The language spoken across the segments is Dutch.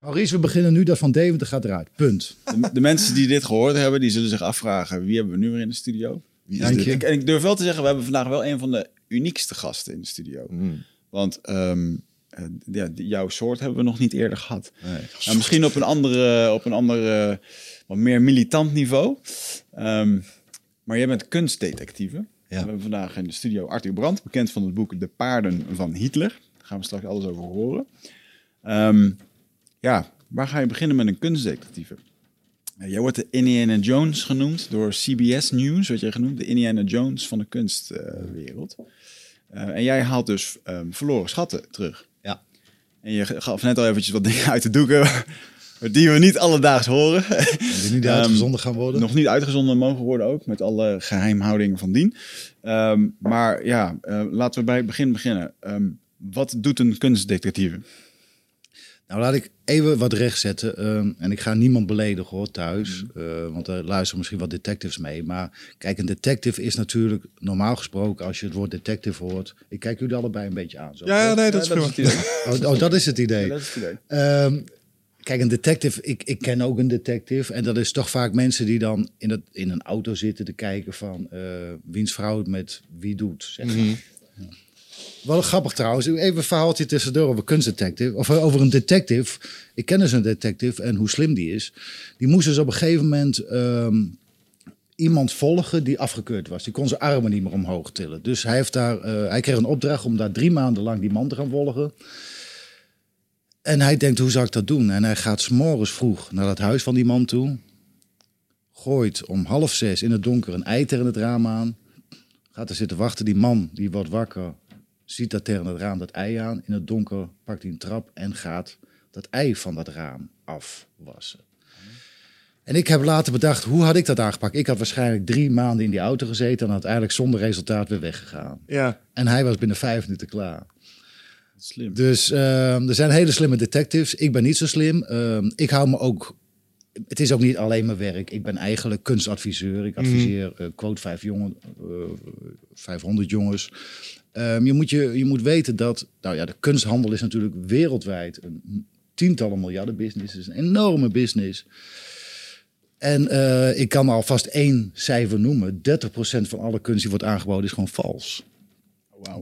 Maurice, we beginnen nu dat Van Deventer gaat eruit. Punt. De, de mensen die dit gehoord hebben, die zullen zich afvragen: wie hebben we nu weer in de studio? Wie is Dank dit? je. Ik, en ik durf wel te zeggen, we hebben vandaag wel een van de uniekste gasten in de studio. Want ehm, eh, ja, jouw soort hebben we nog niet eerder gehad. Nou, misschien op een andere, op een andere, wat meer militant niveau. Ehm, maar jij bent kunstdetectieve. We hebben vandaag in de studio Arthur Brandt, bekend van het boek De Paarden van Hitler. Daar gaan we straks alles over horen. Ehm, ja, waar ga je beginnen met een kunstdetectieve? Jij wordt de Indiana Jones genoemd door CBS News, werd je genoemd, de Indiana Jones van de kunstwereld. Eh, en jij haalt dus ehm, verloren schatten terug. Ja. En je gaf net al eventjes wat dingen uit de doeken, die we niet alledaags horen. Die niet Ehm, uitgezonden gaan worden. Nog niet uitgezonden mogen worden ook, met alle geheimhoudingen van dien. Ehm, maar ja, eh, laten we bij het begin beginnen. Wat doet een kunstdetectieve? Nou, laat ik even wat rechtzetten. Ehm, en ik ga niemand beledigen hoor, thuis. Mhm. Eh, want er luisteren misschien wat detectives mee. Maar kijk, een detective is natuurlijk normaal gesproken... als je het woord detective hoort... Ik kijk jullie allebei een beetje aan. Zo, Ja, nee, dat is het idee. Oh, oh, dat is het idee. Ja, dat is het idee. Ehm, kijk, een detective, ik, ik ken ook een detective. En dat is toch vaak mensen die dan in, het, in een auto zitten te kijken van eh, wiens vrouw het met wie doet. Zeg maar. Ja. Wel grappig trouwens. Even een verhaaltje tussendoor over kunstdetective. Of eh, over een detective. Ik ken dus een detective en hoe slim die is. Die moest dus op een gegeven moment ehm, iemand volgen die afgekeurd was. Die kon zijn armen niet meer omhoog tillen. Dus hij, heeft daar, eh, hij kreeg een opdracht om daar drie maanden lang die man te gaan volgen. En hij denkt, hoe zou ik dat doen? En hij gaat s'morgens vroeg naar het huis van die man toe. Gooit om half zes in het donker een ei tegen het raam aan. Gaat er zitten wachten. Die man, die wordt wakker, ziet dat tegen het raam dat ei aan. In het donker pakt hij een trap en gaat dat ei van dat raam afwassen. En ik heb later bedacht, hoe had ik dat aangepakt? Ik had waarschijnlijk drie maanden in die auto gezeten... en uiteindelijk zonder resultaat weer weggegaan. Ja, En hij was binnen vijf minuten klaar. Slim. Dus ehm, er zijn hele slimme detectives. Ik ben niet zo slim. Ehm, ik hou me ook. Het is ook niet alleen mijn werk. Ik ben eigenlijk kunstadviseur. Ik adviseer eh, quote vijf jongen, eh, 500 jongens. Ehm, je, moet je, je moet weten dat. Nou ja, de kunsthandel is natuurlijk wereldwijd een tientallen miljarden business. Het is een enorme business. En eh, ik kan alvast één cijfer noemen. 30% van alle kunst die wordt aangeboden is gewoon vals.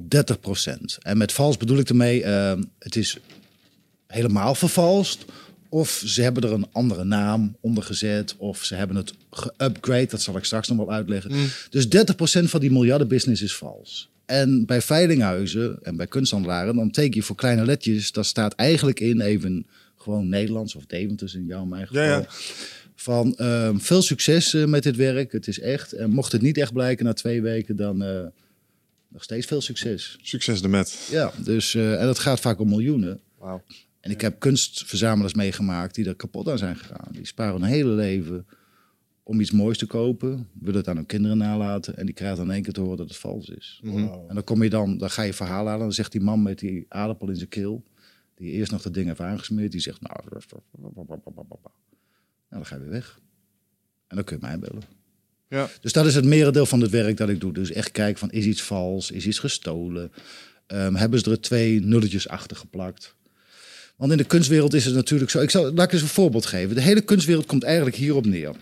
30% En met vals bedoel ik ermee, eh, het is helemaal vervalst. Of ze hebben er een andere naam onder gezet. Of ze hebben het geupgrade. Dat zal ik straks nog wel uitleggen. Dus 30% van die miljardenbusiness is vals. En bij veilinghuizen en bij kunsthandelaren, dan teken je voor kleine letjes. Daar staat eigenlijk in, even gewoon Nederlands of Deventers in jouw mijn geval. Ja, ja. Van ehm, veel succes eh, met dit werk. Het is echt. En mocht het niet echt blijken na twee weken, dan eh, nog steeds veel succes. succes ermet. Ja, dus, eh, en dat gaat vaak om miljoenen. Wauw. En ik heb kunstverzamelaars meegemaakt die er kapot aan zijn gegaan. Die sparen hun hele leven om iets moois te kopen, willen het aan hun kinderen nalaten en die krijgen dan in één keer te horen dat het vals is. En dan kom je dan, dan ga je verhaal halen, dan zegt die man met die aardappel in zijn keel, die eerst nog dat ding heeft aangesmeerd, die zegt, nou, nou dan ga je weer weg. En dan kun je mij bellen. Ja. Dus dat is het merendeel van het werk dat ik doe. Dus echt kijken van, is iets vals? Is iets gestolen? Ehm, hebben ze er twee nulletjes achter geplakt? Want in de kunstwereld is het natuurlijk zo. Ik zal, laat ik eens een voorbeeld geven. De hele kunstwereld komt eigenlijk hierop neer.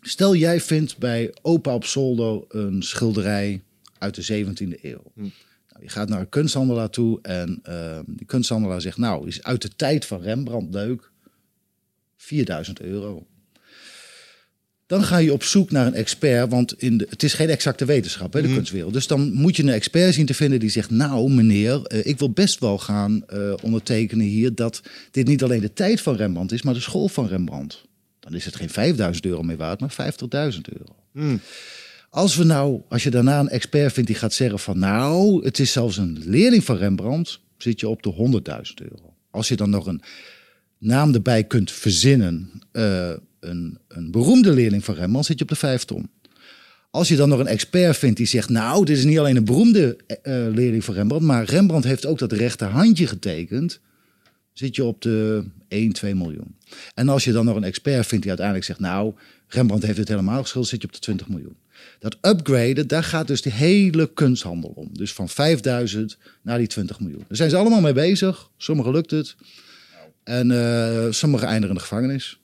Stel jij vindt bij opa op zolder een schilderij uit de 17e eeuw. Nou, je gaat naar een kunsthandelaar toe en ehm, die kunsthandelaar zegt... nou, is uit de tijd van Rembrandt leuk. 4000 euro. Dan ga je op zoek naar een expert, want in de, het is geen exacte wetenschap, hè, de kunstwereld. Dus dan moet je een expert zien te vinden die zegt... nou meneer, eh, ik wil best wel gaan eh, ondertekenen hier... dat dit niet alleen de tijd van Rembrandt is, maar de school van Rembrandt. Dan is het geen 5000 euro meer waard, maar 50.000 euro. Als we nou, als je daarna een expert vindt die gaat zeggen van... nou, het is zelfs een leerling van Rembrandt, zit je op de 100.000 euro. Als je dan nog een naam erbij kunt verzinnen... eh, een, een beroemde leerling van Rembrandt, zit je op de vijf ton. Als je dan nog een expert vindt die zegt, nou, dit is niet alleen een beroemde uh, leerling van Rembrandt, maar Rembrandt heeft ook dat rechterhandje getekend, zit je op de 1, 2 miljoen. En als je dan nog een expert vindt die uiteindelijk zegt, nou, Rembrandt heeft het helemaal geschilderd, zit je op de 20 miljoen. Dat upgraden, daar gaat dus de hele kunsthandel om. Dus van 5000 naar die 20 miljoen. Daar zijn ze allemaal mee bezig. Sommigen lukt het. En uh, sommigen eindigen in de gevangenis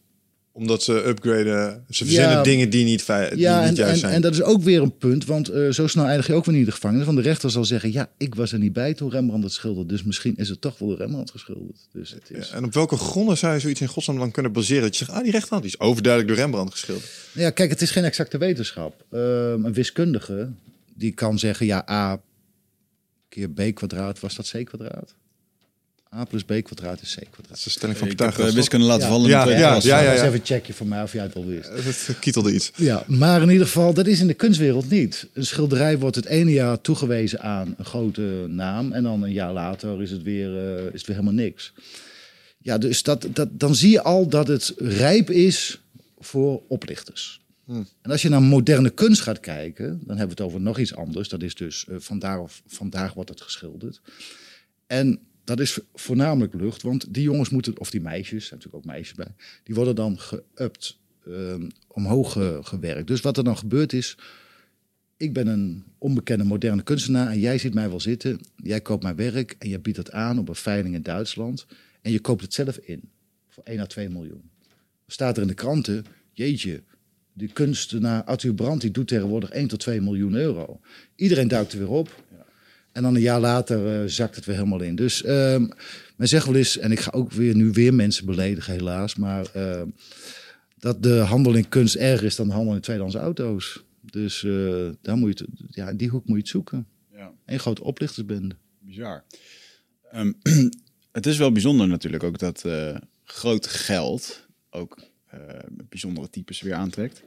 omdat ze upgraden. Ze verzinnen dingen die niet, die ja, niet en, juist en, zijn. En dat is ook weer een punt. Want uh, zo snel eindig je ook weer niet in de gevangenis. Want de rechter zal zeggen... ja, ik was er niet bij toen Rembrandt het schilderde. Dus misschien is het toch wel Rembrandt geschilderd. Dus het is... Ja, en op welke gronden zou je zoiets in godsnaam dan kunnen baseren? Dat je zegt, ah, die rechterhand die is overduidelijk door Rembrandt geschilderd. Ja, kijk, het is geen exacte wetenschap. Uh, een wiskundige die kan zeggen... ja, A keer B kwadraat, was dat C kwadraat? A plus B kwadraat is C kwadraat. Dat is de stelling van Ik heb Pythagoras. uh, wiskunde laten Ja. vallen Ja, in de tweede ja, klas. ja, ja. Dat is even een checkje voor mij of jij het al wist. Het kietelde iets. Ja, maar in ieder geval, dat is in de kunstwereld niet. Een schilderij wordt het ene jaar toegewezen aan een grote naam. En dan een jaar later is het weer, eh, is het weer helemaal niks. Ja, dus dat, dat, dan zie je al dat het rijp is voor oplichters. En als je naar moderne kunst gaat kijken, dan hebben we het over nog iets anders. Dat is dus eh, vandaag, of, vandaag wordt het geschilderd. En dat is voornamelijk lucht, want die jongens moeten, of die meisjes, er zijn natuurlijk ook meisjes bij, die worden dan geüpt, ehm, omhoog ge- gewerkt. Dus wat er dan gebeurt is, ik ben een onbekende moderne kunstenaar en jij ziet mij wel zitten. Jij koopt mijn werk en je biedt het aan op een veiling in Duitsland. En je koopt het zelf in voor 1 à 2 miljoen. Staat er in de kranten, jeetje, die kunstenaar Arthur Brandt die doet tegenwoordig 1 tot 2 miljoen euro. Iedereen duikt er weer op. En dan een jaar later eh, zakt het weer helemaal in. Dus ehm men zegt wel eens, en ik ga ook weer nu weer mensen beledigen helaas, maar ehm, dat de handel in kunst erger is dan de handel in tweedehands auto's. Dus eh, daar moet je het, ja, in die hoek moet je het zoeken. Ja. Een grote oplichtersbende. Bizar. Ehm, het is wel bijzonder natuurlijk ook dat eh, groot geld ook bijzondere types weer aantrekt.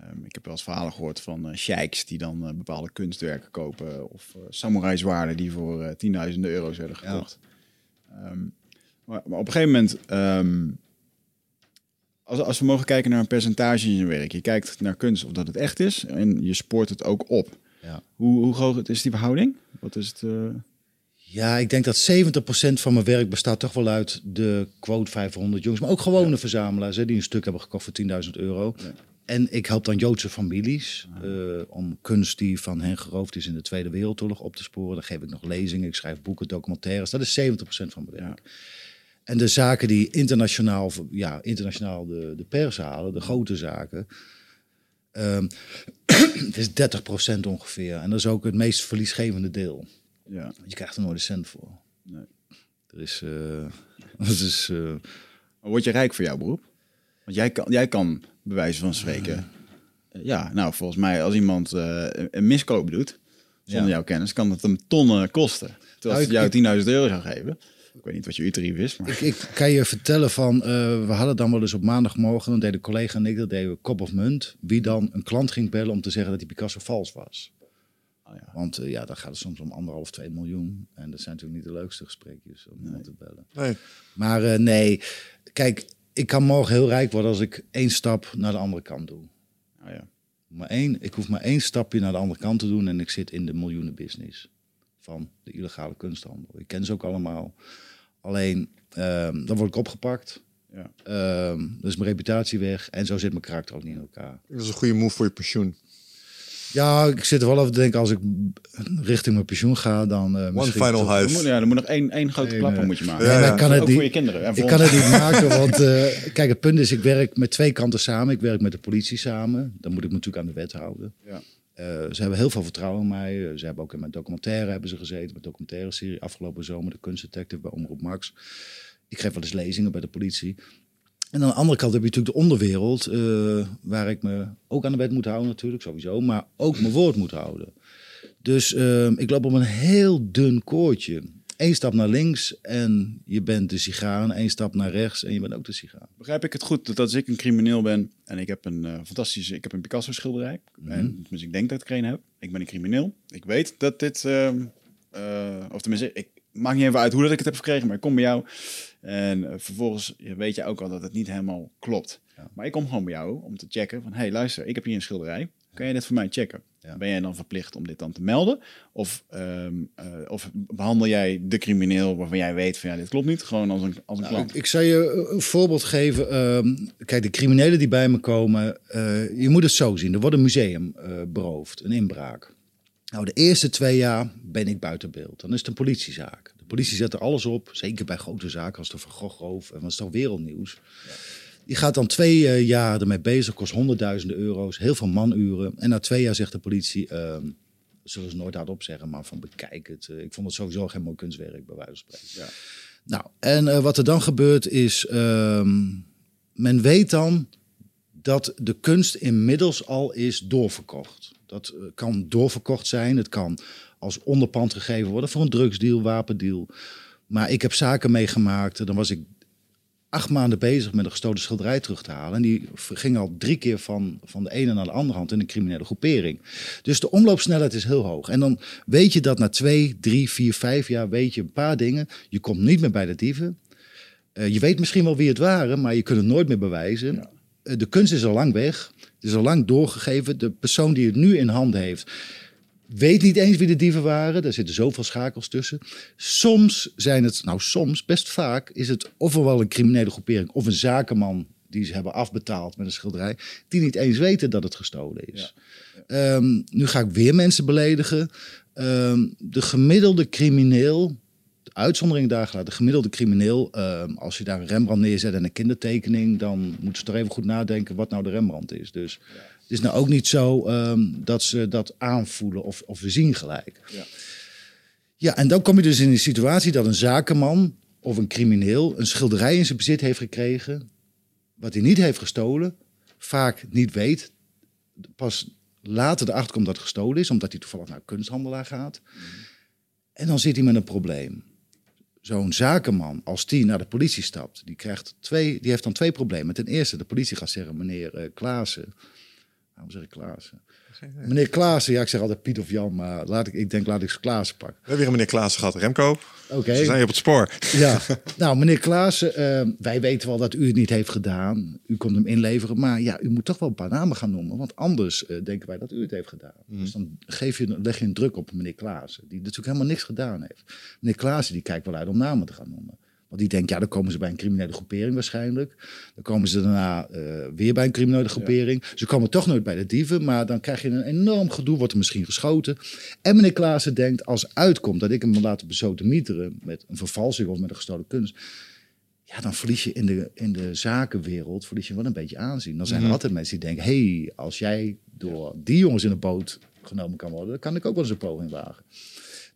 Ehm, ik heb wel eens verhalen gehoord van eh sheiks die dan eh, bepaalde kunstwerken kopen. Of uh, samurai zwaarden die voor eh, tienduizenden euro's werden gekocht. Ehm, maar, maar op een gegeven moment, ehm, als, als we mogen kijken naar een percentage in je werk. Je kijkt naar kunst of dat het echt is en je spoort het ook op. Ja. Hoe, hoe groot is die verhouding? Wat is het? eh, Ja, ik denk dat 70% van mijn werk bestaat toch wel uit de quote 500 jongens. Maar ook gewone verzamelaars hè, die een stuk hebben gekocht voor 10.000 euro. En ik help dan Joodse families eh, om kunst die van hen geroofd is in de Tweede Wereldoorlog op te sporen. Dan geef ik nog lezingen, ik schrijf boeken, documentaires. Dat is 70% van mijn werk. En de zaken die internationaal, ja, internationaal de, de pers halen, de grote zaken, ehm, het is 30% ongeveer. En dat is ook het meest verliesgevende deel. ja. Je krijgt er nooit een cent voor. Nee. Er is, eh, dat is eh, word je rijk voor jouw beroep? Want jij kan, jij kan bij wijze van spreken. eh, Ja, nou, volgens mij, als iemand eh, een- miskoop doet, zonder Ja. jouw kennis, kan het hem tonnen kosten. Terwijl Nou, het ik- jou 10.000 euro zou geven. Ik weet niet wat je uurtarief is, maar... ik, ik kan je vertellen van, eh, we hadden dan wel eens op maandagmorgen, dan deed de collega en ik, dat deden we kop of munt, wie dan een klant ging bellen om te zeggen dat die Picasso vals was. Oh ja. Want ja, dan gaat het soms om anderhalf, twee miljoen. En dat zijn natuurlijk niet de leukste gesprekjes om iemand te bellen. Nee. Maar eh, nee, kijk, ik kan morgen heel rijk worden als ik één stap naar de andere kant doe. Oh ja. Maar één, ik hoef maar één stapje naar de andere kant te doen en ik zit in de miljoenenbusiness van de illegale kunsthandel. Ik ken ze ook allemaal. Alleen, ehm, dan word ik opgepakt. Ja. Ehm, dan is mijn reputatie weg en zo zit mijn karakter ook niet in elkaar. Dat is een goede move voor je pensioen. Ja, ik zit er wel over te denken, als ik richting mijn pensioen ga, dan... eh, One misschien final Er moet, ja, er moet nog één, één grote Eén, klapper moet je maken. ja, Nee, ja. ik kan het Ook niet, voor je kinderen. En voor Ik ons. kan het niet maken, want eh, kijk, het punt is, ik werk met twee kanten samen. Ik werk met de politie samen. Dan moet ik me natuurlijk aan de wet houden. Ja. Eh, ze hebben heel veel vertrouwen in mij. Ze hebben ook in mijn documentaire hebben ze gezeten. Mijn documentaire serie afgelopen zomer, de kunstdetective bij Omroep Max. Ik geef wel eens lezingen bij de politie. En aan de andere kant heb je natuurlijk de onderwereld, eh, waar ik me ook aan de wet moet houden natuurlijk, sowieso. Maar ook mijn woord moet houden. Dus eh, ik loop op een heel dun koordje. Eén stap naar links en je bent de sigaar. Eén stap naar rechts en je bent ook de sigaar. Begrijp ik het goed dat als ik een crimineel ben en ik heb een eh, fantastische, ik heb een Picasso schilderij. Mhm. En, dus ik denk dat ik er een heb. Ik ben een crimineel. Ik weet dat dit, ehm, eh, of tenminste, ik maakt niet even uit hoe dat ik het heb gekregen, maar ik kom bij jou. En uh, vervolgens weet je ook al dat het niet helemaal klopt. Ja. Maar ik kom gewoon bij jou om te checken van... hé, hey, luister, ik heb hier een schilderij. Kan je dit voor mij checken? Ja. Ben jij dan verplicht om dit dan te melden? Of, um, uh, of behandel jij de crimineel waarvan jij weet van ja, dit klopt niet, gewoon als een, als een nou, klant? Ik, ik zou je een voorbeeld geven. Um, kijk, de criminelen die bij me komen, uh, je moet het zo zien. Er wordt een museum uh, beroofd, een inbraak. Nou, de eerste twee jaar ben ik buiten beeld. Dan is het een politiezaak. De politie zet er alles op, zeker bij grote zaken als de Van Gogh en was toch wereldnieuws. Ja. Die gaat dan twee uh, jaar ermee bezig, kost honderdduizenden euro's, heel veel manuren. En na twee jaar zegt de politie, uh, zullen ze nooit hardop zeggen, maar van bekijk het. Uh, ik vond het sowieso geen mooi kunstwerk, bij wijze van spreken. Ja. Nou, en uh, wat er dan gebeurt is, ehm, men weet dan dat de kunst inmiddels al is doorverkocht. Dat kan doorverkocht zijn, het kan als onderpand gegeven worden voor een drugsdeal, wapendeal. Maar ik heb zaken meegemaakt, dan was ik acht maanden bezig met een gestolen schilderij terug te halen. En die ging al drie keer van, van de ene naar de andere hand in een criminele groepering. Dus de omloopsnelheid is heel hoog. En dan weet je dat na twee, drie, vier, vijf jaar weet je een paar dingen. Je komt niet meer bij de dieven. Uh, je weet misschien wel wie het waren, maar je kunt het nooit meer bewijzen. Ja. Uh, de kunst is al lang weg. Het is al lang doorgegeven. De persoon die het nu in handen heeft, weet niet eens wie de dieven waren. Er zitten zoveel schakels tussen. Soms zijn het, nou soms, best vaak, is het ofwel een criminele groepering of een zakenman die ze hebben afbetaald met een schilderij, die niet eens weten dat het gestolen is. Ja. Um, nu ga ik weer mensen beledigen. Um, de gemiddelde crimineel, uitzondering daar gelaten, de gemiddelde crimineel, um, als je daar een Rembrandt neerzet en een kindertekening, dan moeten ze toch even goed nadenken wat nou de Rembrandt is. Dus ja. Het is nou ook niet zo um, dat ze dat aanvoelen of, of we zien gelijk. Ja. ja, en dan kom je dus in een situatie dat een zakenman of een crimineel een schilderij in zijn bezit heeft gekregen, wat hij niet heeft gestolen, vaak niet weet, pas later erachter komt dat het gestolen is, omdat hij toevallig naar een kunsthandelaar gaat. Mm. En dan zit hij met een probleem. Zo'n zakenman, als die naar de politie stapt, die, krijgt twee, die heeft dan twee problemen. Ten eerste, de politie gaat zeggen, meneer uh, Klaassen, Waarom zeg ik Klaassen? Meneer Klaassen, ja, ik zeg altijd Piet of Jan, maar laat ik, ik denk laat ik Klaassen pakken. We hebben weer meneer Klaassen gehad, Remco. Oké. Okay. Ze zijn op het spoor. Ja, nou meneer Klaassen, uh, wij weten wel dat u het niet heeft gedaan. U komt hem inleveren, maar ja, u moet toch wel een paar namen gaan noemen, want anders uh, denken wij dat u het heeft gedaan. Mm. Dus dan geef je, leg je een druk op meneer Klaassen, die natuurlijk helemaal niks gedaan heeft. Meneer Klaassen, die kijkt wel uit om namen te gaan noemen. Want die denkt, ja, dan komen ze bij een criminele groepering waarschijnlijk. Dan komen ze daarna uh, weer bij een criminele groepering. Ja. Ze komen toch nooit bij de dieven, maar dan krijg je een enorm gedoe, wordt er misschien geschoten. En meneer Klaassen denkt, als uitkomt dat ik hem laat bezoten mieteren met een vervalsing of met een gestolen kunst. Ja, dan verlies je in de, in de zakenwereld verlies je wel een beetje aanzien. Dan zijn er altijd mensen die denken, hey, als jij door die jongens in de boot genomen kan worden, dan kan ik ook wel eens een poging wagen.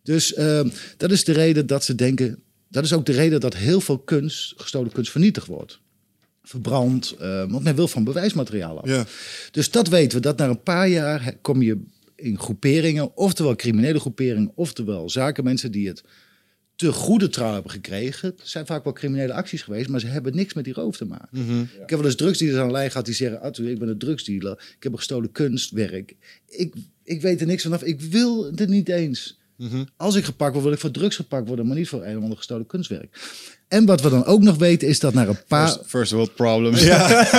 Dus uh, dat is de reden dat ze denken, dat is ook de reden dat heel veel kunst, gestolen kunst, vernietigd wordt. Verbrand, uh, want men wil van bewijsmateriaal af. Ja. Dus dat weten we, dat na een paar jaar kom je in groeperingen, oftewel criminele groeperingen, oftewel zakenmensen die het te goede trouw hebben gekregen. Het zijn vaak wel criminele acties geweest, maar ze hebben niks met die roof te maken. Mm -hmm. ja. Ik heb wel eens drugsdealers aan de lijn gehad die zeggen, Arthur, ik ben een drugsdealer, ik heb een gestolen kunstwerk. Ik, ik weet er niks vanaf, ik wil het niet eens. Mm -hmm. Als ik gepakt word, wil ik voor drugs gepakt worden, maar niet voor een of ander gestolen kunstwerk. En wat we dan ook nog weten is dat naar een paar... First, first world problems. Ja.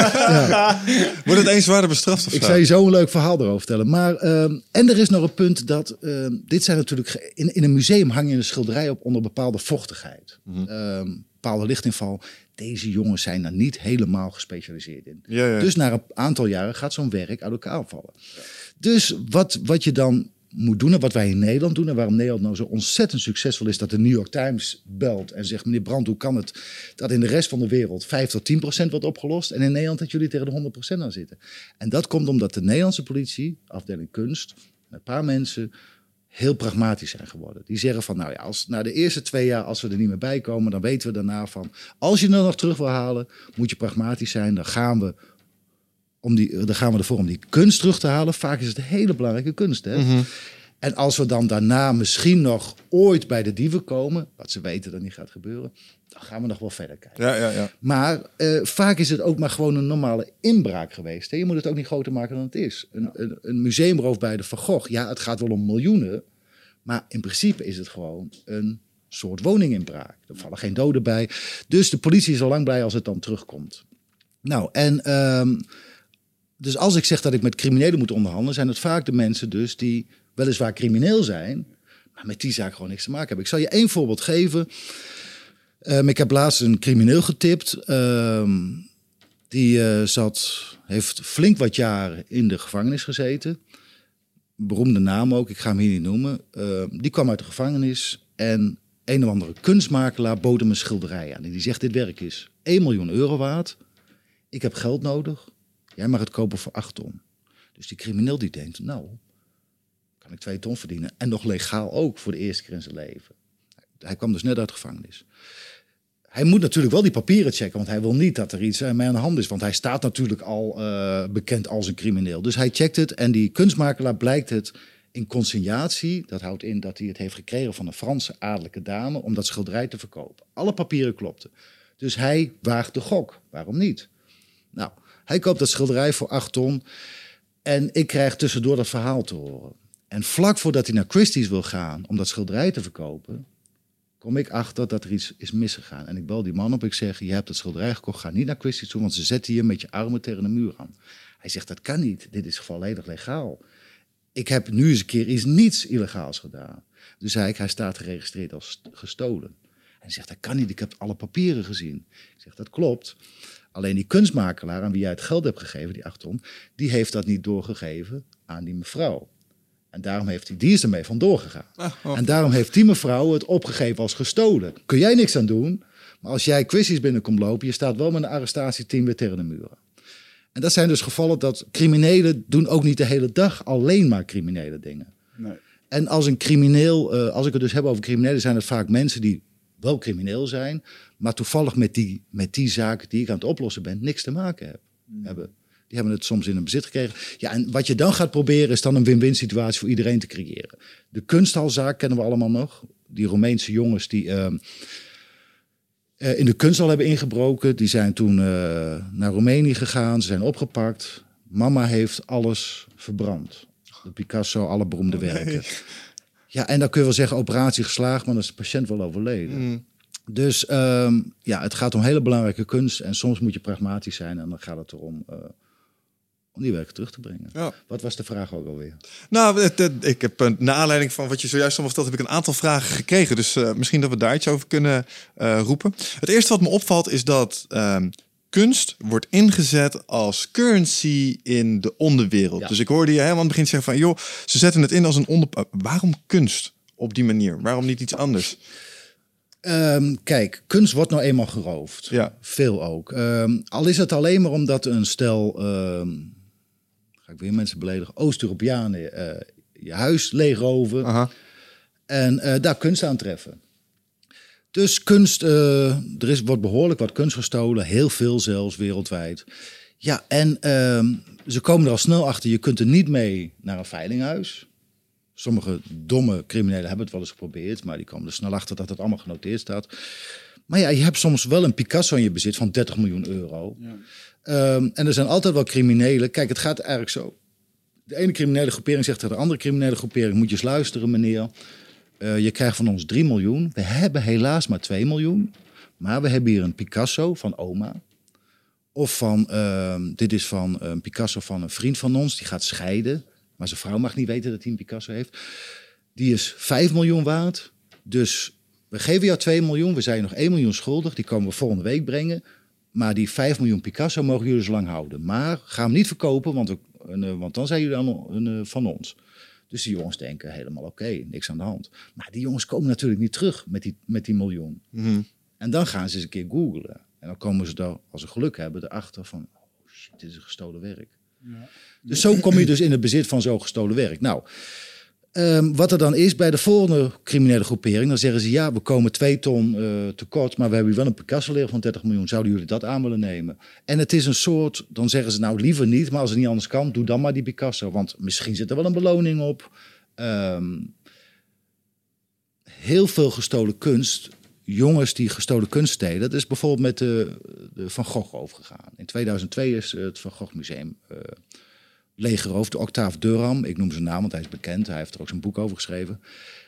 ja. Wordt het eens zwaarder bestraft of Ik zou je zo een leuk verhaal erover vertellen. Maar, um, en er is nog een punt dat... Um, dit zijn natuurlijk... In, in een museum hang je een schilderij op onder bepaalde vochtigheid. Mhm. Mm -hmm. um, bepaalde lichtinval. Deze jongens zijn daar niet helemaal gespecialiseerd in. Ja, ja. Dus na een aantal jaren gaat zo'n werk uit elkaar vallen. Ja. Dus wat, wat je dan moet doen en wat wij in Nederland doen en waarom Nederland nou zo ontzettend succesvol is dat de New York Times belt en zegt meneer Brandt, hoe kan het dat in de rest van de wereld 5 tot 10 procent wordt opgelost en in Nederland dat jullie tegen de 100 procent aan zitten. En dat komt omdat de Nederlandse politie, afdeling kunst, een paar mensen heel pragmatisch zijn geworden. Die zeggen van, nou ja, als, na de eerste twee jaar, als we er niet meer bij komen, dan weten we daarna van, als je er nog terug wil halen, moet je pragmatisch zijn. Dan gaan we om die, dan gaan we ervoor om die kunst terug te halen. Vaak is het een hele belangrijke kunst. Hè? Mm -hmm. En als we dan daarna misschien nog ooit bij de dieven komen, wat ze weten dat niet gaat gebeuren, dan gaan we nog wel verder kijken. Ja, ja, ja. Maar uh, vaak is het ook maar gewoon een normale inbraak geweest. Hè? Je moet het ook niet groter maken dan het is. Een, een, een museumroof bij de Van Gogh, ja, het gaat wel om miljoenen, maar in principe is het gewoon een soort woninginbraak. Er vallen geen doden bij. Dus de politie is al lang blij als het dan terugkomt. Nou, en ehm, dus als ik zeg dat ik met criminelen moet onderhandelen, zijn het vaak de mensen dus die weliswaar crimineel zijn, maar met die zaak gewoon niks te maken hebben. Ik zal je één voorbeeld geven. Ehm, ik heb laatst een crimineel getipt. Ehm, die uh, zat, heeft flink wat jaren in de gevangenis gezeten. Beroemde naam ook, ik ga hem hier niet noemen. die kwam uit de gevangenis en een of andere kunstmakelaar bood hem een schilderij aan. En die zegt, dit werk is 1 miljoen euro waard. Ik heb geld nodig. Jij mag het kopen voor 8 ton. Dus die crimineel die denkt, nou, kan ik 2 ton verdienen. En nog legaal ook voor de eerste keer in zijn leven. Hij kwam dus net uit de gevangenis. Hij moet natuurlijk wel die papieren checken, want hij wil niet dat er iets uh, mee aan de hand is. Want hij staat natuurlijk al uh, bekend als een crimineel. Dus hij checkt het en die kunstmakelaar blijkt het in consignatie. Dat houdt in dat hij het heeft gekregen van een Franse adellijke dame om dat schilderij te verkopen. Alle papieren klopten. Dus hij waagt de gok. Waarom niet? Nou, hij koopt dat schilderij voor 8 ton. En ik krijg tussendoor dat verhaal te horen. En vlak voordat hij naar Christie's wil gaan om dat schilderij te verkopen, kom ik achter dat er iets is misgegaan. En ik bel die man op. Ik zeg: Je hebt het schilderij gekocht, ga niet naar Christie's toe, want ze zetten je met je armen tegen de muur aan. Hij zegt: Dat kan niet. Dit is volledig legaal. Ik heb nu eens een keer iets niets illegaals gedaan. Dus zei ik: Hij staat geregistreerd als gestolen. Hij zegt: Dat kan niet. Ik heb alle papieren gezien. Ik zeg: Dat klopt. Alleen die kunstmakelaar aan wie jij het geld hebt gegeven, die 8 ton, die heeft dat niet doorgegeven aan die mevrouw. En daarom heeft hij, die is ermee vandoor gegaan. Ah, oh. En daarom heeft die mevrouw het opgegeven als gestolen. Kun jij niks aan doen, maar als jij quizjes binnenkomt lopen, je staat wel met een arrestatieteam weer tegen de muren. En dat zijn dus gevallen dat criminelen doen ook niet de hele dag alleen maar criminele dingen. Nee. En als een crimineel, uh, als ik het dus heb over criminelen, zijn het vaak mensen die wel crimineel zijn, maar toevallig met die, met die zaken die ik aan het oplossen ben, niks te maken heb, hmm. hebben. Die hebben het soms in een bezit gekregen. Ja, en wat je dan gaat proberen is dan een win-win situatie voor iedereen te creëren. De kunsthalzaak kennen we allemaal nog. Die Roemeense jongens die uh, uh, in de kunsthal hebben ingebroken. Die zijn toen uh, naar Roemenië gegaan. Ze zijn opgepakt. Mama heeft alles verbrand. De Picasso, alle beroemde oh, werken. Ja, en dan kun je wel zeggen operatie geslaagd, maar dan is de patiënt wel overleden. Mm. Dus um, ja, het gaat om hele belangrijke kunst. En soms moet je pragmatisch zijn. En dan gaat het erom uh, om die werken terug te brengen. Ja. Wat was de vraag ook alweer? Nou, het, het, ik heb een, naar aanleiding van wat je zojuist allemaal verteld, heb ik een aantal vragen gekregen. Dus uh, misschien dat we daar iets over kunnen uh, roepen. Het eerste wat me opvalt is dat um, kunst wordt ingezet als currency in de onderwereld. Dus ik hoorde je helemaal aan het begin zeggen van, joh, ze zetten het in als een onder... Waarom kunst op die manier? Waarom niet iets anders? Um, kijk, kunst wordt nou eenmaal geroofd. Ja. Veel ook. Um, al is het alleen maar omdat een stel, um, ga ik weer mensen beledigen, Oost-Europeanen uh, je huis leegroven Aha. en uh, daar kunst aantreffen. Dus kunst, uh, er is, wordt behoorlijk wat kunst gestolen, heel veel zelfs wereldwijd. Ja, en ze komen er al snel achter, je kunt er niet mee naar een veilinghuis. Sommige domme criminelen hebben het wel eens geprobeerd, maar die komen er snel achter dat het allemaal genoteerd staat. Maar ja, je hebt soms wel een Picasso in je bezit van 30 miljoen euro. Ja. Um, en er zijn altijd wel criminelen. Kijk, het gaat eigenlijk zo. De ene criminele groepering zegt tegen de andere criminele groepering: Moet je eens luisteren, meneer. Uh, je krijgt van ons 3 miljoen. We hebben helaas maar 2 miljoen. Maar we hebben hier een Picasso van oma. Of van, uh, dit is van een Picasso van een vriend van ons, die gaat scheiden. Maar zijn vrouw mag niet weten dat hij een Picasso heeft. Die is 5 miljoen waard. Dus we geven jou 2 miljoen. We zijn nog 1 miljoen schuldig. Die komen we volgende week brengen. Maar die 5 miljoen Picasso mogen jullie zo lang houden. Maar ga hem niet verkopen, want, we, uh, want dan zijn jullie dan uh, van ons. Dus die jongens denken helemaal oké, niks aan de hand. Maar die jongens komen natuurlijk niet terug met die, met die miljoen. Mm En dan gaan ze eens een keer googlen. En dan komen ze daar, als ze geluk hebben, erachter van... Oh shit, dit is een gestolen werk. Ja. Dus zo kom je dus in het bezit van zo'n gestolen werk. Nou, um, wat er dan is bij de volgende criminele groepering, dan zeggen ze ja, we komen twee ton uh, tekort, maar we hebben wel een Picasso-leer van 30 miljoen. Zouden jullie dat aan willen nemen? En het is een soort, dan zeggen ze nou liever niet, maar als het niet anders kan, doe dan maar die Picasso. Want misschien zit er wel een beloning op. Um, heel veel gestolen kunst jongens die gestolen kunst stelen. Dat is bijvoorbeeld met de, de Van Gogh overgegaan. In 2002 is het Van Gogh Museum uh, leeggeroofd. De Octave Durham, ik noem zijn naam, want hij is bekend. Hij heeft er ook zijn boek over geschreven.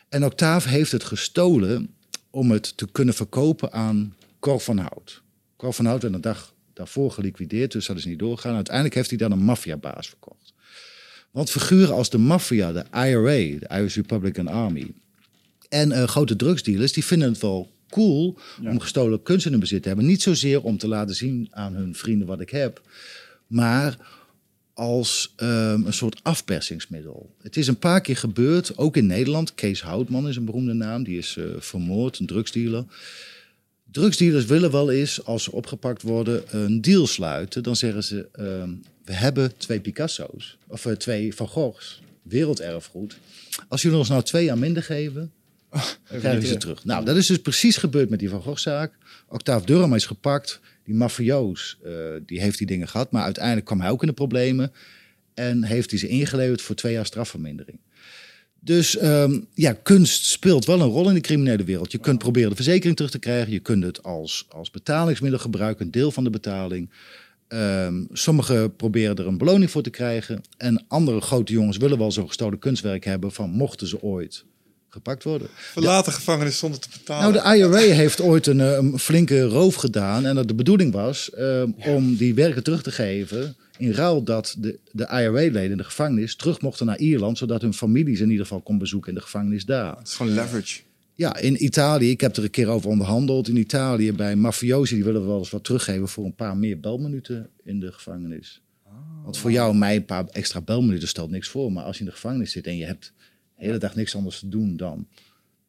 En Octave heeft het gestolen om het te kunnen verkopen aan Cor van Hout. Cor van Hout werd een dag daarvoor geliquideerd, dus dat is niet doorgegaan. Uiteindelijk heeft hij dan een maffiabaas verkocht. Want figuren als de maffia, de IRA, de Irish Republican Army, en uh, grote drugsdealers, die vinden het wel cool om gestolen kunst in hun bezit te hebben. Niet zozeer om te laten zien aan hun vrienden wat ik heb, maar als um, een soort afpersingsmiddel. Het is een paar keer gebeurd, ook in Nederland. Kees Houtman is een beroemde naam, die is uh, vermoord, een drugsdealer. Drugsdealers willen wel eens, als ze opgepakt worden, een deal sluiten. Dan zeggen ze, uh, we hebben twee Picasso's, of uh, twee Van Goghs, werelderfgoed. Als jullie ons nou twee aan minder geven, oh, dan krijgen ze terug. Nou, dat is dus precies gebeurd met die Van Gogh-zaak. Octaaf Durham is gepakt die mafioos, uh, die heeft die dingen gehad. Maar uiteindelijk kwam hij ook in de problemen. En heeft hij ze ingeleverd voor twee jaar strafvermindering. Dus um, ja, kunst speelt wel een rol in de criminele wereld. Je kunt proberen de verzekering terug te krijgen. Je kunt het als, als betalingsmiddel gebruiken, een deel van de betaling. Um, sommigen proberen er een beloning voor te krijgen. En andere grote jongens willen wel zo'n gestolen kunstwerk hebben van mochten ze ooit gepakt worden. Verlaten gevangenis zonder te betalen. Nou, de IRA heeft ooit een, eh, een, flinke roof gedaan. En dat de bedoeling was uh, om die werken terug te geven. In ruil dat de, de IRA-leden in de gevangenis terug mochten naar Ierland. Zodat hun families in ieder geval kon bezoeken in de gevangenis daar. Het is gewoon leverage. Ja, in Italië, ik heb er een keer over onderhandeld. In Italië bij mafiosi, die willen wel eens wat teruggeven voor een paar meer belminuten in de gevangenis. Want voor jou en mij een paar extra belminuten stelt niks voor. Maar als je in de gevangenis zit en je hebt de hele dag niks anders te doen dan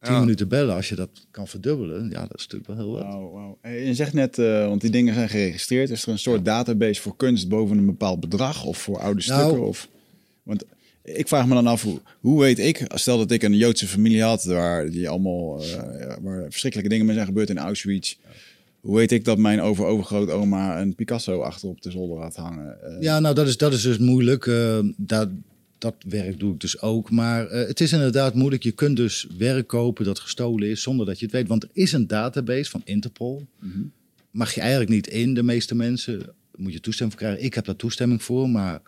tien minuten bellen. Als je dat kan verdubbelen, ja, dat is natuurlijk wel heel wat. Wow, wow. Je zegt net, uh, want die dingen zijn geregistreerd. Is er een soort database voor kunst boven een bepaald bedrag of voor oude nou, stukken? Of, want ik vraag me dan af, hoe, hoe weet ik, stel dat ik een Joodse familie had waar die allemaal uh, waar verschrikkelijke dingen mee zijn gebeurd in Auschwitz. Hoe weet ik dat mijn over-overgrootoma een Picasso achter op de zolder had hangen? Uh, ja, nou, dat is, dat is dus moeilijk. Uh, dat, dat werk doe ik dus ook. Maar uh, het is inderdaad moeilijk. Je kunt dus werk kopen dat gestolen is zonder dat je het weet. Want er is een database van Interpol. Mm -hmm. Mag je eigenlijk niet in, de meeste mensen. Moet je toestemming voor krijgen. Ik heb daar toestemming voor. Maar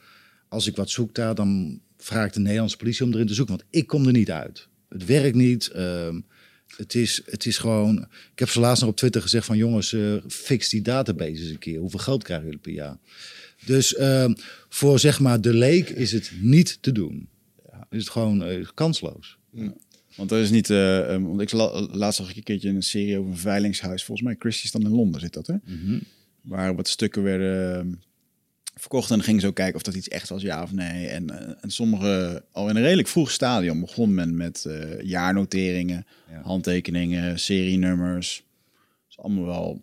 als ik wat zoek daar, dan vraag ik de Nederlandse politie om erin te zoeken. Want ik kom er niet uit. Het werkt niet. Uh, het is, het is gewoon. Ik heb ze laatst nog op Twitter gezegd van jongens, uh, fix die database eens een keer. Hoeveel geld krijgen jullie per jaar? Dus uh, voor zeg maar de leek is het niet te doen. Ja. Is het gewoon uh, kansloos. Ja. Want er is niet. Uh, um, want ik la laatst zag ik een keertje een serie over een veilingshuis. Volgens mij Christie's dan in Londen zit dat, hè? Mm -hmm. Waar wat stukken werden uh, verkocht en dan gingen ze ook kijken of dat iets echt was, ja of nee. En, uh, en sommige al in een redelijk vroeg stadium begon men met jaarnoteringen, ja. handtekeningen, serienummers. Dus allemaal wel.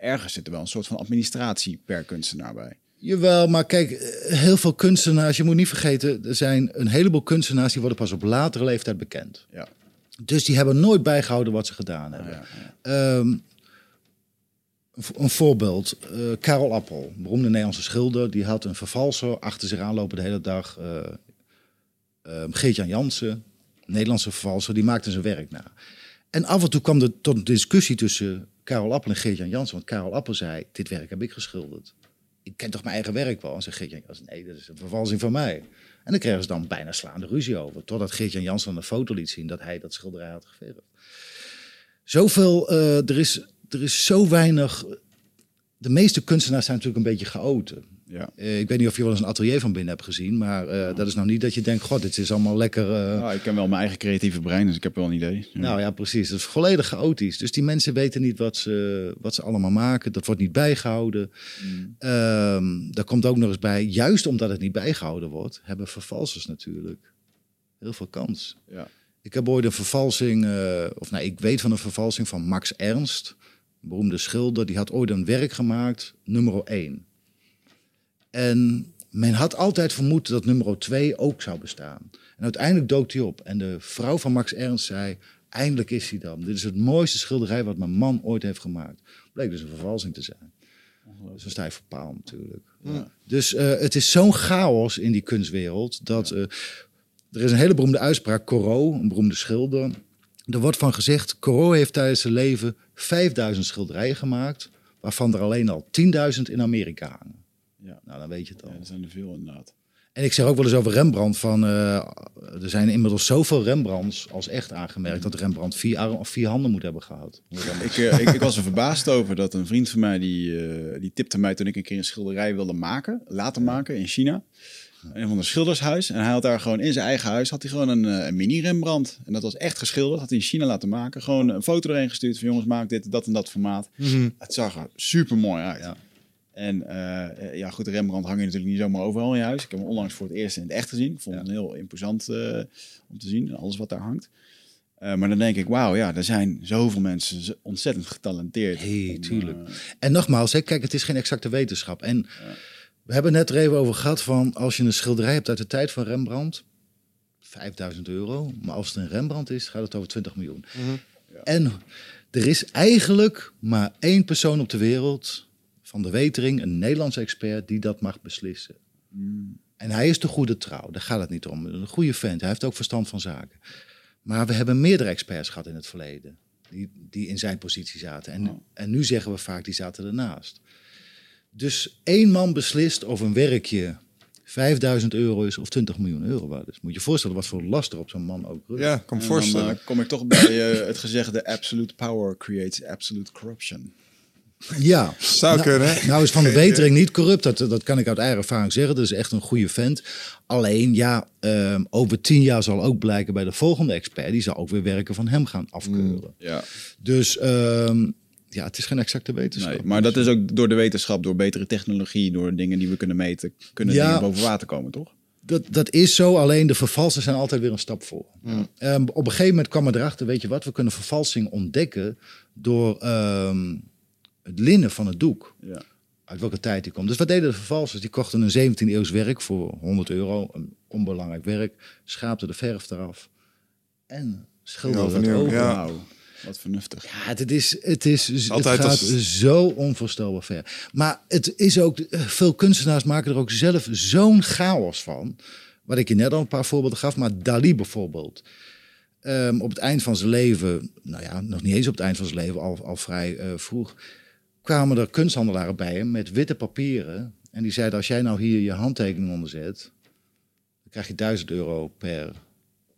Ergens zit er wel een soort van administratie per kunstenaar bij. Jawel, maar kijk, heel veel kunstenaars, je moet niet vergeten, er zijn een heleboel kunstenaars die worden pas op latere leeftijd bekend. Ja. Dus die hebben nooit bijgehouden wat ze gedaan hebben. Ja, ja. Um, een voorbeeld, uh, Karel Appel, beroemde Nederlandse schilder, die had een vervalser achter zich aanlopen de hele dag. Uh, uh, Geert-Jan Jansen, Nederlandse vervalser, die maakte zijn werk na. En af en toe kwam er tot een discussie tussen Karel Appel en Geert-Jan Jansen, want Karel Appel zei, dit werk heb ik geschilderd ik ken toch mijn eigen werk wel? En zeg Geert-Jan nee, dat is een vervalsing van mij. En dan kregen ze dan bijna slaande ruzie over. Totdat Geert-Jan Jansen een foto liet zien dat hij dat schilderij had geverfd. Zoveel, uh, er, is, er is zo weinig... De meeste kunstenaars zijn natuurlijk een beetje chaoten. Ja. Uh, ik weet niet of je wel eens een atelier van binnen hebt gezien, maar uh, ja. dat is nou niet dat je denkt, god, dit is allemaal lekker. Uh... Nou, ik ken wel mijn eigen creatieve brein, dus ik heb wel een idee. Ja. Nou ja, precies. Het is volledig chaotisch. Dus die mensen weten niet wat ze, wat ze allemaal maken. Dat wordt niet bijgehouden. Mm. Um, daar komt ook nog eens bij, juist omdat het niet bijgehouden wordt, hebben vervalsers natuurlijk heel veel kans. Ja. Ik heb ooit een vervalsing, of nou, ik weet van een vervalsing van Max Ernst, een beroemde schilder. Die had ooit een werk gemaakt, nummer 1. En men had altijd vermoed dat nummer 2 ook zou bestaan. En uiteindelijk dook hij op. En de vrouw van Max Ernst zei: Eindelijk is hij dan. Dit is het mooiste schilderij wat mijn man ooit heeft gemaakt. Bleek dus een vervalsing te zijn. Dus dan sta je verpaald natuurlijk. Ja. Dus uh, het is zo'n chaos in die kunstwereld dat uh, er is een hele beroemde uitspraak. Corot, een beroemde schilder. Er wordt van gezegd: Corot heeft tijdens zijn leven 5000 schilderijen gemaakt, waarvan er alleen al 10.000 in Amerika hangen. Ja. Nou, dan weet je het al. Ja, er zijn er veel inderdaad. En ik zeg ook wel eens over Rembrandt van, eh, er zijn inmiddels zoveel Rembrandts als echt aangemerkt dat Rembrandt vier, arm, of vier handen moet hebben gehad. Ik, eh, ik, ik was er verbaasd over dat een vriend van mij, die, eh, die tipte mij toen ik een keer een schilderij wilde maken, laten maken in China. Een van een schildershuis. En hij had daar gewoon in zijn eigen huis had hij gewoon een, een mini Rembrandt. En dat was echt geschilderd. Had hij in China laten maken. Gewoon een foto erheen gestuurd van jongens, maak dit, dat en dat formaat. Het zag er super mooi uit. Ja. En eh, ja, goed, Rembrandt hang je natuurlijk niet zomaar overal in je huis. Ik heb hem onlangs voor het eerst in het echt gezien. Ik vond het heel imposant eh, om te zien. Alles wat daar hangt. Maar dan denk ik, wauw, ja, er zijn zoveel mensen ontzettend getalenteerd. Hey, om, tuurlijk. En nogmaals, hè, kijk, het is geen exacte wetenschap. En we hebben het net er even over gehad van als je een schilderij hebt uit de tijd van Rembrandt, 5000 euro. Maar als het een Rembrandt is, gaat het over 20 miljoen. En er is eigenlijk maar één persoon op de wereld van de Wetering, een Nederlands expert, die dat mag beslissen. En hij is de goede trouw, daar gaat het niet om. Een goede vent, hij heeft ook verstand van zaken. Maar we hebben meerdere experts gehad in het verleden. Die, die in zijn positie zaten. En, en nu zeggen we vaak, die zaten ernaast. Dus één man beslist of een werkje 5000 euro is of 20 miljoen euro waard is. Moet je je voorstellen wat voor last er op zo'n man ook rust. Ja, kan me en voorstellen. Dan eh, kom ik toch bij eh, het gezegde absolute power creates absolute corruption. Ja. Zou nou, kunnen. Nou is Van de Wetering niet corrupt, dat, dat kan ik uit eigen ervaring zeggen. Dat is echt een goede vent. Alleen, ja, ehm, over tien jaar zal ook blijken bij de volgende expert... die zal ook weer werken van hem gaan afkeuren. Ja, Dus ehm, ja, het is geen exacte wetenschap. nee, maar dat is ook door de wetenschap, door betere technologie, door dingen die we kunnen meten, kunnen Ja. dingen boven water komen, toch? Dat, dat is zo, alleen de vervalsers zijn altijd weer een stap voor. Ehm, op een gegeven moment kwam er erachter, weet je wat, we kunnen vervalsing ontdekken door het linnen van het doek. Ja. Uit welke tijd die komt. Dus wat deden de vervalsers? Die kochten een 17e eeuws werk voor 100 euro, een onbelangrijk werk, schaapten de verf eraf en schilderden het over. ja. Wauw, wat vernuftig. Ja, het is, het is Altijd het gaat als- zo onvoorstelbaar ver. Maar het is ook, veel kunstenaars maken er ook zelf zo'n chaos van. Wat ik je net al een paar voorbeelden gaf, maar Dali bijvoorbeeld. Ehm, op het eind van zijn leven, nou ja, nog niet eens op het eind van zijn leven, al, al vrij eh, vroeg, kwamen er kunsthandelaren bij hem met witte papieren. En die zeiden, als jij nou hier je handtekening onder zet, dan krijg je 1000 euro per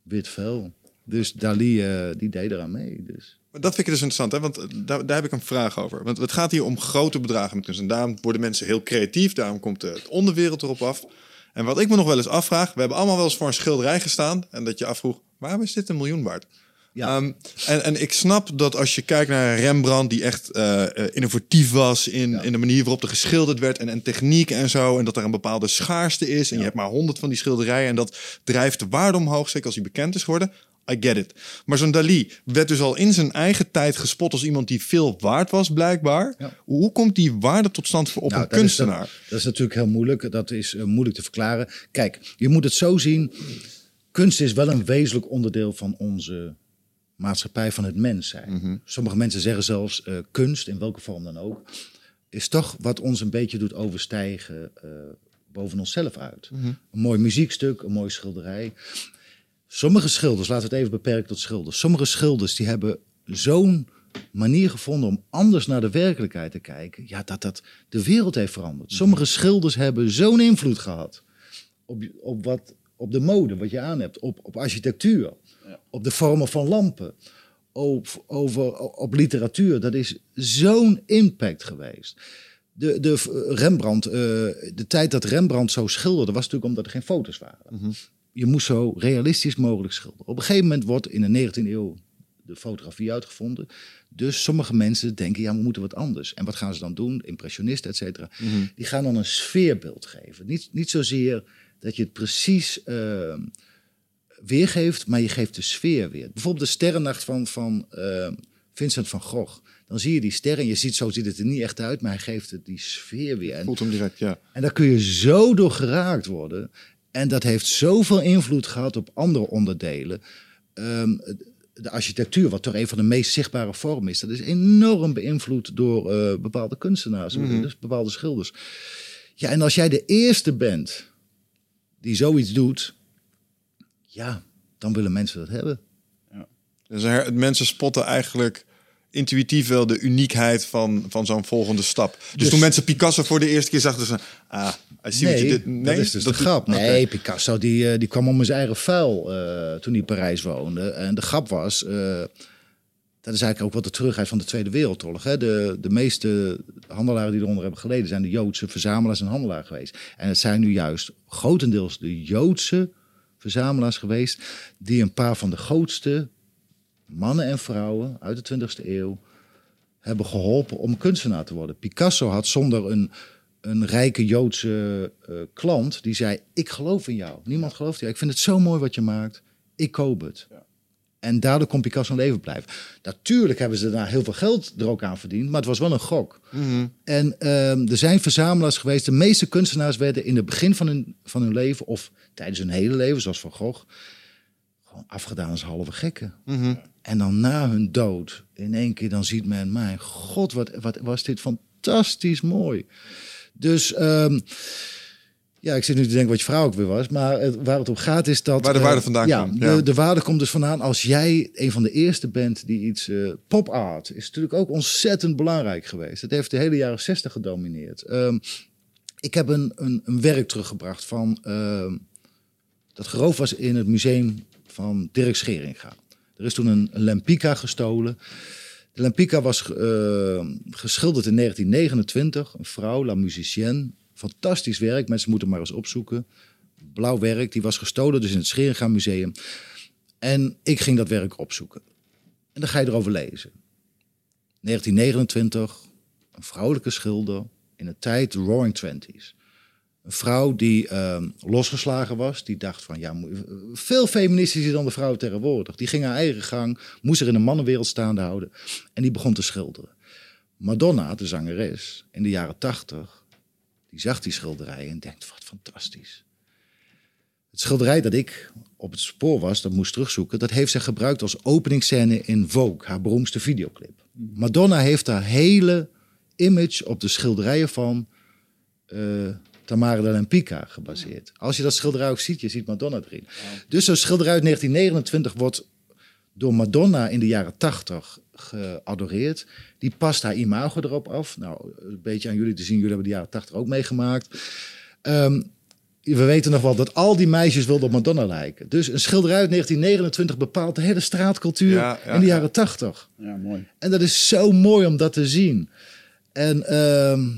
wit vel. Dus Dali, eh, die deed eraan mee. Dus. Dat vind ik dus interessant, hè? want eh, daar, daar heb ik een vraag over. Want het gaat hier om grote bedragen met daarom worden mensen heel creatief. Daarom komt de onderwereld erop af. En wat ik me nog wel eens afvraag... We hebben allemaal wel eens voor een schilderij gestaan... en dat je afvroeg, waarom is dit een miljoen waard? Ja. Ehm, en, en ik snap dat als je kijkt naar Rembrandt... die echt eh, eh, innovatief was in, in de manier waarop er geschilderd werd... En, en techniek en zo, en dat er een bepaalde schaarste is... en je hebt maar honderd van die schilderijen... en dat drijft de waarde omhoog, zeker als hij bekend is geworden... I get it. Maar zo'n Dali werd dus al in zijn eigen tijd gespot als iemand die veel waard was, blijkbaar. Ja. Hoe komt die waarde tot stand voor op Nou, een dat kunstenaar? dat is natuurlijk heel moeilijk. Dat is eh, moeilijk te verklaren. Kijk, je moet het zo zien. Kunst is wel een wezenlijk onderdeel van onze maatschappij, van het mens zijn. Sommige mensen zeggen zelfs eh, kunst, in welke vorm dan ook, is toch wat ons een beetje doet overstijgen eh, boven onszelf uit. Een mooi muziekstuk, een mooi schilderij. Sommige schilders, laten we het even beperken tot schilders. Sommige schilders die hebben zo'n manier gevonden om anders naar de werkelijkheid te kijken. Ja, dat dat de wereld heeft veranderd. Sommige schilders hebben zo'n invloed gehad op, op, wat, op de mode, wat je aan hebt, op, op architectuur, op de vormen van lampen, op, over, op literatuur. Dat is zo'n impact geweest. De, de Rembrandt, eh, de tijd dat Rembrandt zo schilderde, was natuurlijk omdat er geen foto's waren. Je moest zo realistisch mogelijk schilderen. Op een gegeven moment wordt in de 19e eeuw de fotografie uitgevonden. Dus sommige mensen denken, ja, we moeten wat anders. En wat gaan ze dan doen? Impressionisten, et cetera. Die gaan dan een sfeerbeeld geven. Niet, niet zozeer dat je het precies eh, weergeeft, maar je geeft de sfeer weer. Bijvoorbeeld de sterrennacht van, van eh, Vincent van Gogh. Dan zie je die sterren en je ziet, zo ziet het er niet echt uit, maar hij geeft het die sfeer weer. En Voelt hem direct, ja. en daar kun je zo door geraakt worden. En dat heeft zoveel invloed gehad op andere onderdelen. Ehm, de architectuur, wat toch een van de meest zichtbare vormen is, dat is enorm beïnvloed door eh, bepaalde kunstenaars, dus bepaalde schilders. Ja, en als jij de eerste bent die zoiets doet, ja, dan willen mensen dat hebben. Dus her- mensen spotten eigenlijk intuïtief wel de uniekheid van, van zo'n volgende stap. Dus, Dus- toen mensen Picasso voor de eerste keer zagen, ze ah, I see what Nee, you did. dat is dus de grap. Nee, Picasso die, eh, die kwam om zijn eigen vuil eh, toen hij in Parijs woonde. En de grap was, eh, dat is eigenlijk ook wat de terugheid van de Tweede Wereldoorlog. Hè? De, de meeste handelaren die eronder hebben geleden zijn de Joodse verzamelaars en handelaren geweest. En het zijn nu juist grotendeels de Joodse verzamelaars geweest die een paar van de grootste mannen en vrouwen uit de 20e eeuw hebben geholpen om kunstenaar te worden. Picasso had zonder een, een rijke Joodse eh, klant die zei: Ik geloof in jou. Niemand gelooft in jou. Ik vind het zo mooi wat je maakt. Ik koop het. En daardoor kon Picasso in leven blijven. Natuurlijk hebben ze daarna heel veel geld er ook aan verdiend, maar het was wel een gok. En ehm, er zijn verzamelaars geweest. De meeste kunstenaars werden in het begin van hun, van hun leven, of tijdens hun hele leven, zoals Van Gogh, gewoon afgedaan als halve gekken. En dan na hun dood, in één keer, dan ziet men, mijn god, wat, wat was dit fantastisch mooi. Dus ehm, ja, ik zit nu te denken wat je vrouw ook weer was. Maar het, waar het om gaat is dat... Waar de eh, waarde vandaan ja, komt, De, ja. de waarde komt dus vandaan als jij een van de eerste bent die iets... eh pop art is natuurlijk ook ontzettend belangrijk geweest. Het heeft de hele jaren zestig gedomineerd. Ehm, ik heb een, een, een werk teruggebracht van... ehm, dat geroof was in het museum van Dirk Scheringa. Er is toen een, Lempica gestolen. De Lempica was eh, geschilderd in 1929. Een vrouw, La Musicienne. Fantastisch werk. Mensen moeten maar eens opzoeken. Blauw werk. Die was gestolen dus in het Scheringa Museum. En ik ging dat werk opzoeken. En dan ga je erover lezen. 1929. Een vrouwelijke schilder. In een tijd, de Roaring Twenties. Een vrouw die ehm, losgeslagen was. Die dacht van, ja, veel feministischer dan de vrouw tegenwoordig. Die ging haar eigen gang. Moest er in een mannenwereld staande houden. En die begon te schilderen. Madonna, de zangeres, in de jaren tachtig, die zag die schilderij en denkt, wat fantastisch. Het schilderij dat ik op het spoor was, dat moest terugzoeken, dat heeft zij gebruikt als openingsscène in Vogue, haar beroemdste videoclip. Madonna heeft haar hele image op de schilderijen van eh, Tamara de Lempica gebaseerd. Als je dat schilderij ook ziet, je ziet Madonna erin. Dus zo'n schilderij uit 1929 wordt door Madonna in de jaren 80 geadoreerd. Die past haar imago erop af. Nou, een beetje aan jullie te zien, jullie hebben de jaren 80 ook meegemaakt. Ehm, we weten nog wel dat al die meisjes wilden op Madonna lijken. Dus een schilderij uit 1929 bepaalt de hele straatcultuur Ja, ja, in de ja. jaren 80. Ja, mooi. En dat is zo mooi om dat te zien. En ehm,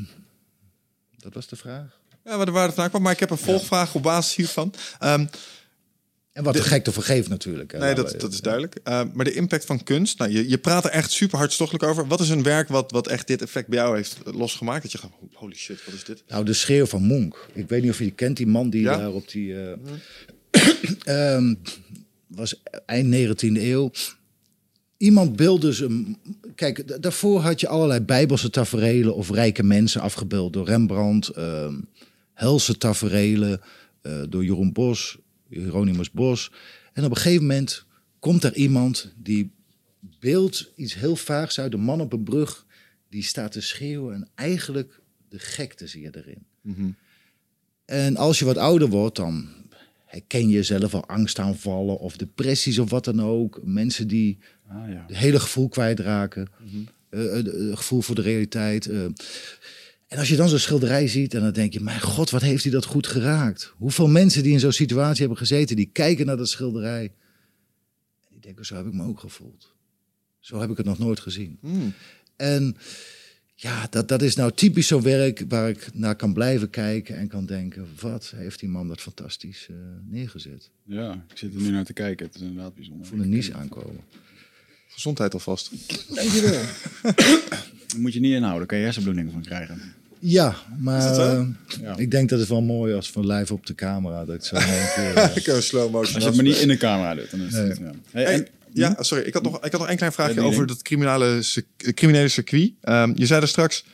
dat was de vraag. Ja, waar de waarde vandaan kwam. Maar ik heb een volgvraag op basis hiervan. Ehm, En wat de gek te vergeven natuurlijk. nee, dat, dat is duidelijk. Uh, maar de impact van kunst. Nou, je, je praat er echt super hartstochtelijk over. Wat is een werk wat, wat echt dit effect bij jou heeft losgemaakt? Dat je gaat, holy shit, wat is dit? Nou, de schreeuw van Monk. Ik weet niet of je die kent, die man die Ja. daar op die... eh, ehm, was eind 19e eeuw. Iemand beeldde ze... Kijk, da- daarvoor had je allerlei bijbelse taferelen... of rijke mensen afgebeeld door Rembrandt. ehm helse taferelen eh, door Jeroen Bos, Hieronymus Bos. En op een gegeven moment komt er iemand die beeldt iets heel vaags uit. Een man op een brug die staat te schreeuwen en eigenlijk de gekte zie je erin. En als je wat ouder wordt, dan herken je zelf wel angstaanvallen of depressies of wat dan ook. Mensen die Ah, ja. het hele gevoel kwijtraken. Het gevoel voor de realiteit. En als je dan zo'n schilderij ziet, en dan denk je, mijn god, wat heeft hij dat goed geraakt? Hoeveel mensen die in zo'n situatie hebben gezeten, die kijken naar dat schilderij. En die denken, zo heb ik me ook gevoeld. Zo heb ik het nog nooit gezien. En ja, dat, dat is nou typisch zo'n werk waar ik naar kan blijven kijken en kan denken, wat heeft die man dat fantastisch eh, neergezet. ja, ik zit er nu naar te kijken. Het is inderdaad bijzonder. Ik voel een nies aankomen. Gezondheid alvast. Dankjewel. Daar moet je niet inhouden, daar kan je hersenbloeding van krijgen. Ja, maar eh, Ja. ik denk dat het wel mooi als van live op de camera dat ik zo één keer, eh, Ik heb een slow motion. Als je het maar niet in de camera doet, dan is het... Nee. Ja. Hey, Hey, en, ja, sorry. Ik had nog, ik had nog een klein vraagje over ding. dat criminele, cir- criminele circuit. Ehm, je zei er straks,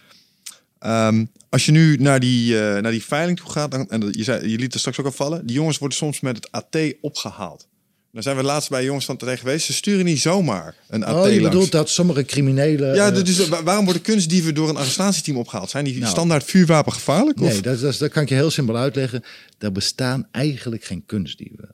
ehm, als je nu naar die, eh, naar die veiling toe gaat, dan, en je, zei, je liet er straks ook al vallen, die jongens worden soms met het AT opgehaald. Dan zijn we laatst bij jongens van terecht geweest. Ze sturen niet zomaar een AT Oh, je langs. bedoelt dat sommige criminelen... Ja, dus wa- waarom worden kunstdieven door een arrestatieteam opgehaald? Zijn die Nou. standaard vuurwapen gevaarlijk? Of? Nee, dat, dat, dat kan ik je heel simpel uitleggen. Er bestaan eigenlijk geen kunstdieven.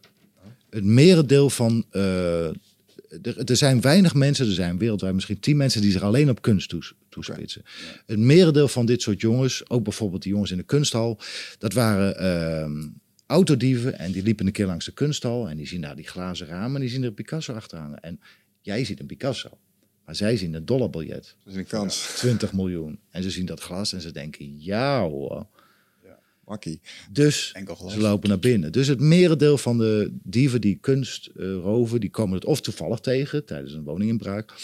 Het merendeel van eh, er, er zijn weinig mensen, er zijn wereldwijd misschien tien mensen die zich alleen op kunst toes- toespitsen. Het merendeel van dit soort jongens, ook bijvoorbeeld die jongens in de kunsthal, dat waren ehm, autodieven en die liepen een keer langs de kunsthal en die zien daar die glazen ramen en die zien er een Picasso achter hangen. En jij ziet een Picasso, maar zij zien een dollarbiljet. Dat is een kans. 20 miljoen. En ze zien dat glas en ze denken, ja hoor. Makkie. Dus ze lopen naar binnen. Dus het merendeel van de dieven die kunst eh, roven, die komen het of toevallig tegen tijdens een woninginbraak.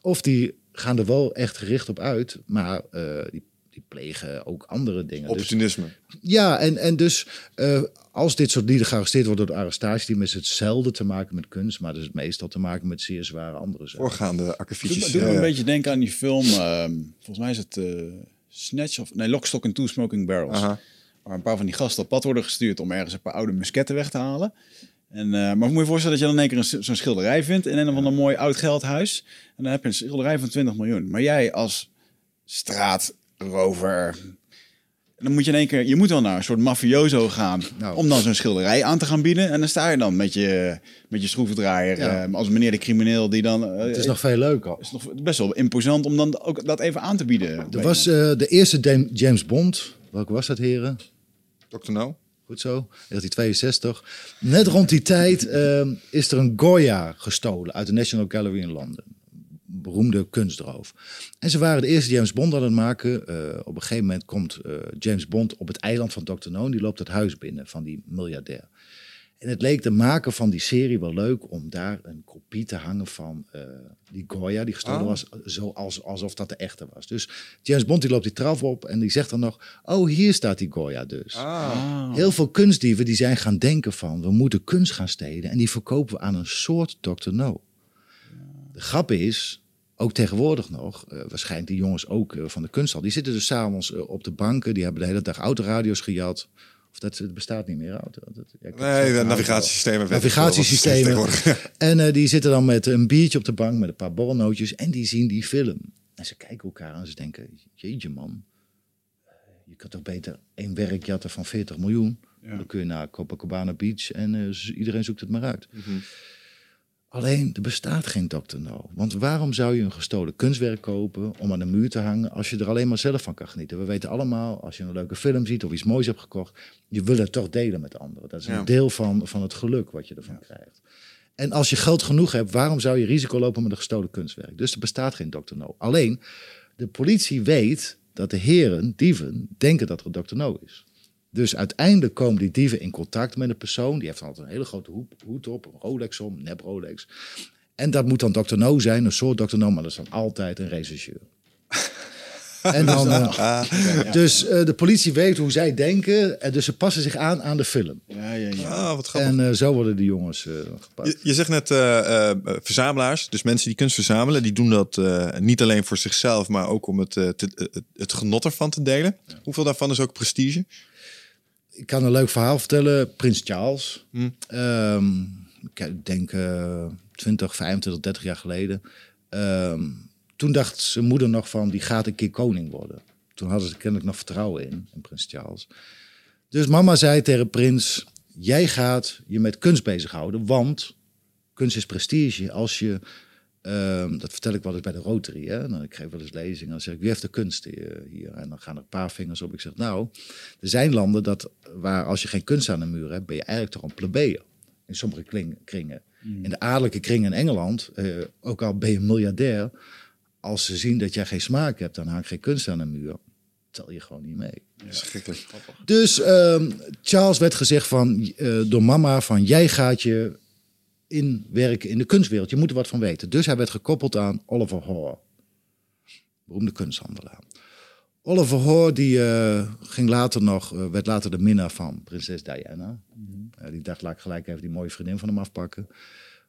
Of die gaan er wel echt gericht op uit, maar eh, die, die plegen ook andere dingen. Dus, Opportunisme. ja, en, en dus eh, als dit soort lieden gearresteerd worden door de arrestatieteam, is het zelden te maken met kunst, maar het is het meestal te maken met zeer zware andere zaken. Voorgaande akkefietjes. doet me Ja, een beetje denken aan die film. ehm, volgens mij is het eh, Snatch of nee, Lock, Stock and Two Smoking Barrels. Aha. Waar een paar van die gasten op pad worden gestuurd om ergens een paar oude musketten weg te halen. En, eh, maar moet je je voorstellen dat je dan in één keer zo'n schilderij vindt in een of ander mooi oud geldhuis. En dan heb je een schilderij van 20 miljoen. Maar jij als straatrover. Dan moet je in één keer, je moet wel naar een soort mafioso gaan Nou. om dan zo'n schilderij aan te gaan bieden. En dan sta je dan met je, met je schroevendraaier Ja. eh, als meneer de crimineel die dan... eh, Het is nog veel leuker. is nog best wel imposant om dan ook dat even aan te bieden. Er was eh, de eerste James Bond. Welke was dat, heren? Dr. No? Goed zo, 1962. Net rond die tijd ehm, is er een Goya gestolen uit de National Gallery in Londen. Beroemde kunstroof. En ze waren de eerste James Bond aan het maken. Eh, op een gegeven moment komt eh, James Bond op het eiland van Dr. No. Die loopt het huis binnen van die miljardair. En het leek de maker van die serie wel leuk om daar een kopie te hangen van eh, die Goya die gestolen Oh. was, zoals, alsof dat de echte was. Dus James Bond die loopt die trap op en die zegt dan nog, oh hier staat die Goya dus. Ah. Heel veel kunstdieven die zijn gaan denken van, we moeten kunst gaan stelen en die verkopen we aan een soort Dr. No. De grap is, ook tegenwoordig nog, eh, waarschijnlijk die jongens ook eh, van de kunsthal, die zitten dus s'avonds uh, op de banken, die hebben de hele dag autoradio's gejat. Of dat het bestaat niet meer, auto. Dat, ja, Nee, de navigatiesystemen. Navigatiesystemen. En eh, die zitten dan met een biertje op de bank met een paar borrelnootjes en die zien die film. En ze kijken elkaar aan en ze denken, jeetje man, eh, je kunt toch beter één werk jatten van 40 miljoen. Dan kun je naar Copacabana Beach en eh, iedereen zoekt het maar uit. Alleen, er bestaat geen Dr. No. Want waarom zou je een gestolen kunstwerk kopen om aan de muur te hangen als je er alleen maar zelf van kan genieten? We weten allemaal, als je een leuke film ziet of iets moois hebt gekocht, je wil het toch delen met anderen. Dat is een deel van, van het geluk wat je ervan krijgt. En als je geld genoeg hebt, waarom zou je risico lopen met een gestolen kunstwerk? Dus er bestaat geen Dr. No. Alleen, de politie weet dat de heren, dieven, denken dat er een Dr. No is. Dus uiteindelijk komen die dieven in contact met een persoon. Die heeft dan altijd een hele grote hoed, hoed op, een Rolex om, nep Rolex. En dat moet dan Dr. No zijn, een soort Dr. No, maar dat is dan altijd een rechercheur. En dan, eh, dus eh, de politie weet hoe zij denken, en dus ze passen zich aan aan de film. Ja, ja, ja. Ah, wat grappig. En eh, zo worden die jongens eh, gepakt. Je, je zegt net eh, eh, verzamelaars, dus mensen die kunst verzamelen, die doen dat eh, niet alleen voor zichzelf, maar ook om het, eh, te- het, het genot ervan te delen. Hoeveel daarvan is ook prestige? Ik kan een leuk verhaal vertellen. Prins Charles. Hm. Ehm, ik denk eh 20, 25, 30 jaar geleden. Ehm, toen dacht zijn moeder nog van, die gaat een keer koning worden. Toen hadden ze kennelijk nog vertrouwen in, in Prins Charles. Dus mama zei tegen Prins, jij gaat je met kunst bezighouden, want kunst is prestige. Als je, ehm, dat vertel ik wel eens bij de Rotary, hè? Dan, ik geef wel eens lezingen, dan zeg ik, wie heeft de kunst hier? En dan gaan er een paar vingers op. Ik zeg, nou, er zijn landen dat, waar als je geen kunst aan de muur hebt, ben je eigenlijk toch een plebeer. In sommige kling- kringen. In de adellijke kringen in Engeland, eh, ook al ben je miljardair, als ze zien dat jij geen smaak hebt, dan hangt geen kunst aan de muur. Tel je gewoon niet mee. Schrikkelijk. Dus ehm, Charles werd gezegd van, eh, door mama van jij gaat je inwerken in de kunstwereld. Je moet er wat van weten. Dus hij werd gekoppeld aan Oliver Hoare. Beroemde kunsthandelaar. Oliver Hoare die, eh, ging later nog, eh, werd later de minnaar van prinses Diana. Eh, die dacht, laat ik gelijk even die mooie vriendin van hem afpakken.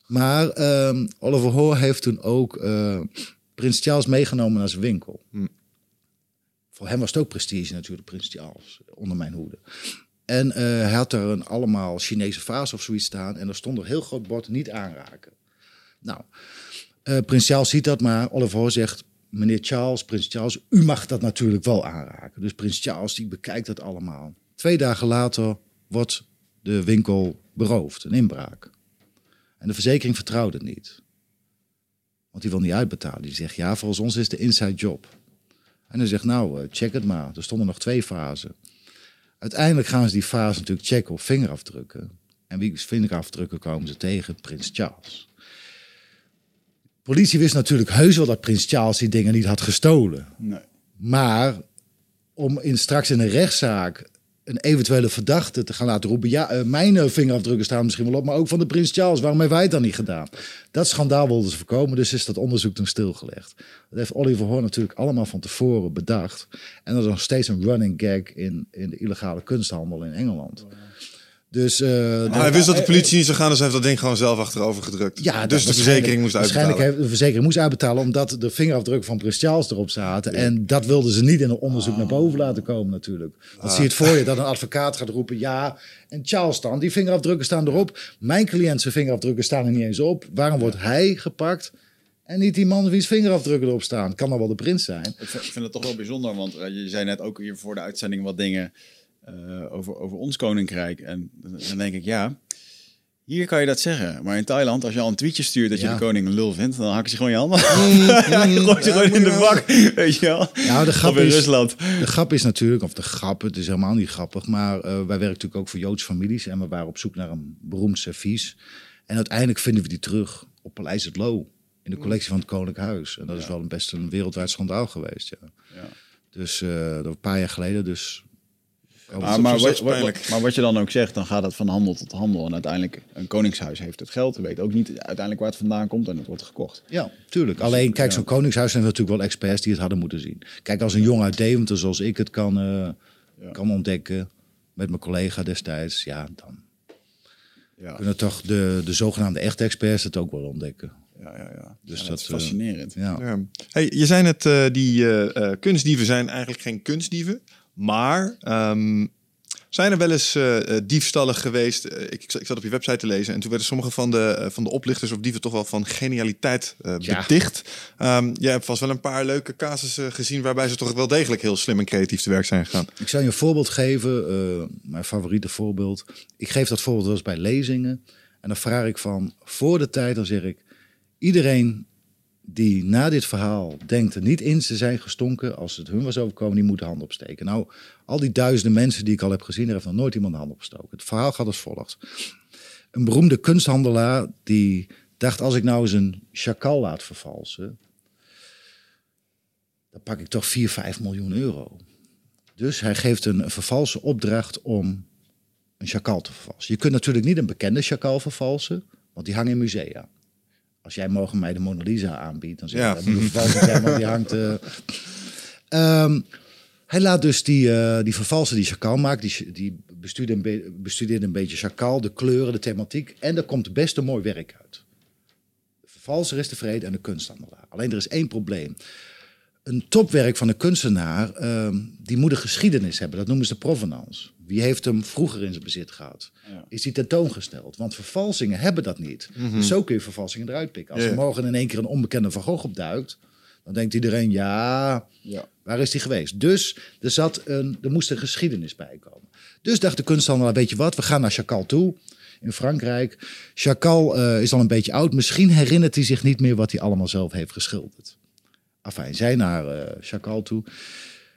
Maar ehm, Oliver Hoare heeft toen ook prins Charles meegenomen naar zijn winkel. Voor hem was het ook prestige natuurlijk, prins Charles, onder mijn hoede. En eh, hij had er een allemaal Chinese vaas of zoiets staan. En er stond er heel groot bord, niet aanraken. Nou, eh, prins Charles ziet dat, maar Oliver Hoare zegt... Meneer Charles, prins Charles, u mag dat natuurlijk wel aanraken. Dus prins Charles die bekijkt dat allemaal. Twee dagen later wordt de winkel beroofd, een inbraak. En de verzekering vertrouwde het niet. Want die wil niet uitbetalen. Die zegt, ja, volgens ons is de inside job. En hij zegt, nou, eh, check het maar. Er stonden nog twee fasen. Uiteindelijk gaan ze die fase natuurlijk checken op vingerafdrukken. En wie vingerafdrukken komen ze tegen? Prins Charles. Politie wist natuurlijk heus wel dat Prins Charles die dingen niet had gestolen. Nee. Maar om in, straks in een rechtszaak een eventuele verdachte te gaan laten roepen... ja, uh, mijn eh, vingerafdrukken staan misschien wel op, maar ook van de Prins Charles. Waarom hebben wij het dan niet gedaan? Dat schandaal wilden ze voorkomen, dus is dat onderzoek toen stilgelegd. Dat heeft Oliver Horn natuurlijk allemaal van tevoren bedacht. En dat is nog steeds een running gag in, in de illegale kunsthandel in Engeland. Dus, uh, maar hij wist dat de politie niet zou gaan, dus hij heeft dat ding gewoon zelf achterover gedrukt. Ja, dus de verzekering moest uitbetalen. Waarschijnlijk heeft de verzekering moest uitbetalen omdat de vingerafdrukken van Prins Charles erop zaten. Ja. En dat wilden ze niet in een onderzoek naar boven laten komen natuurlijk. Want ah. zie je het voor je dat een advocaat gaat roepen, ja, en Charles dan, die vingerafdrukken staan erop. Mijn cliënt zijn vingerafdrukken staan er niet eens op. Waarom wordt hij gepakt? En niet die man wiens vingerafdrukken erop staan. Kan dan wel de prins zijn. Ik vind, het toch wel bijzonder, want je zei net ook hier voor de uitzending wat dingen uh, over, over ons koninkrijk. En dan denk ik, ja, hier kan je dat zeggen. Maar in Thailand, als je al een tweetje stuurt dat je de koning een lul vindt, dan hakken ze gewoon je handen. Mm, je gooit ze gewoon in de bak, weet je wel. Nou, de grap in is, Rusland. De grap is natuurlijk, of de grap, het is helemaal niet grappig, maar uh, wij werken natuurlijk ook voor Joodse families en we waren op zoek naar een beroemd servies. En uiteindelijk vinden we die terug op Paleis het Loo, in de collectie van het Koninklijk Huis. En dat ja. is wel een best een wereldwijd schandaal geweest, ja. ja. Dus uh, dat een paar jaar geleden, dus maar, maar, wat, wat, maar, wat, je dan ook zegt, dan gaat het van handel tot handel. En uiteindelijk, een koningshuis heeft het geld. weet ook niet uiteindelijk waar het vandaan komt en het wordt gekocht. Ja, tuurlijk. Dus, Alleen, kijk, zo'n koningshuis zijn natuurlijk wel experts die het hadden moeten zien. Kijk, als een jong uit Deventer, zoals ik het kan, uh, ja. kan ontdekken, met mijn collega destijds, ja, dan ja. kunnen toch de, de zogenaamde echte experts het ook wel ontdekken. Ja, ja, ja. Dus dat, dat, is fascinerend. Uh, ja. Hey, je zei net, uh, die uh, kunstdieven zijn eigenlijk geen kunstdieven. Maar um, zijn er wel eens uh, diefstallen geweest? Uh, ik, ik, zat op je website te lezen en toen werden sommige van de, uh, van de oplichters of dieven toch wel van genialiteit beticht. Ja. Um, jij hebt vast wel een paar leuke casussen gezien waarbij ze toch wel degelijk heel slim en creatief te werk zijn gegaan. Ik zal je een voorbeeld geven, mijn favoriete voorbeeld. Ik geef dat voorbeeld wel eens bij lezingen en dan vraag ik van voor de tijd, dan zeg ik iedereen die na dit verhaal denkt er niet in te zijn gestonken als het hun was overkomen, die moet de hand opsteken. Nou, al die duizenden mensen die ik al heb gezien, er heeft nog nooit iemand de hand opgestoken. Het verhaal gaat als volgt. Een beroemde kunsthandelaar die dacht, als ik nou eens een chakal laat vervalsen, dan pak ik toch 4, 5 miljoen euro. Dus hij geeft een vervalse opdracht om een chakal te vervalsen. Je kunt natuurlijk niet een bekende chakal vervalsen, want die hangen in musea als jij morgen mij de Mona Lisa aanbiedt, dan zeg ja. dat maar die hangt... Uh... Um, hij laat dus die, uh, die vervalsen die Chakal maakt, die, die bestudeert, een bestudeert een beetje Chakal, de kleuren, de thematiek. En er komt best een mooi werk uit. De vervalser is tevreden en de kunsthandelaar. Alleen er is één probleem. Een topwerk van een kunstenaar, uh, die moet een geschiedenis hebben. Dat noemen ze de provenance. Wie heeft hem vroeger in zijn bezit gehad? Ja. Is hij tentoongesteld? Want vervalsingen hebben dat niet. Mm -hmm. zo kun je vervalsingen eruit pikken. Als er morgen in één keer een onbekende Van Gogh opduikt, dan denkt iedereen, ja, waar is hij geweest? Dus er, zat een, er moest een geschiedenis bij komen. Dus dacht de kunsthandelaar, weet je wat, we gaan naar Chakal toe in Frankrijk. Chakal uh, is al een beetje oud. Misschien herinnert hij zich niet meer wat hij allemaal zelf heeft geschilderd. Enfin, zij naar uh, Chakal toe.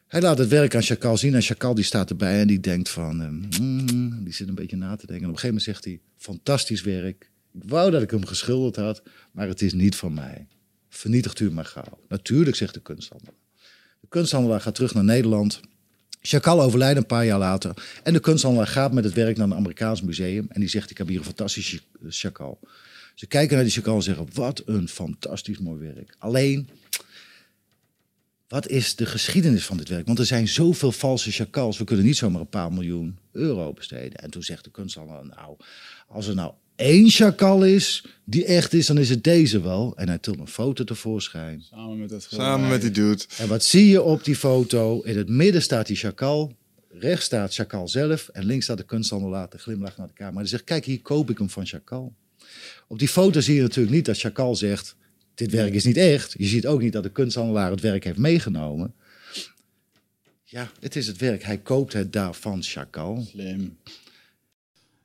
Hij laat het werk aan Chakal zien en Chakal die staat erbij en die denkt van, uh, mm, die zit een beetje na te denken. En op een gegeven moment zegt hij, fantastisch werk. Ik wou dat ik hem geschilderd had, maar het is niet van mij. Vernietigt u maar gauw. Natuurlijk, zegt de kunsthandelaar. De kunsthandelaar gaat terug naar Nederland. Chakal overlijdt een paar jaar later. En de kunsthandelaar gaat met het werk naar een Amerikaans museum. En die zegt, ik heb hier een fantastische Chakal. Ze kijken naar die Chakal en zeggen, wat een fantastisch mooi werk. Alleen, wat is de geschiedenis van dit werk? Want er zijn zoveel valse chakals. We kunnen niet zomaar een paar miljoen euro besteden. En toen zegt de kunsthandelaar, nou, als er nou één chakal is die echt is, dan is het deze wel. En hij tilt een foto tevoorschijn. Samen met, het Samen met die dude. En wat zie je op die foto? In het midden staat die chakal. Rechts staat Chakal zelf. En links staat de kunsthandelaar te glimlachen naar de camera. Hij zegt, kijk, hier koop ik hem van Chakal. Op die foto zie je natuurlijk niet dat Chakal zegt dit werk is niet echt. Je ziet ook niet dat de kunsthandelaar het werk heeft meegenomen. Ja, het is het werk. Hij koopt het daar van Chakal. Slim.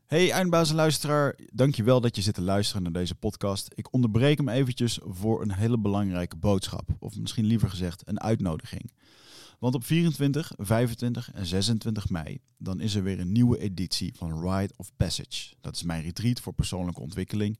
Hey eindbazenluisteraar, dankjewel dat je zit te luisteren naar deze podcast. Ik onderbreek hem eventjes voor een hele belangrijke boodschap. Of misschien liever gezegd een uitnodiging. Want op 24, 25 en 26 mei dan is er weer een nieuwe editie van Ride of Passage. Dat is mijn retreat voor persoonlijke ontwikkeling.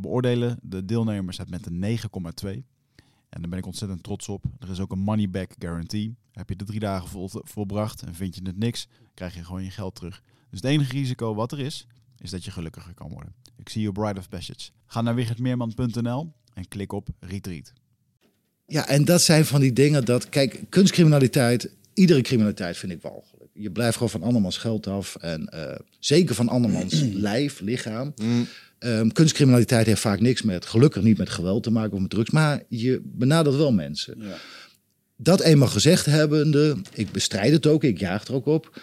beoordelen de deelnemers het met een 9,2. En daar ben ik ontzettend trots op. Er is ook een money back guarantee. Heb je de drie dagen vol, volbracht en vind je het niks, krijg je gewoon je geld terug. Dus het enige risico wat er is, is dat je gelukkiger kan worden. Ik zie je op Bride of Passage. Ga naar wichertmeerman.nl en klik op Retreat. Ja, en dat zijn van die dingen dat, kijk, kunstcriminaliteit, iedere criminaliteit vind ik walgelijk. Je blijft gewoon van andermans geld af en uh, zeker van andermans lijf, lichaam. Mm. Um, kunstcriminaliteit heeft vaak niks met, gelukkig niet met geweld te maken of met drugs, maar je benadert wel mensen. Ja. Dat eenmaal gezegd hebbende, ik bestrijd het ook, ik jaag er ook op.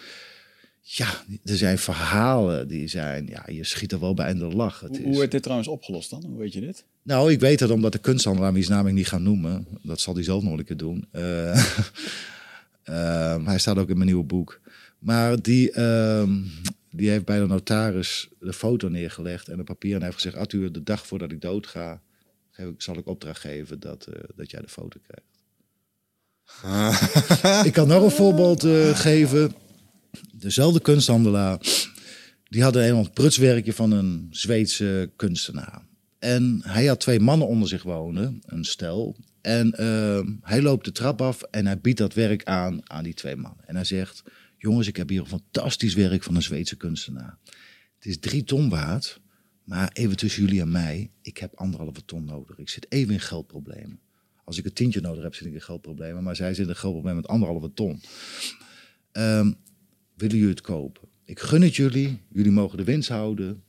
Ja, er zijn verhalen die zijn, ja, je schiet er wel bij in de lach. Het Hoe, is... hoe werd dit trouwens opgelost dan? Hoe weet je dit? Nou, ik weet dat omdat de kunsthandelaar, wiens naam ik niet ga noemen, dat zal hij zelf nog een keer doen. Uh, uh, hij staat ook in mijn nieuwe boek. Maar die, uh, die heeft bij de notaris de foto neergelegd en een papier en heeft gezegd: Arthur, de dag voordat ik dood ga, zal ik opdracht geven dat, uh, dat jij de foto krijgt. ik kan nog een voorbeeld uh, geven. Dezelfde kunsthandelaar, die had een prutswerkje van een Zweedse kunstenaar. En hij had twee mannen onder zich wonen, een stel. En uh, hij loopt de trap af en hij biedt dat werk aan aan die twee mannen. En hij zegt: Jongens, ik heb hier een fantastisch werk van een Zweedse kunstenaar. Het is drie ton waard, maar even tussen jullie en mij, ik heb anderhalve ton nodig. Ik zit even in geldproblemen. Als ik een tientje nodig heb, zit ik in geldproblemen. Maar zij zit in geldproblemen met anderhalve ton. Um, willen jullie het kopen? Ik gun het jullie. Jullie mogen de winst houden.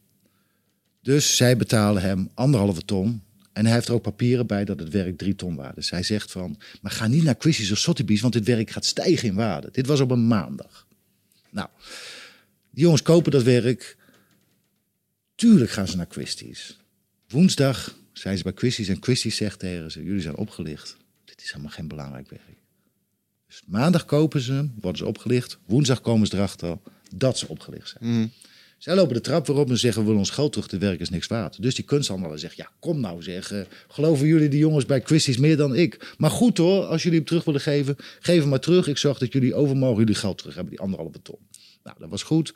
Dus zij betalen hem anderhalve ton. En hij heeft er ook papieren bij dat het werk drie ton waard is. Hij zegt van, maar ga niet naar Christie's of Sotheby's, want dit werk gaat stijgen in waarde. Dit was op een maandag. Nou, die jongens kopen dat werk. Tuurlijk gaan ze naar Christie's. Woensdag zijn ze bij Christie's en Christie's zegt tegen ze, jullie zijn opgelicht. Dit is helemaal geen belangrijk werk. Dus maandag kopen ze, worden ze opgelicht. Woensdag komen ze erachter dat ze opgelicht zijn. Mm. Zij lopen de trap weer op en zeggen: We willen ons geld terug, de werk is niks waard. Dus die kunsthandelaar zegt: Ja, kom nou zeg. Uh, geloven jullie die jongens bij Christie's meer dan ik? Maar goed hoor, als jullie hem terug willen geven, geef hem maar terug. Ik zorg dat jullie overmorgen jullie geld terug hebben, die anderhalve ton. Nou, dat was goed.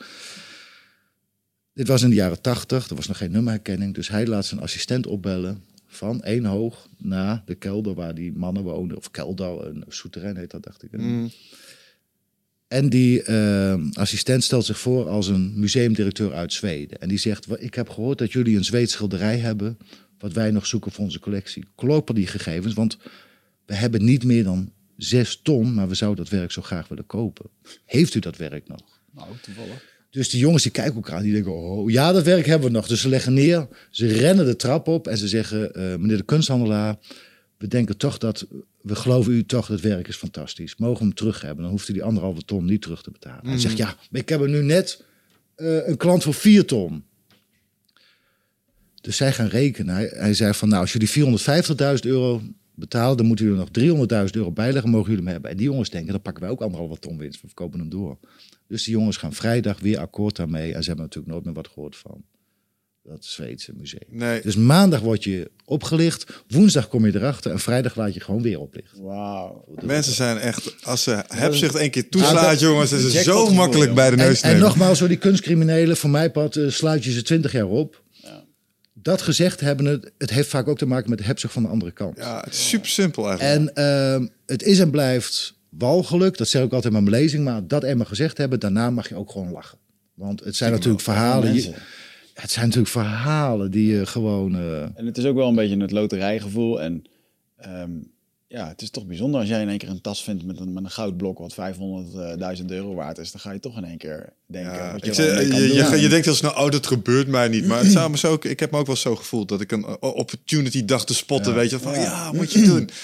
Dit was in de jaren tachtig, er was nog geen nummerherkenning. Dus hij laat zijn assistent opbellen van één hoog naar de kelder waar die mannen woonden. Of kelder, een souterrain heet dat, dacht ik. En die uh, assistent stelt zich voor als een museumdirecteur uit Zweden. En die zegt, ik heb gehoord dat jullie een Zweeds schilderij hebben... wat wij nog zoeken voor onze collectie. Kloppen die gegevens, want we hebben niet meer dan zes ton... maar we zouden dat werk zo graag willen kopen. Heeft u dat werk nog? Nou, toevallig. Dus die jongens die kijken elkaar aan, die denken, oh ja, dat werk hebben we nog. Dus ze leggen neer, ze rennen de trap op en ze zeggen, uh, meneer de kunsthandelaar, we denken toch dat, we geloven u toch, dat werk is fantastisch. Mogen we hem terug hebben, dan hoeft u die anderhalve ton niet terug te betalen. Mm. Hij zegt, ja, maar ik heb er nu net uh, een klant voor vier ton. Dus zij gaan rekenen. Hij, hij zei van, nou, als jullie 450.000 euro betalen, dan moeten jullie nog 300.000 euro bijleggen, mogen jullie hem hebben. En die jongens denken, dan pakken wij ook anderhalve ton winst, we verkopen hem door. Dus die jongens gaan vrijdag weer akkoord daarmee. En ze hebben natuurlijk nooit meer wat gehoord van dat Zweedse museum. Nee. Dus maandag word je opgelicht, woensdag kom je erachter en vrijdag laat je gewoon weer oplichten. Wauw. Mensen zijn echt, als ze hebzucht één keer toeslaat, dat- jongens, is het jackpot zo makkelijk bij de En, neus te en nemen. nogmaals, voor die kunstcriminelen, voor mij pad, eh, sluit je ze twintig jaar op. Dat gezegd hebben, het, het heeft vaak ook te maken met de hebzucht van de andere kant. Ja, het is super simpel eigenlijk. En ehm, het is en blijft walgelijk, dat zeg ik altijd in mijn lezing, maar dat eenmaal gezegd hebben, daarna mag je ook gewoon lachen. Want het zijn natuurlijk verhalen. Het zijn natuurlijk verhalen die je gewoon. eh, En het is ook wel een beetje het loterijgevoel. En ehm, ja, het is toch bijzonder als jij in één keer een tas vindt met een, met een goudblok wat 500.000 euro waard is. Dan ga je toch in één keer denken Ja, wat je, denkt heel snel, oh, dat gebeurt mij niet. Maar het zou me zo, ook- ik heb me ook wel zo gevoeld dat ik een eh, opportunity dacht te spotten. Weet je, van ja, moet je doen.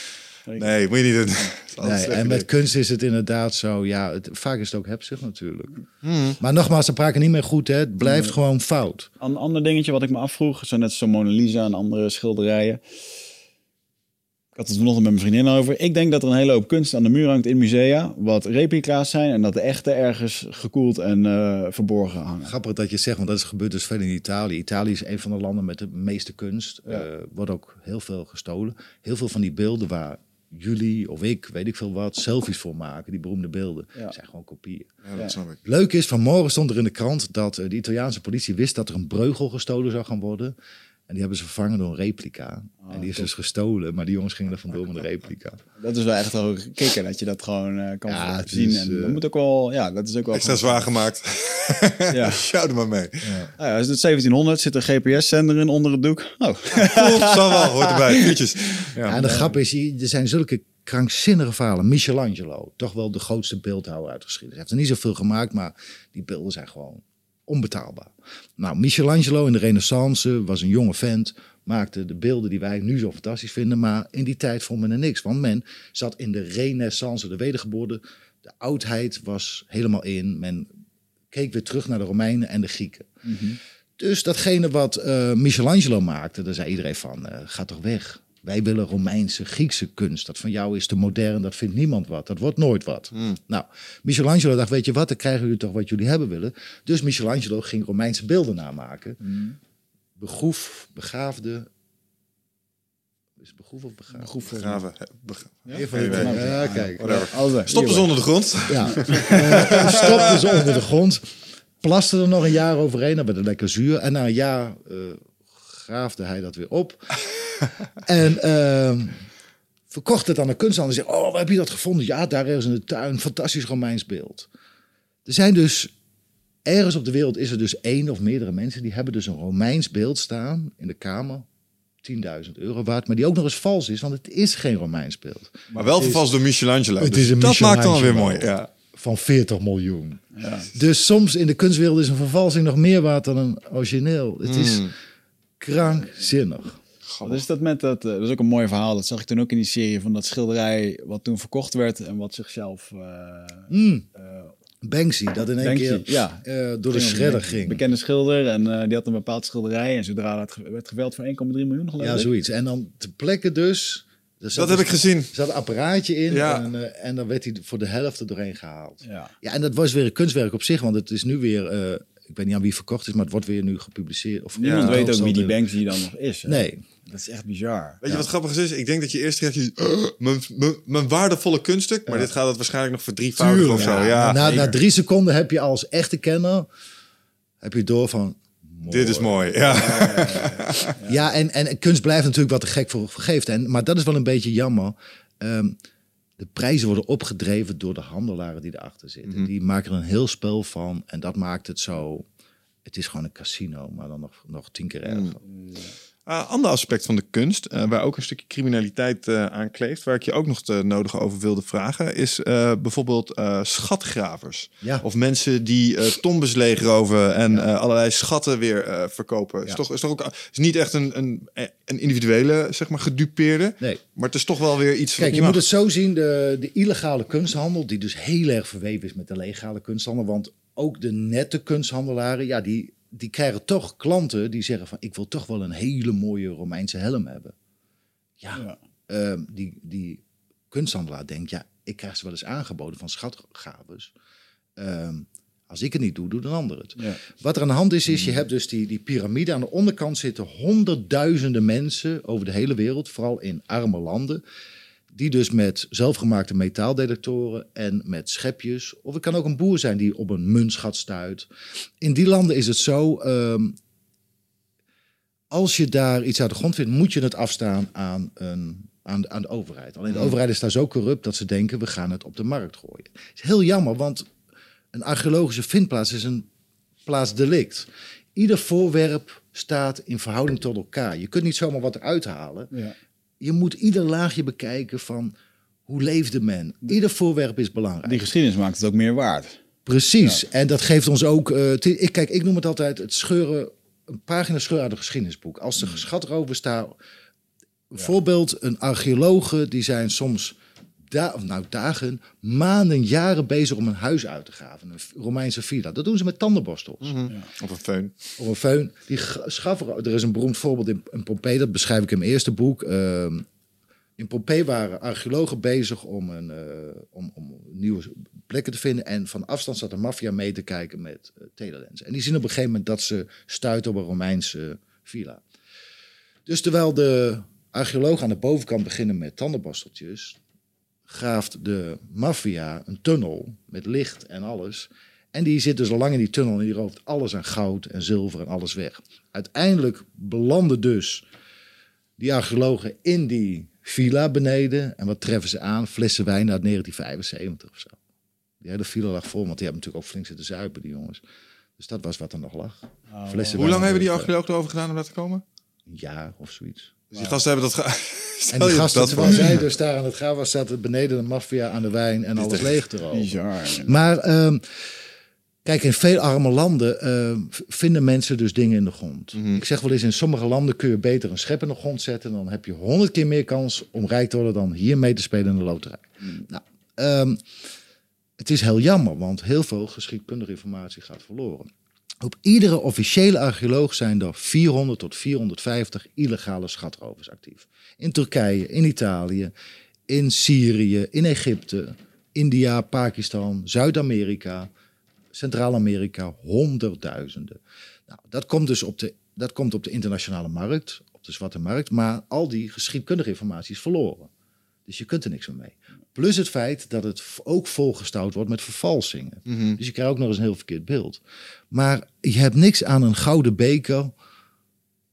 Nee, moet je niet doen. Nee, en met kunst is het inderdaad zo. Ja, het, vaak is het ook hebzucht natuurlijk. Hmm. Maar nogmaals, ze praten niet meer goed. Hè. Het blijft gewoon fout. Een ander dingetje wat ik me afvroeg, zo net zo Mona Lisa en andere schilderijen. Ik had het vanochtend met mijn vriendin over. Ik denk dat er een hele hoop kunst aan de muur hangt in musea, wat replica's zijn en dat de echte ergens gekoeld en eh, verborgen hangen. Grappig dat je zegt, want dat is gebeurd dus veel in Italië. Italië is een van de landen met de meeste kunst. Ja. Er wordt ook heel veel gestolen. Heel veel van die beelden waar jullie of ik, weet ik veel wat, selfies voor maken, die beroemde beelden, Ja. zijn gewoon kopieën. Ja, dat snap ik. Leuk is, vanmorgen stond er in de krant dat eh, de Italiaanse politie wist dat er een breugel gestolen zou gaan worden. En die hebben ze vervangen door een replica. en die is dus gestolen, maar die jongens gingen er vandoor met een replica. Dat is wel echt wel kicken dat je dat gewoon eh, kan Ja, zien. is, en dat eh, moet ook wel, ja, dat is ook wel Extra gewoon- zwaar gemaakt. Ja. Sjouw er maar mee. Ja, is het 1700 zit een GPS-zender in onder het doek. Oh, zal wel, hoort erbij. Ja, en de grap is, er zijn zulke krankzinnige verhalen. Michelangelo, toch wel de grootste beeldhouwer uit de geschiedenis. Hij heeft er niet zoveel gemaakt, maar die beelden zijn gewoon onbetaalbaar. Nou, Michelangelo in de renaissance was een jonge vent, maakte de beelden die wij nu zo fantastisch vinden, maar in die tijd vond men er niks. Want men zat in de renaissance, de wedergeboorte. De oudheid was helemaal in. Men keek weer terug naar de Romeinen en de Grieken. Dus datgene wat eh, Michelangelo maakte, daar zei iedereen van, eh, ga toch weg. Wij willen Romeinse, Griekse kunst. Dat van jou is te modern, dat vindt niemand wat. Dat wordt nooit wat. Nou, Michelangelo dacht, weet je wat, dan krijgen jullie toch wat jullie hebben willen. Dus Michelangelo ging Romeinse beelden namaken. Begroef, begaafde... Is begroef of begaafde? goed voor Graven. Bega- Een van die Geen twee. idee. Ja, kijk. Stop dus Hier, onder de grond. Ja, Eh, stopte ze onder de grond. Plaste er nog een jaar overheen. Dan werd het lekker zuur. En na een jaar eh, graafde hij dat weer op. en ehm, verkocht het aan een kunsthandel. Zei, oh, waar heb je dat gevonden? Ja, daar ergens in de tuin. Fantastisch Romeins beeld. Er zijn dus... Ergens op de wereld is er dus één of meerdere mensen... die hebben dus een Romeins beeld staan in de kamer. 10.000 euro waard. Maar die ook nog eens vals is. Want het is geen Romeins beeld. Maar wel vervast door Michelangelo. Het Dus is een dat maakt dan weer mooi. Ja. Van 40 miljoen. Ja. Dus soms in de kunstwereld is een vervalsing nog meer waard dan een origineel. Het is Hmm. Krankzinnig. Wat is dat met dat? eh, dat is ook een mooi verhaal. Dat zag ik toen ook in die serie van dat schilderij wat toen verkocht werd en wat zichzelf. Mm. eh, Banksy, dat in één Banksy, keer ja. eh, door de ging om shredder een ging. Bekende schilder en eh, die had een bepaald schilderij en zodra dat ge- werd geveld voor 1,3 miljoen geloof Ja, ik. zoiets. En dan ter plekke dus... Dat heb dus- ik gezien. Er zat een apparaatje in Ja. en, eh, en dan werd hij voor de helft er doorheen gehaald. Ja. Ja, en dat was weer een kunstwerk op zich, want het is nu weer... eh, ik weet niet aan wie verkocht is, maar het wordt weer nu gepubliceerd. Of Niemand weet ook wie die Banksy dan nog is. hè. Nee. Dat is echt bizar. Weet je wat grappig is? Ik denk dat je eerst reactie mijn, mijn, mijn waardevolle kunststuk. Maar dit gaat het waarschijnlijk nog verdrievoudigen of zo. Ja, na, na drie seconden heb je als echte kenner... heb je door van... dit is mooi. Ja. Ja, en, en kunst blijft natuurlijk wat de gek voor geeft. En, maar dat is wel een beetje jammer. Ehm, de prijzen worden opgedreven door de handelaren die erachter zitten. Die maken er een heel spel van. En dat maakt het zo... Het is gewoon een casino, maar dan nog, nog tien keer erger. Uh, ander aspect van de kunst, eh, waar ook een stukje criminaliteit eh, aan kleeft, waar ik je ook nog het nodige over wilde vragen, is bijvoorbeeld schatgravers. Ja. Of mensen die tombes leegroven en allerlei schatten weer verkopen. Is, toch, is, toch ook, is niet echt een, een, een individuele, zeg maar, gedupeerde. Nee. Maar het is toch wel weer iets Kijk, je moet het zo zien, de, de illegale kunsthandel, die dus heel erg verweven is met de legale kunsthandel. Want ook de nette kunsthandelaren, ja, die, die krijgen toch klanten die zeggen van, ik wil toch wel een hele mooie Romeinse helm hebben. Ja, Ja. ehm, die, die kunsthandelaar denkt, ja, ik krijg ze wel eens aangeboden van schatgavers. Ehm, Als ik het niet doe, doet een ander het. Ja. Wat er aan de hand is, is je hebt dus die, die piramide. Aan de onderkant zitten honderdduizenden mensen over de hele wereld, vooral in arme landen. Die dus met zelfgemaakte metaaldetectoren en met schepjes. Of het kan ook een boer zijn die op een muntschat stuit. In die landen is het zo. ehm, als je daar iets uit de grond vindt, moet je het afstaan aan, een, aan, aan de overheid. Alleen de overheid is daar zo corrupt dat ze denken: we gaan het op de markt gooien. Het is heel jammer, want een archeologische vindplaats is een plaats delict. Ieder voorwerp staat in verhouding tot elkaar. Je kunt niet zomaar wat eruit halen. Ja. Je moet ieder laagje bekijken van hoe leefde men. Ieder voorwerp is belangrijk. Die geschiedenis maakt het ook meer waard. Precies. En dat geeft ons ook. eh, ik, kijk, ik noem het altijd het scheuren. Een pagina scheuren uit een geschiedenisboek. Als er schatrover staat. Bijvoorbeeld een archeologen die zijn soms da of nou, dagen, maanden, jaren bezig om een huis uit te graven. Een Romeinse villa. Dat doen ze met tandenborstels. Of een föhn. Of een föhn. Die schaffen, er is een beroemd voorbeeld in, in Pompeii, dat beschrijf ik in mijn eerste boek. Ehm, in Pompeii waren archeologen bezig om, een, eh, om, om nieuwe plekken te vinden. En van afstand zat de maffia mee te kijken met uh, telelens. En die zien op een gegeven moment dat ze stuiten op een Romeinse villa. Dus terwijl de archeologen aan de bovenkant beginnen met tandenborsteltjes, graaft de maffia een tunnel met licht en alles. En die zit dus al lang in die tunnel en die rooft alles aan goud en zilver en alles weg. Uiteindelijk belanden dus die archeologen in die villa beneden. En wat treffen ze aan? Flessen wijn uit 1975 of zo. Die hele villa lag vol, want die hebben natuurlijk ook flink zitten zuipen, die jongens. Dus dat was wat er nog lag. Flessen Hoe lang hebben die archeologen erover gedaan om daar te komen? Een jaar of zoiets. Dus die gasten hebben dat... ge- En die gasten, terwijl zij dus daar aan het gaan was, zaten beneden de maffia aan de wijn en alles leeg te roken. Bizar. Maar ehm, kijk, in veel arme landen ehm, vinden mensen dus dingen in de grond. Ik zeg wel eens, in sommige landen kun je beter een schep in de grond zetten. Dan heb je honderd keer meer kans om rijk te worden dan hier mee te spelen in de loterij. Nou, ehm, het is heel jammer, want heel veel geschiedkundige informatie gaat verloren. Op iedere officiële archeoloog zijn er 400 tot 450 illegale schatrovers actief. In Turkije, in Italië, in Syrië, in Egypte, India, Pakistan, Zuid-Amerika, Centraal-Amerika, honderdduizenden. Nou, dat komt dus op de, dat komt op de internationale markt, op de zwarte markt, maar al die geschiedkundige informatie is verloren. Dus je kunt er niks meer mee. Plus het feit dat het ook volgestouwd wordt met vervalsingen. Dus je krijgt ook nog eens een heel verkeerd beeld. Maar je hebt niks aan een gouden beker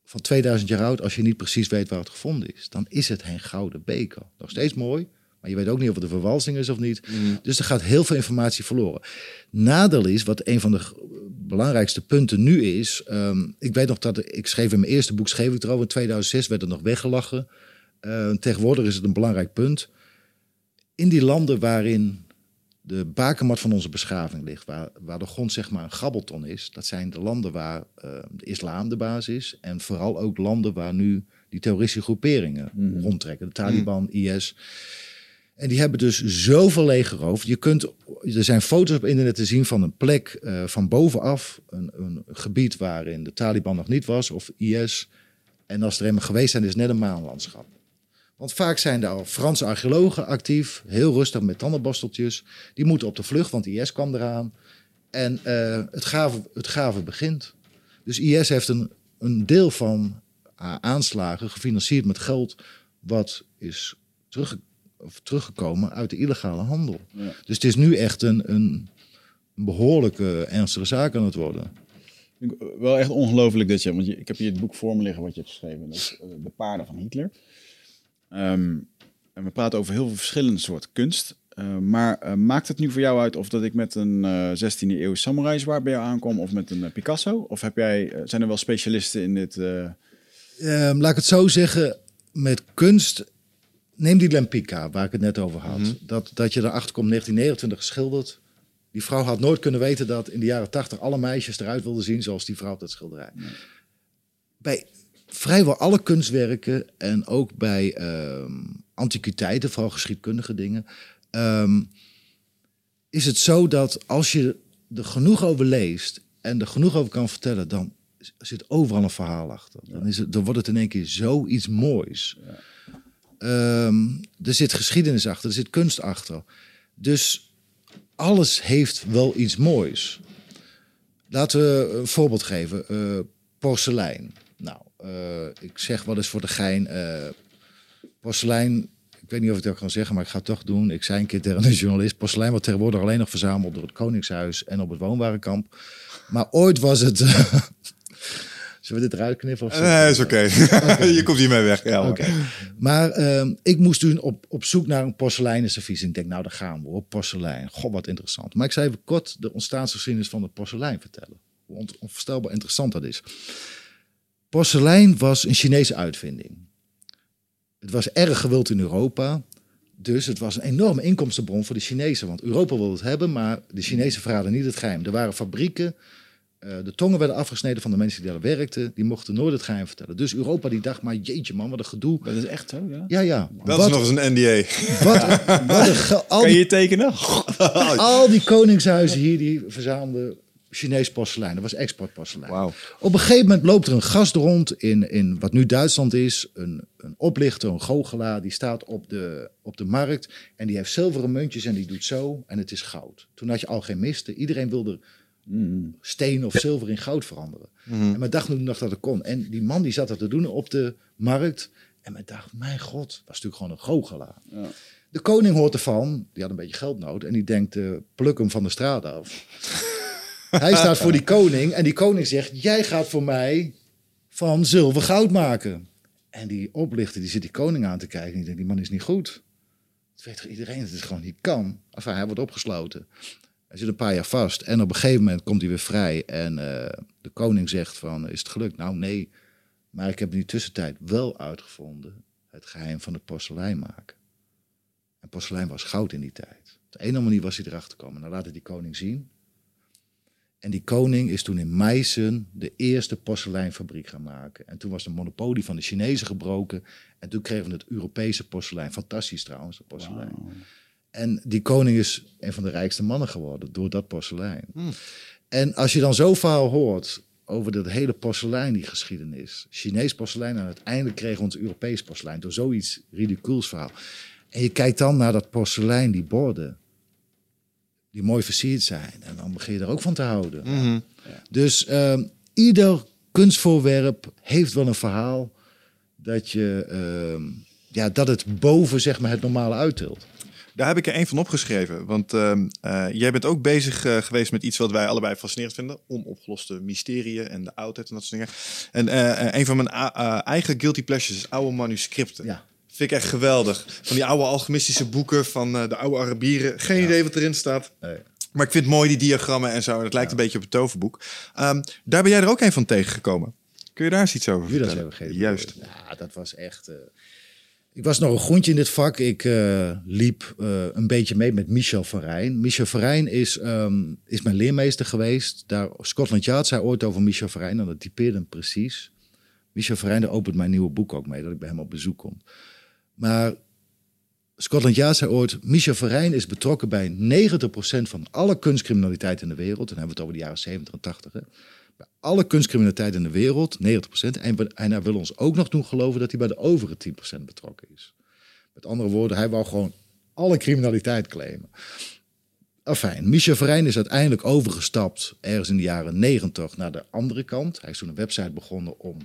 van 2000 jaar oud als je niet precies weet waar het gevonden is. Dan is het geen gouden beker. Nog steeds mooi, maar je weet ook niet of het een vervalsing is of niet. Dus er gaat heel veel informatie verloren. Nadeel is, wat een van de belangrijkste punten nu is. ehm, ik weet nog dat ik schreef in mijn eerste boek, schreef ik erover. In 2006 werd het nog weggelachen. Eh, tegenwoordig is het een belangrijk punt. In die landen waarin de bakermat van onze beschaving ligt, waar, waar de grond zeg maar een grabbelton is, dat zijn de landen waar eh, de islam de basis is. En vooral ook landen waar nu die terroristische groeperingen rondtrekken. De Taliban, IS. En die hebben dus zoveel leeggeroofd. Je kunt, er zijn foto's op internet te zien van een plek eh, van bovenaf. Een, een gebied waarin de Taliban nog niet was, of IS. En als er eenmaal geweest zijn, is het net een maanlandschap. Want vaak zijn daar al Franse archeologen actief, heel rustig met tandenborsteltjes. Die moeten op de vlucht, want IS kwam eraan. En eh, het, gave, het begint. Dus IS heeft een, een deel van haar aanslagen gefinancierd met geld wat is terugge- of teruggekomen uit de illegale handel. Ja. Dus het is nu echt een, een behoorlijke ernstige zaak aan het worden. Het Wel echt ongelooflijk dat je, want ik heb hier het boek voor me liggen wat je hebt geschreven. Dat is eh, De Paarden van Hitler. Ehm, en we praten over heel veel verschillende soorten kunst. Eh, maar eh, maakt het nu voor jou uit of dat ik met een eh 16e eeuw samurai zwaard bij jou aankom of met een eh, Picasso? Of heb jij, zijn er wel specialisten in dit? eh, Ehm, laat ik het zo zeggen, met kunst. Neem die Lempicka, waar ik het net over had. dat, dat je erachter komt, 1929 geschilderd. Die vrouw had nooit kunnen weten dat in de jaren 80 alle meisjes eruit wilden zien zoals die vrouw op dat schilderij. Bij vrijwel alle kunstwerken en ook bij ehm, antiquiteiten, vooral geschiedkundige dingen, ehm, is het zo dat als je er genoeg over leest en er genoeg over kan vertellen, dan zit overal een verhaal achter. Dan, is het, dan wordt het in één keer zoiets moois. Ehm, er zit geschiedenis achter, er zit kunst achter. Dus alles heeft wel iets moois. Laten we een voorbeeld geven. Uh, porselein. Uh, ik zeg wel eens voor de gein. Uh, porselein, ik weet niet of ik dat kan zeggen, maar ik ga het toch doen. Ik zei een keer tegen een journalist: porselein wordt tegenwoordig alleen nog verzameld door het Koningshuis en op het woonwarenkamp. Maar ooit was het. Zullen we dit eruit knippen? Of nee, is oké. je komt hiermee weg. Ja, okay. Maar uh, ik moest toen op, op zoek naar een porseleinen servies. En ik denk, nou, daar gaan we op porselein. God, wat interessant. Maar ik zou even kort de ontstaansgeschiedenis van de porselein vertellen. Hoe onvoorstelbaar interessant dat is. Porselein was een Chinese uitvinding. Het was erg gewild in Europa. Dus het was een enorme inkomstenbron voor de Chinezen. Want Europa wilde het hebben, maar de Chinezen verraden niet het geheim. Er waren fabrieken uh, de tongen werden afgesneden van de mensen die daar werkten. Die mochten nooit het geheim vertellen. Dus Europa die dacht, maar jeetje man, wat een gedoe. Dat is echt zo, ja? Ja, ja. Dat wat, is nog eens een NDA. Wat, wat een al kan je tekenen? al die koningshuizen hier, die verzamelden Chinees porselein. Dat was exportporselein. Wow. Op een gegeven moment loopt er een gast rond in, in wat nu Duitsland is. Een, een oplichter, een goochelaar. Die staat op de, op de markt. En die heeft zilveren muntjes en die doet zo. En het is goud. Toen had je al geen misten. Iedereen wilde steen of zilver in goud veranderen. Mm. En men dacht toen nog dat het kon. En die man die zat dat te doen op de markt. En men dacht, mijn god, was natuurlijk gewoon een goochelaar. Ja. De koning hoort ervan, die had een beetje geldnood. En die denkt, uh, pluk hem van de straat af. Hij staat voor die koning en die koning zegt, jij gaat voor mij van zilver goud maken. En die oplichter, die zit die koning aan te kijken en die denkt, die man is niet goed. Dat weet iedereen dat het gewoon niet kan. Enfin, hij wordt opgesloten. Hij zit een paar jaar vast en op een gegeven moment komt hij weer vrij. En uh, de koning zegt van, is het gelukt? Nou, nee. Maar ik heb in die tussentijd wel uitgevonden het geheim van het porselein maken. En porselein was goud in die tijd. Op de ene manier was hij erachter gekomen. Nou, laat het die koning zien. En die koning is toen in Meissen de eerste porseleinfabriek gaan maken. En toen was de monopolie van de Chinezen gebroken. En toen kregen we het Europese porselein. Fantastisch trouwens, dat porselein. En die koning is een van de rijkste mannen geworden door dat porselein. Hmm. En als je dan zo'n verhaal hoort over dat hele porselein, die geschiedenis. Chinees porselein en uiteindelijk kregen we ons Europees porselein door zoiets ridicules verhaal. En je kijkt dan naar dat porselein, die borden, die mooi versierd zijn. En dan begin je er ook van te houden. Mhm. Dus uh, ieder kunstvoorwerp heeft wel een verhaal dat, je, uh, ja, dat het boven zeg maar, het normale uittilt. Daar heb ik er één van opgeschreven. Want uh, uh, jij bent ook bezig uh, geweest met iets wat wij allebei fascinerend vinden. Onopgeloste mysterieën en de oudheid en dat soort dingen. En uh, een van mijn eigen guilty pleasures is oude manuscripten. Ja. Vind ik echt geweldig. Van die oude alchemistische boeken van de oude Arabieren. Geen idee wat erin staat. Nee. Maar ik vind het mooi, die diagrammen en zo. En het lijkt ja. een beetje op een toverboek. Um, daar ben jij er ook een van tegengekomen. Kun je daar eens iets over Judas vertellen? Juist. Ja, dat was echt... Ik was nog een groentje in dit vak. Ik uh, liep uh, een beetje mee met Michel Verijn. Michel Verijn is, um, is mijn leermeester geweest. Daar, Scotland Yard zei ooit over Michel Verijn, en dat typeerde hem precies. Michel Verijn daar opent mijn nieuwe boek ook mee, dat ik bij hem op bezoek kom. Maar Scotland Yard zei ooit, Michel Verijn is betrokken bij 90% van alle kunstcriminaliteit in de wereld. En dan hebben we het over de jaren 70 en 80. Hè bij alle kunstcriminaliteit in de wereld, 90%. En, hij wil ons ook nog doen geloven dat hij bij de overige 10% betrokken is. Met andere woorden, hij wou gewoon alle criminaliteit claimen. Enfin, Michel Verijn is uiteindelijk overgestapt ergens in de jaren 90 naar de andere kant. Hij is toen een website begonnen om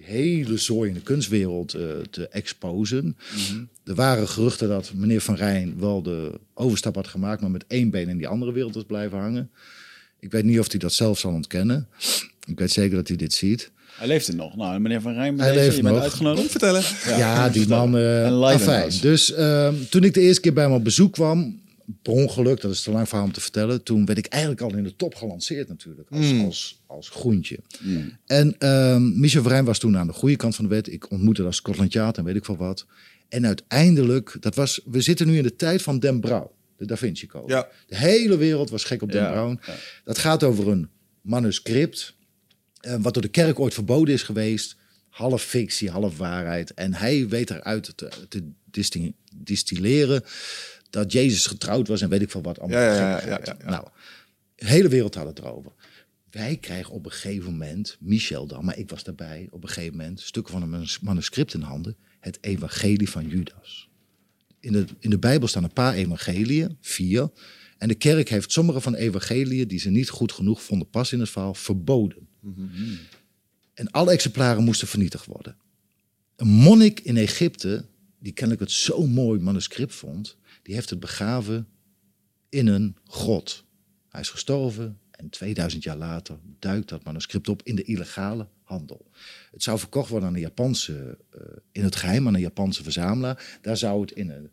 hele zooi in de kunstwereld uh, te exposen. Mm -hmm. Er waren geruchten dat meneer Van Rijn wel de overstap had gemaakt, maar met één been in die andere wereld was blijven hangen. Ik weet niet of hij dat zelf zal ontkennen. Ik weet zeker dat hij dit ziet. Hij leeft er nog. Nou, meneer Van Rijn, hij leeft je nog. bent uitgenodigd. Kom vertellen. Ja, ja die man. Uh, fijn. Dus uh, toen ik de eerste keer bij hem op bezoek kwam, per ongeluk, dat is te lang verhaal om te vertellen. Toen werd ik eigenlijk al in de top gelanceerd natuurlijk, als, mm. als, als groentje. Mm. En uh, Michel Verijn was toen aan de goede kant van de wet. Ik ontmoette dat Scotland Yard en weet ik veel wat. En uiteindelijk, dat was, we zitten nu in de tijd van Den Brouw de Da Vinci Code. Ja. De hele wereld was gek op Dan Ja, Brown. ja. Dat gaat over een manuscript, eh, wat door de kerk ooit verboden is geweest. Half fictie, half waarheid. En hij weet eruit te, te distilleren dat Jezus getrouwd was en weet ik veel wat. Allemaal Ja, ja, ja, ja. Nou, de hele wereld had het erover. Wij krijgen op een gegeven moment, Michel dan, maar ik was daarbij, op een gegeven moment stukken van een manus- manuscript in handen. Het evangelie van Judas. In de, in de Bijbel staan een paar evangeliën, vier. En de kerk heeft sommige van de evangeliën die ze niet goed genoeg vonden pas in het verhaal verboden. En alle exemplaren moesten vernietigd worden. Een monnik in Egypte, die kennelijk het zo mooi manuscript vond, die heeft het begraven in een grot. Hij is gestorven en 2000 jaar later duikt dat manuscript op in de illegale handel. Het zou verkocht worden aan een Japanse, uh, in het geheim aan een Japanse verzamelaar. Daar zou het in een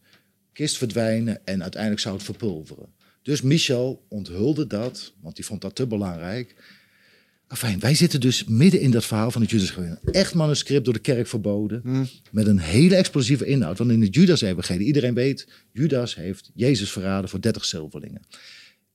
kist verdwijnen en uiteindelijk zou het verpulveren. Dus Michel onthulde dat, want hij vond dat te belangrijk. Enfin, wij zitten dus midden in dat verhaal van het Judas. Een echt manuscript door de kerk verboden. Hmm. Met een hele explosieve inhoud. Want in het Judas-evangelie, iedereen weet, Judas heeft Jezus verraden voor 30 zilverlingen.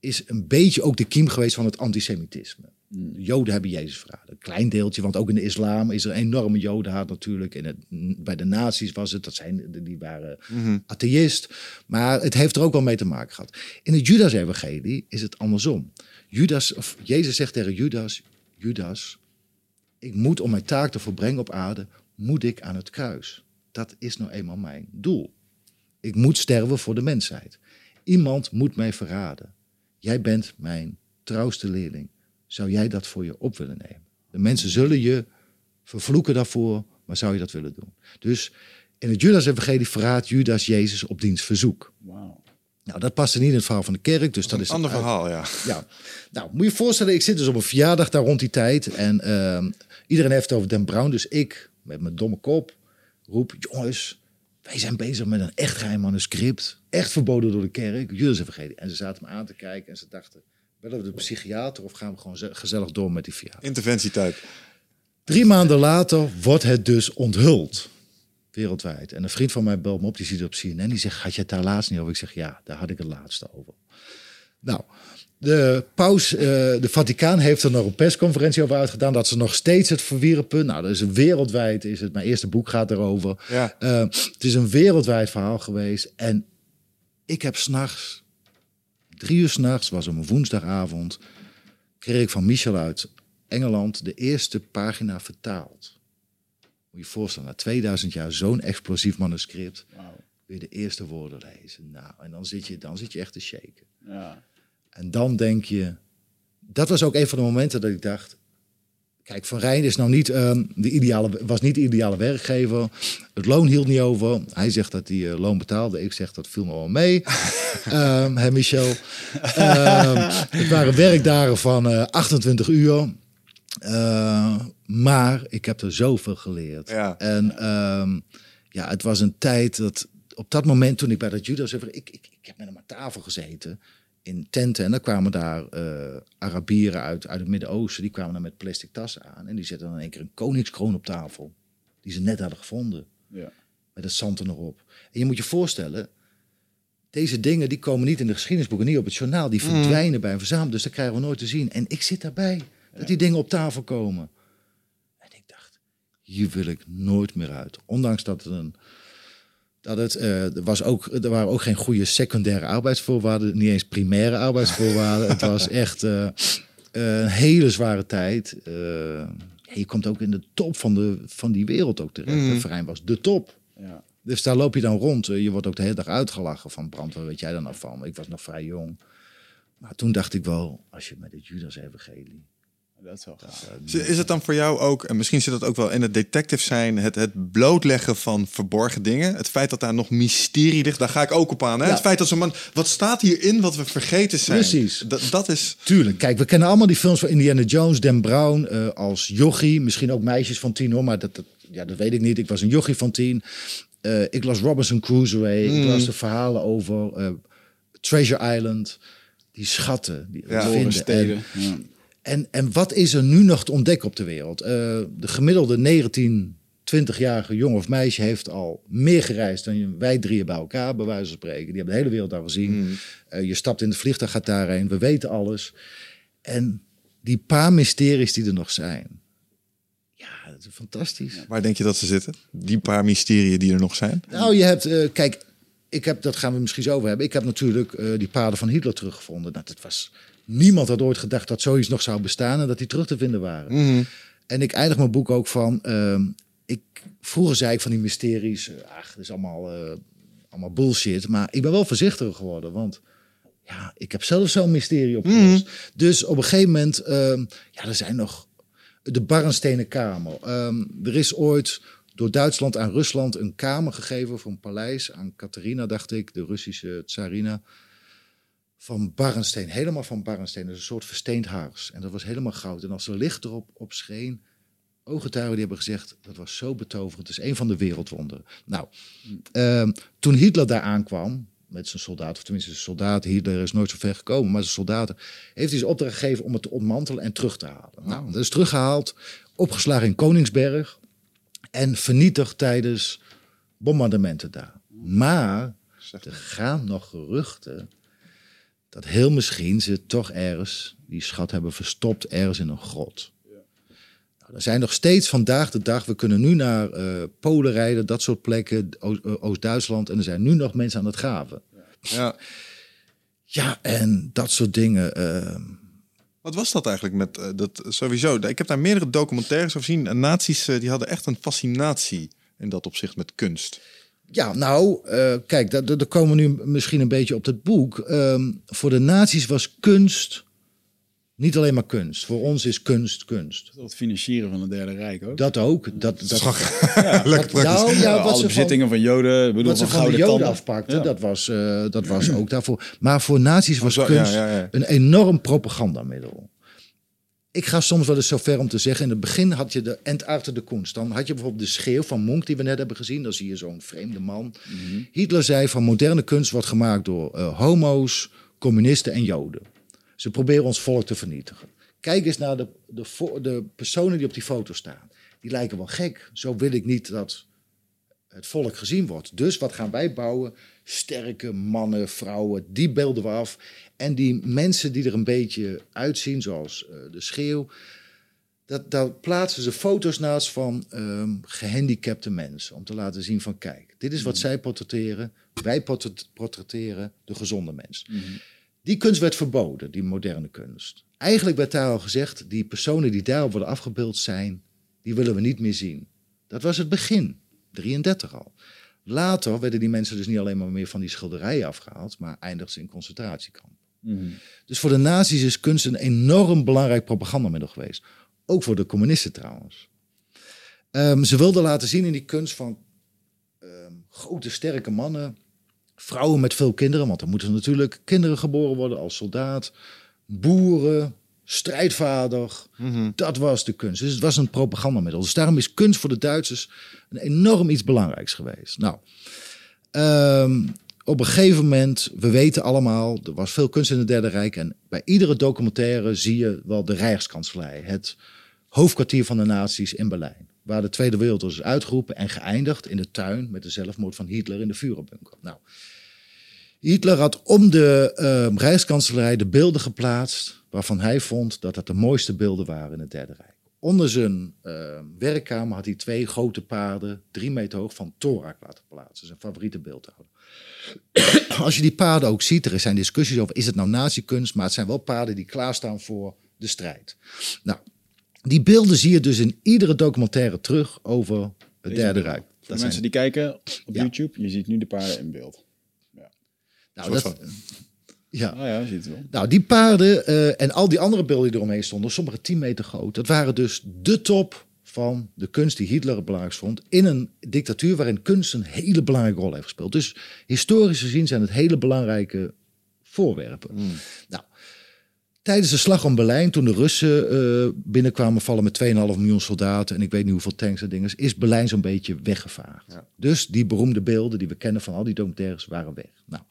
Is een beetje ook de kiem geweest van het antisemitisme. De Joden hebben Jezus verraden. Een klein deeltje, want ook in de islam is er een enorme jodenhaat natuurlijk. En het, bij de nazi's was het, dat zijn, die waren atheïst. Maar het heeft er ook wel mee te maken gehad. In het Judas-evangelie is het andersom. Judas, of Jezus zegt tegen Judas, Judas, ik moet om mijn taak te volbrengen op aarde, moet ik aan het kruis. Dat is nou eenmaal mijn doel. Ik moet sterven voor de mensheid. Iemand moet mij verraden. Jij bent mijn trouwste leerling. Zou jij dat voor je op willen nemen? De mensen zullen je vervloeken daarvoor, maar zou je dat willen doen? Dus in het Judas-evangelie verraadt Judas Jezus op diens verzoek. Wauw. Nou, dat paste niet in het verhaal van de kerk, dus dat, Een is ander het uit- verhaal, ja. ja, nou moet je je voorstellen, ik zit dus op een verjaardag daar rond die tijd. En ehm, iedereen heeft het over Dan Brown. Dus ik, met mijn domme kop, roep: jongens, wij zijn bezig met een echt geheim manuscript. Echt verboden door de kerk. Jullie even vergeten. En ze zaten me aan te kijken en ze dachten: willen we de psychiater of gaan we gewoon ze- gezellig door met die verjaardag? Interventietijd. Drie maanden later wordt het dus onthuld. Wereldwijd. En een vriend van mij belt me op, die ziet het op CNN. Die zegt, had je het daar laatst niet over? Ik zeg, ja, daar had ik het laatste over. Nou, de paus, eh, de Vaticaan heeft er nog een persconferentie over uitgedaan... dat ze nog steeds het verwierpen. Nou, dat is wereldwijd, is het. Mijn eerste boek gaat erover. Ja. Eh, het is een wereldwijd verhaal geweest. En ik heb s'nachts, drie uur s'nachts, was op een woensdagavond... kreeg ik van Michel uit Engeland de eerste pagina vertaald. Moet je je voorstellen, na 2000 jaar zo'n explosief manuscript... Weer de eerste woorden lezen. Nou, en dan zit je, dan zit je echt te shaken. Ja. En dan denk je... Dat was ook een van de momenten dat ik dacht... Kijk, Van Rijn is nou niet, ehm, de ideale, was niet de ideale werkgever. Het loon hield niet over. Hij zegt dat hij eh, loon betaalde. Ik zeg dat viel me wel mee. Ehm hè, Michel. Ehm, het waren werkdagen van eh, 28 uur. Eh, maar ik heb er zoveel geleerd. Ja. En ehm, ja, het was een tijd dat op dat moment toen ik bij dat Judas... Ik, ik, ik heb met hem aan tafel gezeten in tenten. En dan kwamen daar eh, Arabieren uit, uit het Midden-Oosten. Die kwamen dan met plastic tassen aan. En die zetten dan in één keer een koningskroon op tafel. Die ze net hadden gevonden. Ja. Met het zand er nog op. En je moet je voorstellen... Deze dingen die komen niet in de geschiedenisboeken, niet op het journaal. Die verdwijnen bij een verzameling. Dus dat krijgen we nooit te zien. En ik zit daarbij. Dat die dingen op tafel komen. Hier wil ik nooit meer uit. Ondanks dat het een... Dat het, eh, er, was ook, er waren ook geen goede secundaire arbeidsvoorwaarden. Niet eens primaire arbeidsvoorwaarden. het was echt eh, eh, een hele zware tijd. Eh, ja, je komt ook in de top van, de, van die wereld ook terecht. Mhm. De Verijn was de top. Ja. Dus daar loop je dan rond. Je wordt ook de hele dag uitgelachen van brand. Waar weet jij dan af van? Ik was nog vrij jong. Maar toen dacht ik wel, als je met het Judas-evangelie... Dat is wel gaaf. Is- Is het dan voor jou ook, en misschien zit dat ook wel in het detective zijn, het, het blootleggen van verborgen dingen? Het feit dat daar nog mysterie ligt, daar ga ik ook op aan. Hè? Ja. Het feit dat zo'n man, wat staat hierin wat we vergeten zijn? Precies. Dat, dat is, Tuurlijk. Kijk, we kennen allemaal die films van Indiana Jones, Dan Brown eh, als jochie. Misschien ook meisjes van tien hoor, maar dat, dat, ja, dat weet ik niet. Ik was een jochie van tien. Eh, ik las Robinson Crusoe. Ik las de verhalen over eh, Treasure Island. Die schatten die we Ja. vinden. steden. En, Ja. En, en wat is er nu nog te ontdekken op de wereld? Eh, de gemiddelde 19, 20-jarige jongen of meisje heeft al meer gereisd dan wij drieën bij elkaar, bij wijze van spreken. Die hebben de hele wereld al gezien. Eh, je stapt in het vliegtuig, gaat daarheen. We weten alles. En die paar mysteries die er nog zijn. Ja, dat is fantastisch. waar denk je dat ze zitten? Die paar mysterieën die er nog zijn? Nou, je hebt, eh, kijk, ik heb, dat gaan we misschien zo over hebben. Ik heb natuurlijk die paden van Hitler teruggevonden. Nou, dat was, niemand had ooit gedacht dat zoiets nog zou bestaan en dat die terug te vinden waren. En ik eindig mijn boek ook van, ehm, ik, vroeger zei ik van die mysteries, eh, ach, dat is allemaal, eh, allemaal bullshit. Maar ik ben wel voorzichtiger geworden, want Ja, ik heb zelf zo'n mysterie opgelost. Dus op een gegeven moment, ehm, ja, er zijn nog de Barnstenen Kamer. Ehm, er is ooit door Duitsland aan Rusland een kamer gegeven voor een paleis aan Catharina, dacht ik, de Russische tsarina. Van Barnsteen, helemaal van Barnsteen. Dus een soort versteend haars. En dat was helemaal goud. En als er licht erop op scheen, ooggetuigen die hebben gezegd, dat was zo betoverend. Het is een van de wereldwonderen. Nou, ehm, toen Hitler daar aankwam, met zijn soldaten, of tenminste zijn soldaten, Hitler is nooit zo ver gekomen, maar zijn soldaten, heeft hij ze opdracht gegeven om het te ontmantelen en terug te halen. Nou, dat is teruggehaald, opgeslagen in Koningsberg en vernietigd tijdens bombardementen daar. Maar er gaan nog geruchten dat heel misschien ze toch ergens die schat hebben verstopt ergens in een grot. Nou, er zijn nog steeds vandaag de dag, we kunnen nu naar eh, Polen rijden, dat soort plekken, eh, Oost-Duitsland, en er zijn nu nog mensen aan het graven. Ja. Ja, en dat soort dingen. ehm, Wat was dat eigenlijk met eh, dat sowieso? Ik heb daar meerdere documentaires over gezien. En nazi's die hadden echt een fascinatie in dat opzicht met kunst. Ja, nou, eh, kijk, daar, komen we nu misschien een beetje op het boek. Ehm, voor de nazi's was kunst niet alleen maar kunst. Voor ons is kunst kunst. Het financieren van het Derde Rijk ook. Dat ook. Dat, dat, praktisch. nou, ja, wat alle ze bezittingen van Joden, bedoel, wat ze van van de gouden Joden tanden. afpakten, Ja. dat, was, eh, dat was ook daarvoor. Maar voor nazi's was zo, ja, kunst ja, ja. een enorm propagandamiddel. Ik ga soms wel eens zo ver om te zeggen. In het begin had je de Entarter de Kunst. Dan had je bijvoorbeeld de schreeuw van Monk die we net hebben gezien. Dan zie je zo'n vreemde man. Hitler zei van moderne kunst wordt gemaakt door eh, homo's, communisten en joden. Ze proberen ons volk te vernietigen. Kijk eens naar de, de, de personen die op die foto staan. Die lijken wel gek. Zo wil ik niet dat het volk gezien wordt. Dus wat gaan wij bouwen? Sterke mannen, vrouwen, die beelden we af. En die mensen die er een beetje uitzien, zoals eh, de schreeuw, dat, daar plaatsen ze foto's naast van ehm, gehandicapte mensen. Om te laten zien van kijk, dit is wat zij portretteren. Wij portret- portretteren de gezonde mens. Die kunst werd verboden, die moderne kunst. Eigenlijk werd daar al gezegd, die personen die daarop worden afgebeeld zijn, die willen we niet meer zien. Dat was het begin, 33 al. Later werden die mensen dus niet alleen maar meer van die schilderijen afgehaald, maar eindigden ze in concentratiekampen. Dus voor de nazi's is kunst een enorm belangrijk propagandamiddel geweest. Ook voor de communisten trouwens. Ehm, ze wilden laten zien in die kunst van ehm, grote, sterke mannen, vrouwen met veel kinderen, want er moeten natuurlijk kinderen geboren worden als soldaat, boeren, strijdvader. Dat was de kunst. Dus het was een propagandamiddel. Dus daarom is kunst voor de Duitsers een enorm iets belangrijks geweest. Nou, ehm, op een gegeven moment, we weten allemaal, er was veel kunst in het Derde Rijk. En bij iedere documentaire zie je wel de Rijkskanselij, het hoofdkwartier van de nazi's in Berlijn. Waar de Tweede Wereldoorlog is uitgeroepen en geëindigd in de tuin met de zelfmoord van Hitler in de Führerbunker. Nou, Hitler had om de Rijkskanselarij de beelden geplaatst waarvan hij vond dat dat de mooiste beelden waren in het Derde Rijk. Onder zijn ehm, werkkamer had hij twee grote paarden, drie meter hoog, van Thorak laten plaatsen. Zijn favoriete beeldhouwer. Als je die paarden ook ziet, er zijn discussies over, is het nou nazi-kunst? Maar het zijn wel paarden die klaarstaan voor de strijd. Nou, die beelden zie je dus in iedere documentaire terug over het Derde Rijk. Voor de Dat mensen zijn, die kijken op Ja. YouTube, je ziet nu de paarden in beeld. Nou, dat, ja. Ah ja, ziet het wel. Nou, die paarden eh, en al die andere beelden die eromheen stonden, sommige 10 meter groot, dat waren dus de top van de kunst die Hitler het belangrijkst vond. In een dictatuur waarin kunst een hele belangrijke rol heeft gespeeld. Dus historisch gezien zijn het hele belangrijke voorwerpen. Nou, tijdens de slag om Berlijn, toen de Russen eh, binnenkwamen vallen met 2,5 miljoen soldaten en ik weet niet hoeveel tanks en dingen, is Berlijn zo'n beetje weggevaagd. Dus die beroemde beelden die we kennen van al die documentaires waren weg. Nou,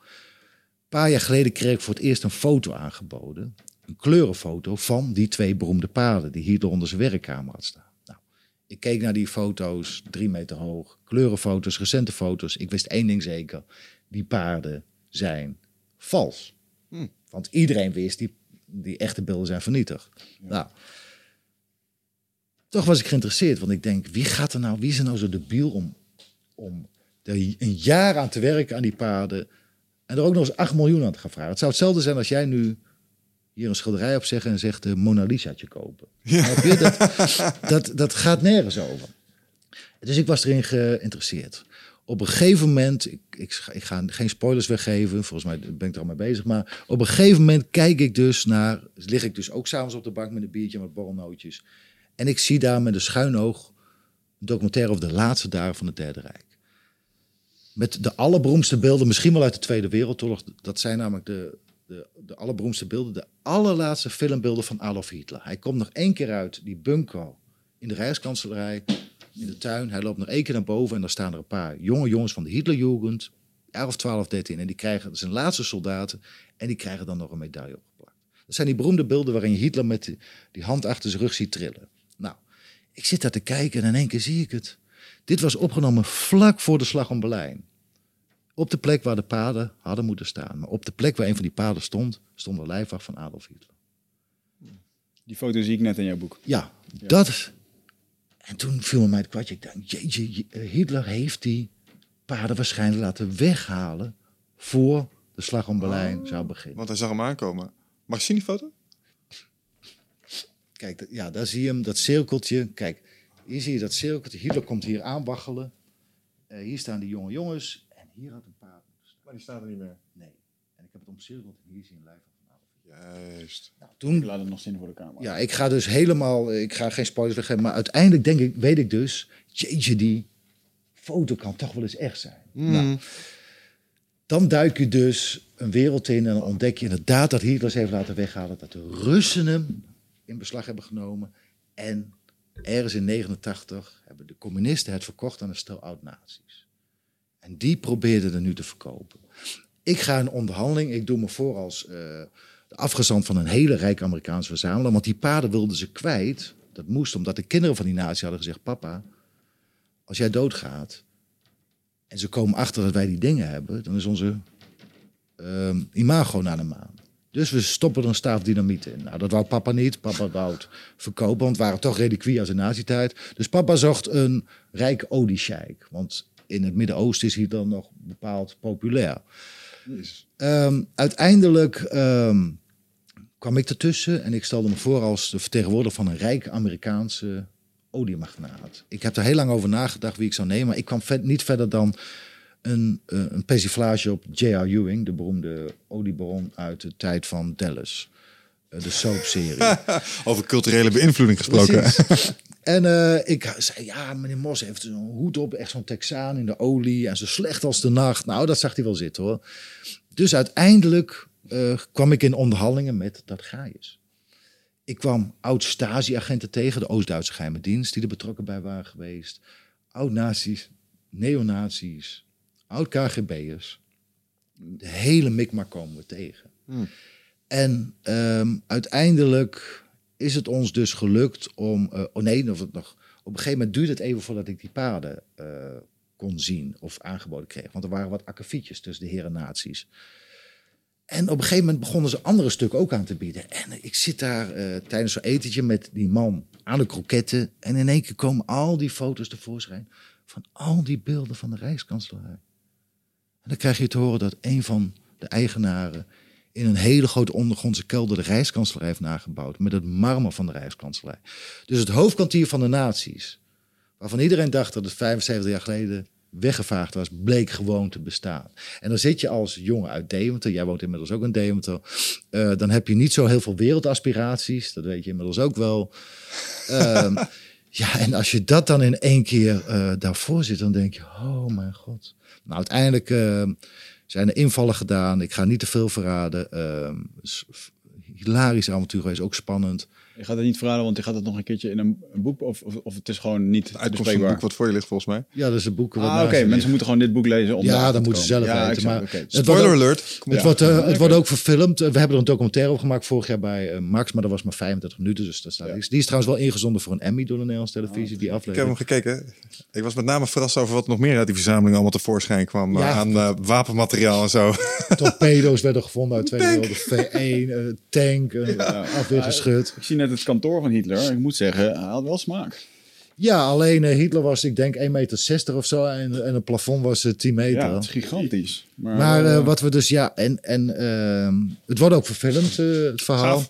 paar jaar geleden kreeg ik voor het eerst een foto aangeboden. Een kleurenfoto van die twee beroemde paarden die Hitler onder zijn werkkamer had staan. Nou, ik keek naar die foto's, drie meter hoog. Kleurenfoto's, recente foto's. Ik wist één ding zeker. Die paarden zijn vals. Want iedereen wist, die, die echte beelden zijn vernietigd. Nou, toch was ik geïnteresseerd. Want ik denk, wie gaat er nou, wie is er nou zo debiel om, om er een jaar aan te werken aan die paarden... En er ook nog eens 8 miljoen aan te gaan vragen. Het zou hetzelfde zijn als jij nu hier een schilderij op zegt en zegt de Mona Lisaatje kopen. Snap je? Dat, dat, dat gaat nergens over. Dus ik was erin geïnteresseerd. Op een gegeven moment, ik, ik, ga- ik ga geen spoilers weggeven, volgens mij ben ik er al mee bezig, maar op een gegeven moment kijk ik dus naar, lig ik dus ook s'avonds op de bank met een biertje met borrelnootjes. En ik zie daar met een schuin oog een documentaire over de laatste dagen van het Derde Rijk. Met de allerberoemdste beelden, misschien wel uit de Tweede Wereldoorlog. Dat zijn namelijk de, de, de allerberoemdste beelden. De allerlaatste filmbeelden van Adolf Hitler. Hij komt nog één keer uit die bunker in de Rijkskanselarij, in de tuin. Hij loopt nog één keer naar boven en daar staan er een paar jonge jongens van de Hitlerjugend. Jaar of 12, 13. En die krijgen, zijn laatste soldaten. En die krijgen dan nog een medaille opgeplakt. Dat zijn die beroemde beelden waarin je Hitler met die hand achter zijn rug ziet trillen. Nou, ik zit daar te kijken en in één keer zie ik het. Dit was opgenomen vlak voor de slag om Berlijn. Op de plek waar de paden hadden moeten staan. Maar op de plek waar een van die paden stond, stond de lijfwacht van Adolf Hitler. Die foto zie ik net in jouw boek. Ja, dat is... En toen viel me mij het kwartje. Ik dacht, jeetje, je- eh, Hitler heeft die paden waarschijnlijk laten weghalen... voor de slag om Berlijn zou beginnen. Want hij zag hem aankomen. Mag je zien die foto? Kijk, ja, daar zie je hem, dat cirkeltje. Kijk, hier zie je dat cirkeltje. Hitler komt hier aanwaggelen. Eh, hier staan die jonge jongens. En hier had een paard moeten staan. Maar die staat er niet meer. Nee. En ik heb het omcirkeld en hier zie je een lijf van Adolf. Juist. Nou, Ik toen, laat het nog zien voor de camera. ja, ik ga dus helemaal, ik ga geen spoilers weggeven, maar uiteindelijk denk ik, weet ik dus, jeetje, die foto kan toch wel eens echt zijn. Nou, dan duik je dus een wereld in en dan ontdek je inderdaad dat Hitler ze heeft laten weghalen, dat de Russen hem in beslag hebben genomen en ergens in 89 hebben de communisten het verkocht aan een stel oud-nazi's. En die probeerden er nu te verkopen. Ik ga in onderhandeling, ik doe me voor als eh, de afgezant van een hele rijke Amerikaanse verzamelaar, want die paden wilden ze kwijt. Dat moest omdat de kinderen van die natie hadden gezegd: Papa, als jij doodgaat en ze komen achter dat wij die dingen hebben, dan is onze ehm, imago naar de maan. Dus we stoppen er een staaf dynamiet in. Nou, dat wou papa niet. Papa wou het verkopen, want het waren toch reliquieën uit de nazi-tijd. Dus papa zocht een rijke oliesjeik. Want in het Midden-Oosten is hij dan nog bepaald populair. Ehm, uiteindelijk ehm, kwam ik ertussen en ik stelde me voor als de vertegenwoordiger van een rijke Amerikaanse oliemagnaat. Ik heb er heel lang over nagedacht wie ik zou nemen, maar ik kwam niet verder dan een, eh, een persiflage op J.R. Ewing, de beroemde oliebaron uit de tijd van Dallas. Eh, de soapserie. Over culturele beïnvloeding gesproken. En eh, ik zei, ja, meneer Mos heeft zo'n hoed op, echt zo'n Texaan in de olie en zo slecht als de nacht. Nou, dat zag hij wel zitten hoor. Dus uiteindelijk kwam ik in onderhandelingen met dat Gaius. Ik kwam oud-Stasi-agenten tegen, de Oost-Duitse geheime dienst, die er betrokken bij waren geweest. Oud-nazi's, neonazi's, oud-KGB'ers. De hele mikmak komen we tegen. En ehm, uiteindelijk is het ons dus gelukt om. eh, oh nee, of het nog. Op een gegeven moment duurde het even voordat ik die paden eh, kon zien of aangeboden kreeg. Want er waren wat akkefietjes tussen de heren naties. En op een gegeven moment begonnen ze andere stukken ook aan te bieden. En ik zit daar eh, tijdens zo'n etentje met die man aan de kroketten. En in één keer komen al die foto's tevoorschijn van al die beelden van de Rijkskanselarij. En dan krijg je te horen dat een van de eigenaren in een hele grote ondergrondse kelder de Rijkskanselarij heeft nagebouwd. Met het marmer van de Rijkskanselarij. Dus het hoofdkwartier van de naties, waarvan iedereen dacht dat het 75 jaar geleden weggevaagd was, bleek gewoon te bestaan. En dan zit je als jongen uit Deventer, jij woont inmiddels ook in Deventer, eh, dan heb je niet zo heel veel wereldaspiraties, dat weet je inmiddels ook wel. Ehm, ja, en als je dat dan in één keer eh, daarvoor zit, dan denk je, oh mijn god. Nou, uiteindelijk eh, zijn er invallen gedaan. Ik ga niet te veel verraden. Ehm, s- f- hilarisch avontuur geweest, ook spannend. Je gaat het niet verraden, want je gaat het nog een keertje in een, een boek of, of, of het is gewoon niet Uitkomst van het bespreekbaar. boek wat voor je ligt volgens mij. Ja, dat is een boek. Ah, oké. Mensen moeten gewoon dit boek lezen. Om Ja, dat te moeten ze zelf Ja, weten, maar- oké. Het wordt Spoiler ook- alert. Op. Het, wordt, eh, het wordt ook verfilmd. We hebben er een documentaire over gemaakt vorig jaar bij eh, Max, maar dat was maar 35 minuten. Dus dat staat Ja. niks. Die is trouwens wel ingezonden voor een Emmy door de Nederlandse televisie, die Ik heb aflevering. hem gekeken. Ik was met name verrast over wat nog meer uit die verzameling allemaal tevoorschijn kwam. Ja. Aan eh, wapenmateriaal en zo. Torpedo's werden gevonden uit Tweede Wereldoorlog. V1, eh, tank, afweergeschut. Ik zie het kantoor van Hitler. Ik moet zeggen, hij had wel smaak. Ja, alleen eh, Hitler was, ik denk, 1,60 meter of zo. En, en het plafond was eh, 10 meter. Ja, het is gigantisch. Maar, Maar eh, wat we dus, ja, en, en ehm, het wordt ook verfilmd, eh, het verhaal.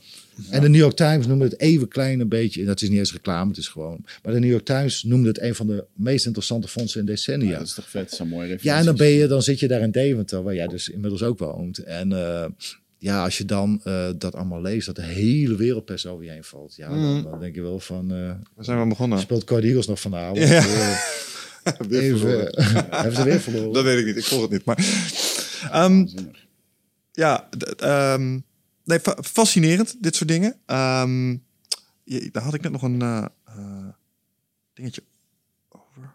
En de New York Times noemde het even klein een beetje, dat is niet eens reclame, het is gewoon. Maar de New York Times noemde het een van de meest interessante fondsen in decennia. Ja, dat is toch vet, zo'n mooie Ja, en dan ben je, dan zit je daar in Deventer, waar jij dus inmiddels ook woont. En uh, ja, als je dan uh, dat allemaal leest, dat de hele wereldpers over je heen valt. Ja, dan, dan denk je wel van... Uh, Waar zijn we begonnen? Speelt Cody Eagles nog vanavond? Ja. even, hebben ze weer verloren? Dat weet ik niet, ik volg het niet. Maar, um, ja, um, nee, fa fascinerend, dit soort dingen. Um, je, daar had ik net nog een dingetje over.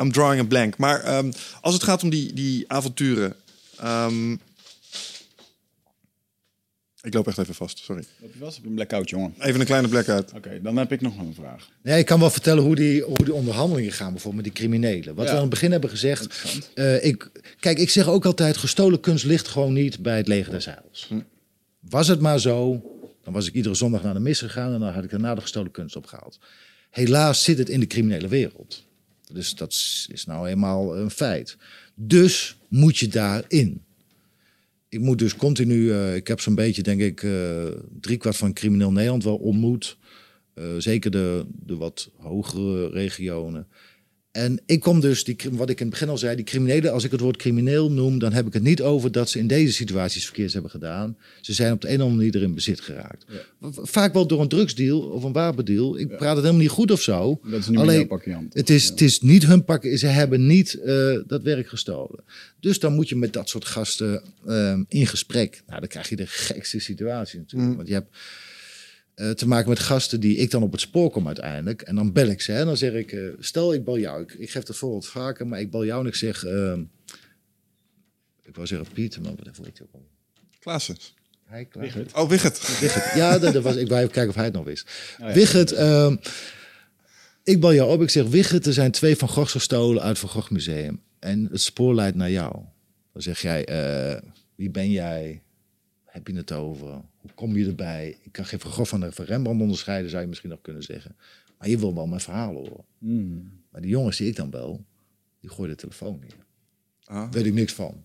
I'm drawing a blank. Maar als het gaat om die, die avonturen. Um, ik loop echt even vast, sorry. Loop je vast? Heb je een blackout, jongen? Even een kleine blackout. Oké, okay, dan heb ik nog een vraag. Ja, ik kan wel vertellen hoe die, hoe die onderhandelingen gaan, bijvoorbeeld met die criminelen. Wat ja. we aan het begin hebben gezegd. Uh, ik, kijk, ik zeg ook altijd: gestolen kunst ligt gewoon niet bij het leger des Heils. Hm. Was het maar zo, dan was ik iedere zondag naar de mis gegaan en dan had ik daarna de gestolen kunst opgehaald. Helaas zit het in de criminele wereld. Dus dat is nou eenmaal een feit. Dus moet je daarin. Ik moet dus continu, uh, ik heb zo'n beetje, denk ik, uh, driekwart van crimineel Nederland wel ontmoet. Uh, zeker de, de wat hogere regionen. En ik kom dus, die, wat ik in het begin al zei, die criminelen, als ik het woord crimineel noem, dan heb ik het niet over dat ze in deze situaties verkeerd hebben gedaan. Ze zijn op de een of andere manier erin bezit geraakt. Ja. Vaak wel door een drugsdeal of een wapendeal. Ik ja. praat het helemaal niet goed of zo. Dat is niet Alleen, pakje het is, ja. het is niet hun pakken, ze hebben niet uh, dat werk gestolen. Dus dan moet je met dat soort gasten uh, in gesprek. Nou, dan krijg je de gekste situatie natuurlijk. Mm. Want je hebt uh, te maken met gasten die ik dan op het spoor kom uiteindelijk. En dan bel ik ze. En dan zeg ik, uh, stel ik bel jou. Ik, ik, geef dat voorbeeld vaker, maar ik bel jou en ik zeg... Uh, ik wou zeggen Piet, maar wat weet je ook al? Klaassen. Hij, Klaas. Oh, Wigget. Wigget. Ja, dat, dat, was, ik wou even kijken of hij het nog wist. Oh, ja. Wigget, ehm, ik bel jou op. Ik zeg, Wigget, er zijn twee Van Goghs gestolen uit Van Gogh Museum. En het spoor leidt naar jou. Dan zeg jij, eh, wie ben jij? Heb je het over? Hoe kom je erbij? Ik kan geen Van van, van Rembrandt onderscheiden, zou je misschien nog kunnen zeggen. Maar je wil wel mijn verhaal horen. Mm. Maar die jongens die ik dan bel, die gooien de telefoon neer. Ah. Weet ik niks van.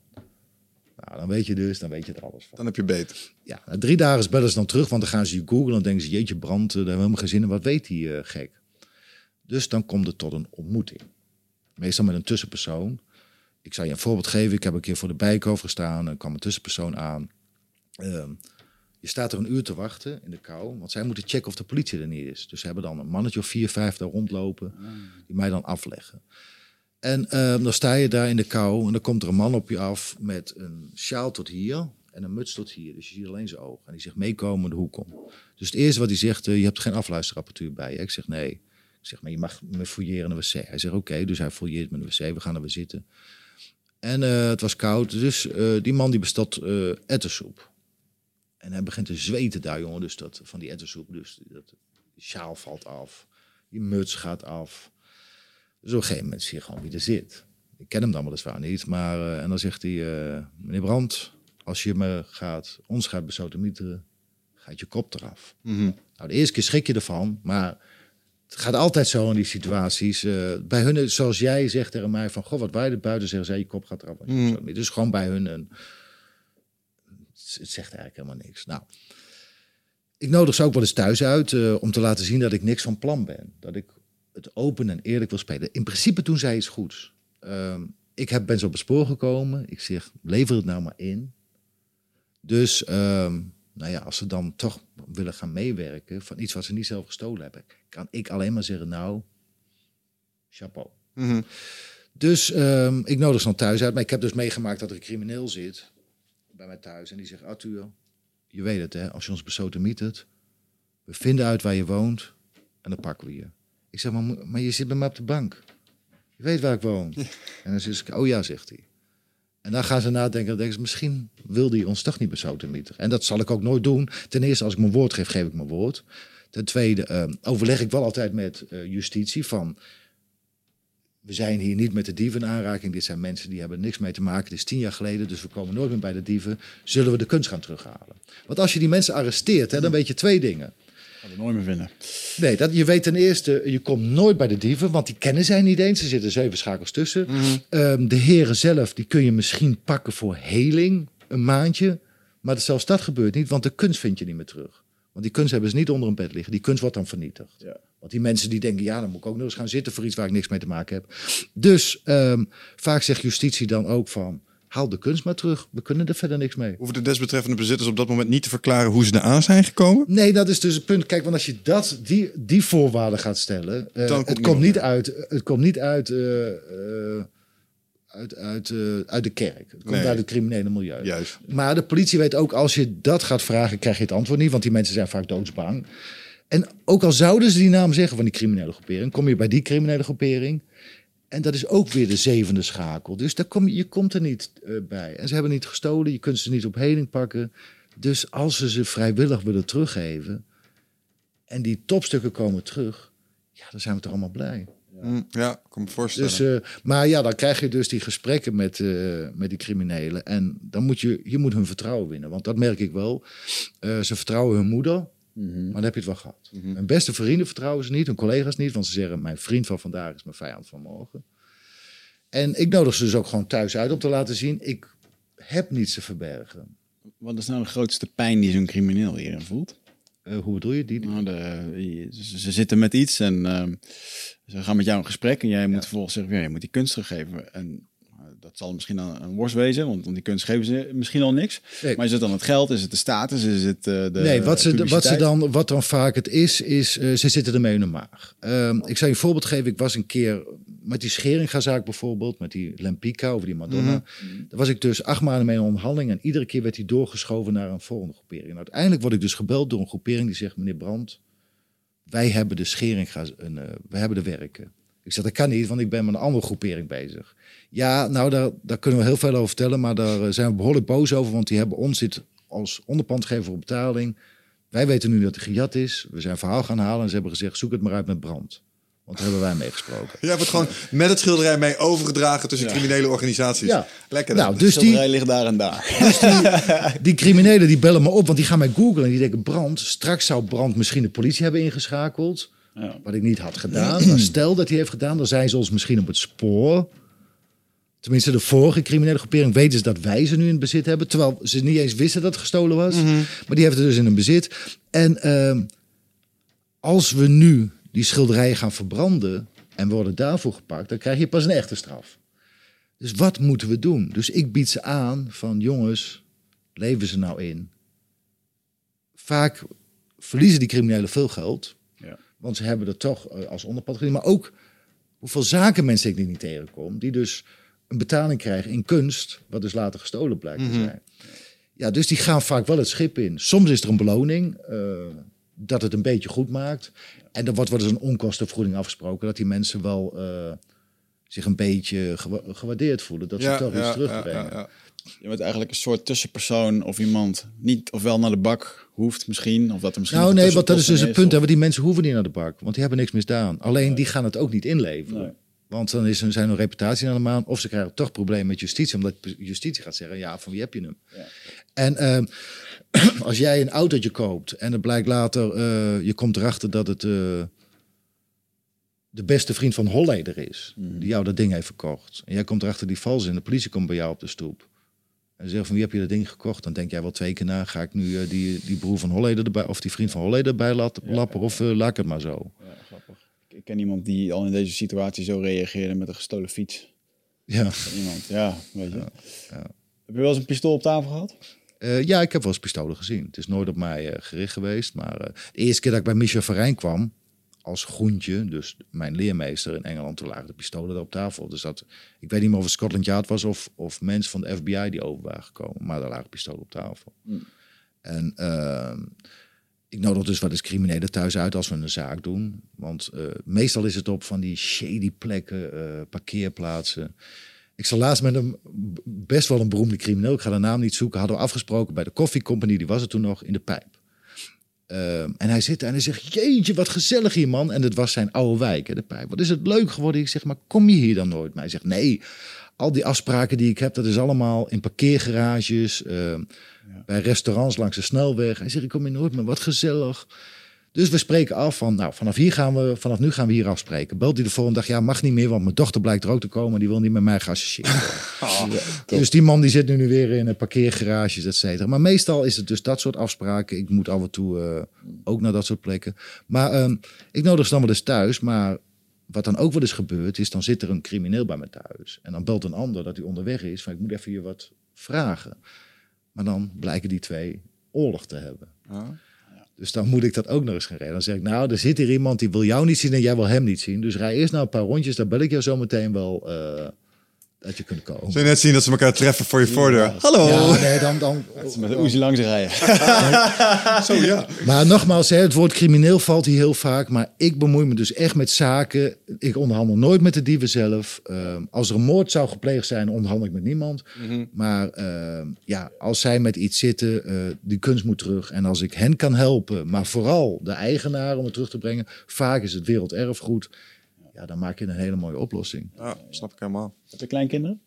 Nou, dan weet je dus, dan weet je er alles van. Dan heb je beter. Ja, na drie dagen bellen ze dan terug, want dan gaan ze je googlen. Dan denken ze, jeetje brand, daar hebben we helemaal geen zin in. Wat weet die uh, gek? Dus dan komt het tot een ontmoeting. Meestal met een tussenpersoon. Ik zal je een voorbeeld geven. Ik heb een keer voor de bijkoof gestaan. En kwam een tussenpersoon aan. Uh, je staat er een uur te wachten in de kou, want zij moeten checken of de politie er niet is. Dus ze hebben dan een mannetje of vier, vijf daar rondlopen, die mij dan afleggen. En uh, dan sta je daar in de kou en dan komt er een man op je af met een sjaal tot hier en een muts tot hier. Dus je ziet alleen zijn ogen. En die zegt meekomen de hoek om. Dus het eerste wat hij zegt, uh, je hebt geen afluisterapparatuur bij je. Ik zeg nee. Ik zeg, maar je mag me fouilleren in de wc. Hij zegt oké, okay, dus hij fouilleert me in de wc. We gaan er weer zitten. En uh, het was koud, dus die man die bestelt ettersoep. En hij begint te zweten daar, jongen. Dus dat, van die ettersoep. Dus dat, sjaal valt af. Die muts gaat af. Dus op een gegeven moment zie je gewoon wie er zit. Ik ken hem dan weliswaar niet. Maar, uh, en dan zegt hij, uh, meneer Brandt, als je me gaat, ons gaat besodemieteren, gaat je kop eraf. Mm -hmm. Nou, de eerste keer schrik je ervan, maar het gaat altijd zo in die situaties. Uh, bij hun, zoals jij zegt tegen mij van, goh, wat wij er buiten zeggen, zij je kop gaat eraf. Mm -hmm. Dus gewoon bij hun een het zegt eigenlijk helemaal niks. Nou, ik nodig ze ook wel eens thuis uit uh, om te laten zien dat ik niks van plan ben. Dat ik het open en eerlijk wil spelen. In principe toen zij iets goeds. Uh, ik heb, ben zo op het spoor gekomen. Ik zeg, lever het nou maar in. Dus, uh, nou ja, als ze dan toch willen gaan meewerken van iets wat ze niet zelf gestolen hebben, kan ik alleen maar zeggen, nou, chapeau. Mm -hmm. Dus ehm, ik nodig ze dan thuis uit. Maar ik heb dus meegemaakt dat er een crimineel zit bij mij thuis en die zegt: Arthur, je weet het hè, als je ons besotemietert, we vinden uit waar je woont en dan pakken we je. Ik zeg: Maar, maar je zit bij mij op de bank. Je weet waar ik woon. En dan zeg ik: Oh ja, zegt hij. En dan gaan ze nadenken, dan denken ze, misschien wilde hij ons toch niet besotemieteren. En dat zal ik ook nooit doen. Ten eerste, als ik mijn woord geef, geef ik mijn woord. Ten tweede, uh, overleg ik wel altijd met uh, justitie van we zijn hier niet met de dieven in aanraking. Dit zijn mensen die hebben niks mee te maken. Het is tien jaar geleden, dus we komen nooit meer bij de dieven. Zullen we de kunst gaan terughalen? Want als je die mensen arresteert, hè, dan weet je twee dingen. Gaan we nooit meer vinden. Nee, dat, je weet ten eerste, je komt nooit bij de dieven, want die kennen zij niet eens. Er zitten zeven schakels tussen. Mm -hmm. um, de heren zelf, die kun je misschien pakken voor heling, een maandje. Maar zelfs dat gebeurt niet, want de kunst vind je niet meer terug. Want die kunst hebben ze niet onder een bed liggen. Die kunst wordt dan vernietigd. Ja. Want die mensen die denken, ja, dan moet ik ook nog eens gaan zitten voor iets waar ik niks mee te maken heb. Dus ehm, vaak zegt justitie dan ook van, haal de kunst maar terug. We kunnen er verder niks mee. Hoeven de desbetreffende bezitters op dat moment niet te verklaren hoe ze eraan zijn gekomen? Nee, dat is dus het punt. Kijk, want als je dat, die, die voorwaarden gaat stellen, Dan komt het, komt niet uit, het komt niet uit, eh, eh, uit, uit, eh, uit de kerk. Het komt Nee. uit het criminele milieu. Juist. Maar de politie weet ook, als je dat gaat vragen, krijg je het antwoord niet. Want die mensen zijn vaak doodsbang. En ook al zouden ze die naam zeggen van die criminele groepering, kom je bij die criminele groepering. En dat is ook weer de zevende schakel. Dus daar kom je, je komt er niet eh, bij. En ze hebben niet gestolen, je kunt ze niet op heding pakken. Dus als ze ze vrijwillig willen teruggeven en die topstukken komen terug, ja, dan zijn we toch allemaal blij. Mm, ja, ik kan me voorstellen. Dus, eh, maar ja, dan krijg je dus die gesprekken met, eh, met die criminelen. En dan moet je, je moet hun vertrouwen winnen. Want dat merk ik wel. Eh, ze vertrouwen hun moeder, maar dan heb je het wel gehad. Hun beste vrienden vertrouwen ze niet, hun collega's niet. Want ze zeggen, mijn vriend van vandaag is mijn vijand van morgen. En ik nodig ze dus ook gewoon thuis uit om te laten zien, ik heb niets te verbergen. Wat is nou de grootste pijn die zo'n crimineel hierin voelt? Hoe bedoel je die? Nou, de, ze, ze zitten met iets en ze gaan met jou in gesprek en jij moet vervolgens zeggen, ja, je moet die kunst teruggeven. En uh, dat zal misschien een, een worst wezen, want om die kunst geven ze misschien al niks. Nee. Maar is het dan het geld? Is het de status? Is het eh, de nee, wat, ze, wat, ze dan, wat dan vaak het is, is eh, ze zitten ermee in de maag. Ehm, ik zal je een voorbeeld geven. Ik was een keer met die Scheringa-zaak bijvoorbeeld, met die Lempica over die Madonna. Daar was ik dus acht maanden mee in onderhandeling en iedere keer werd hij doorgeschoven naar een volgende groepering. En uiteindelijk word ik dus gebeld door een groepering die zegt, meneer Brandt, wij hebben de Scheringa, een, eh, wij hebben de werken. Ik zeg, dat kan niet, want ik ben met een andere groepering bezig. Ja, nou, daar, daar kunnen we heel veel over vertellen, maar daar eh, zijn we behoorlijk boos over, want die hebben ons dit als onderpandgever op betaling. Wij weten nu dat hij gejat is. We zijn verhaal gaan halen en ze hebben gezegd, zoek het maar uit met brand. Want daar hebben wij mee gesproken. Jij wordt gewoon met het schilderij mee overgedragen tussen criminele organisaties. Ja. Lekker. Nou, dus die, Schilderij ligt daar en daar. die criminelen die bellen me op, want die gaan mij googlen en die denken, Brand, straks zou Brand misschien de politie hebben ingeschakeld. Ja. Wat ik niet had gedaan. Maar stel dat hij heeft gedaan, dan zijn ze ons misschien op het spoor. Tenminste, de vorige criminele groepering weten ze dat wij ze nu in bezit hebben. Terwijl ze niet eens wisten dat het gestolen was. Maar die hebben het dus in hun bezit. En ehm, als we nu die schilderijen gaan verbranden en worden daarvoor gepakt, dan krijg je pas een echte straf. Dus wat moeten we doen? Dus ik bied ze aan van jongens, leven ze nou in. Vaak verliezen die criminelen veel geld. Ja. Want ze hebben er toch eh, als onderpad gezien. Maar ook hoeveel zakenmensen ik die niet tegenkom. Die dus een betaling krijgen in kunst. Wat dus later gestolen blijkt te zijn. Ja, dus die gaan vaak wel het schip in. Soms is er een beloning. eh, dat het een beetje goed maakt. En er wordt wel eens een onkostenvergoeding afgesproken. Dat die mensen wel eh, zich een beetje gewa- gewaardeerd voelen. Dat ze toch iets terugbrengen. ja, ja. Je bent eigenlijk een soort tussenpersoon of iemand niet ofwel naar de bak hoeft misschien. Of dat er misschien Nou nee, want dat is dus het punt. Hè, want die mensen hoeven niet naar de bak. Want die hebben niks misdaan. Alleen die gaan het ook niet inleveren. Nee. Want dan is hun, zijn hun reputatie aan de maan. Of ze krijgen toch problemen met justitie. Omdat justitie gaat zeggen, ja, van wie heb je hem? Ja. En ehm, als jij een autootje koopt en het blijkt later... eh, je komt erachter dat het eh, de beste vriend van Holleder is. Die jou dat ding heeft verkocht. En jij komt erachter die vals in. De politie komt bij jou op de stoep. En zegt van wie heb je dat ding gekocht? Dan denk jij wel twee keer na. Ga ik nu eh, die, die broer van Holleder erbij... of die vriend van Holleder erbij laten lappen? Of laat ik het maar zo? Ja, grappig. Ik, ik ken iemand die al in deze situatie zo reageerde met een gestolen fiets. Ja. Iemand, ja, weet je. Heb je wel eens een pistool op tafel gehad? Eh, ja, ik heb wel eens pistolen gezien. Het is nooit op mij eh, gericht geweest. Maar eh, de eerste keer dat ik bij Michel Verijn kwam, als groentje, dus mijn leermeester in Engeland, toen lagen de pistolen er op tafel. Dus dat, ik weet niet meer of het Scotland Yard was of, of mensen van de FBI die over waren gekomen. Maar daar lagen pistolen op tafel. En ehm, ik nodig dus wel eens criminelen thuis uit als we een zaak doen. Want meestal is het op van die shady plekken, parkeerplaatsen. Ik zal laatst met een best wel een beroemde crimineel, ik ga de naam niet zoeken, hadden we afgesproken bij de Coffee Company, die was er toen nog, in de pijp. Ehm, en hij zit daar en hij zegt, jeetje, wat gezellig hier, man. En het was zijn oude wijk, hè, de pijp. Wat is het leuk geworden? Ik zeg, maar kom je hier dan nooit? Maar hij zegt, nee, al die afspraken die ik heb, dat is allemaal in parkeergarages, ehm, bij restaurants langs de snelweg. Hij zegt, ik kom hier nooit meer, wat gezellig. Dus we spreken af van, nou, vanaf, hier gaan we, vanaf nu gaan we hier afspreken. Belt hij de volgende dag, ja, mag niet meer, want mijn dochter blijkt er ook te komen. Die wil niet met mij geassocieerd worden. dus die man die zit nu, nu weer in een parkeergarages, et cetera. Maar meestal is het dus dat soort afspraken. Ik moet af en toe eh, ook naar dat soort plekken. Maar ehm, ik nodig ze dan wel eens thuis, maar wat dan ook wel eens gebeurt, is dan zit er een crimineel bij me thuis. En dan belt een ander dat hij onderweg is, van ik moet even je wat vragen. Maar dan blijken die twee oorlog te hebben. Dus dan moet ik dat ook nog eens gaan rijden. Dan zeg ik, nou, er zit hier iemand die wil jou niet zien en jij wil hem niet zien. Dus rij eerst nou een paar rondjes, dan bel ik jou zo meteen wel uh, dat je kunt komen. Zul je net zien dat ze elkaar treffen voor je voordeur? Hallo! Ja, nee, dan... dan met een langs rijden. zo, ja. Maar nogmaals, hè, het woord crimineel valt hier heel vaak. Maar ik bemoei me dus echt met zaken. Ik onderhandel nooit met de dieven zelf. Uh, als er een moord zou gepleegd zijn, onderhandel ik met niemand. Mm -hmm. Maar uh, ja, als zij met iets zitten, uh, die kunst moet terug. En als ik hen kan helpen, maar vooral de eigenaar om het terug te brengen. Vaak is het werelderfgoed ja, dan maak je een hele mooie oplossing. Ja, snap ik helemaal. Heb je kleinkinderen?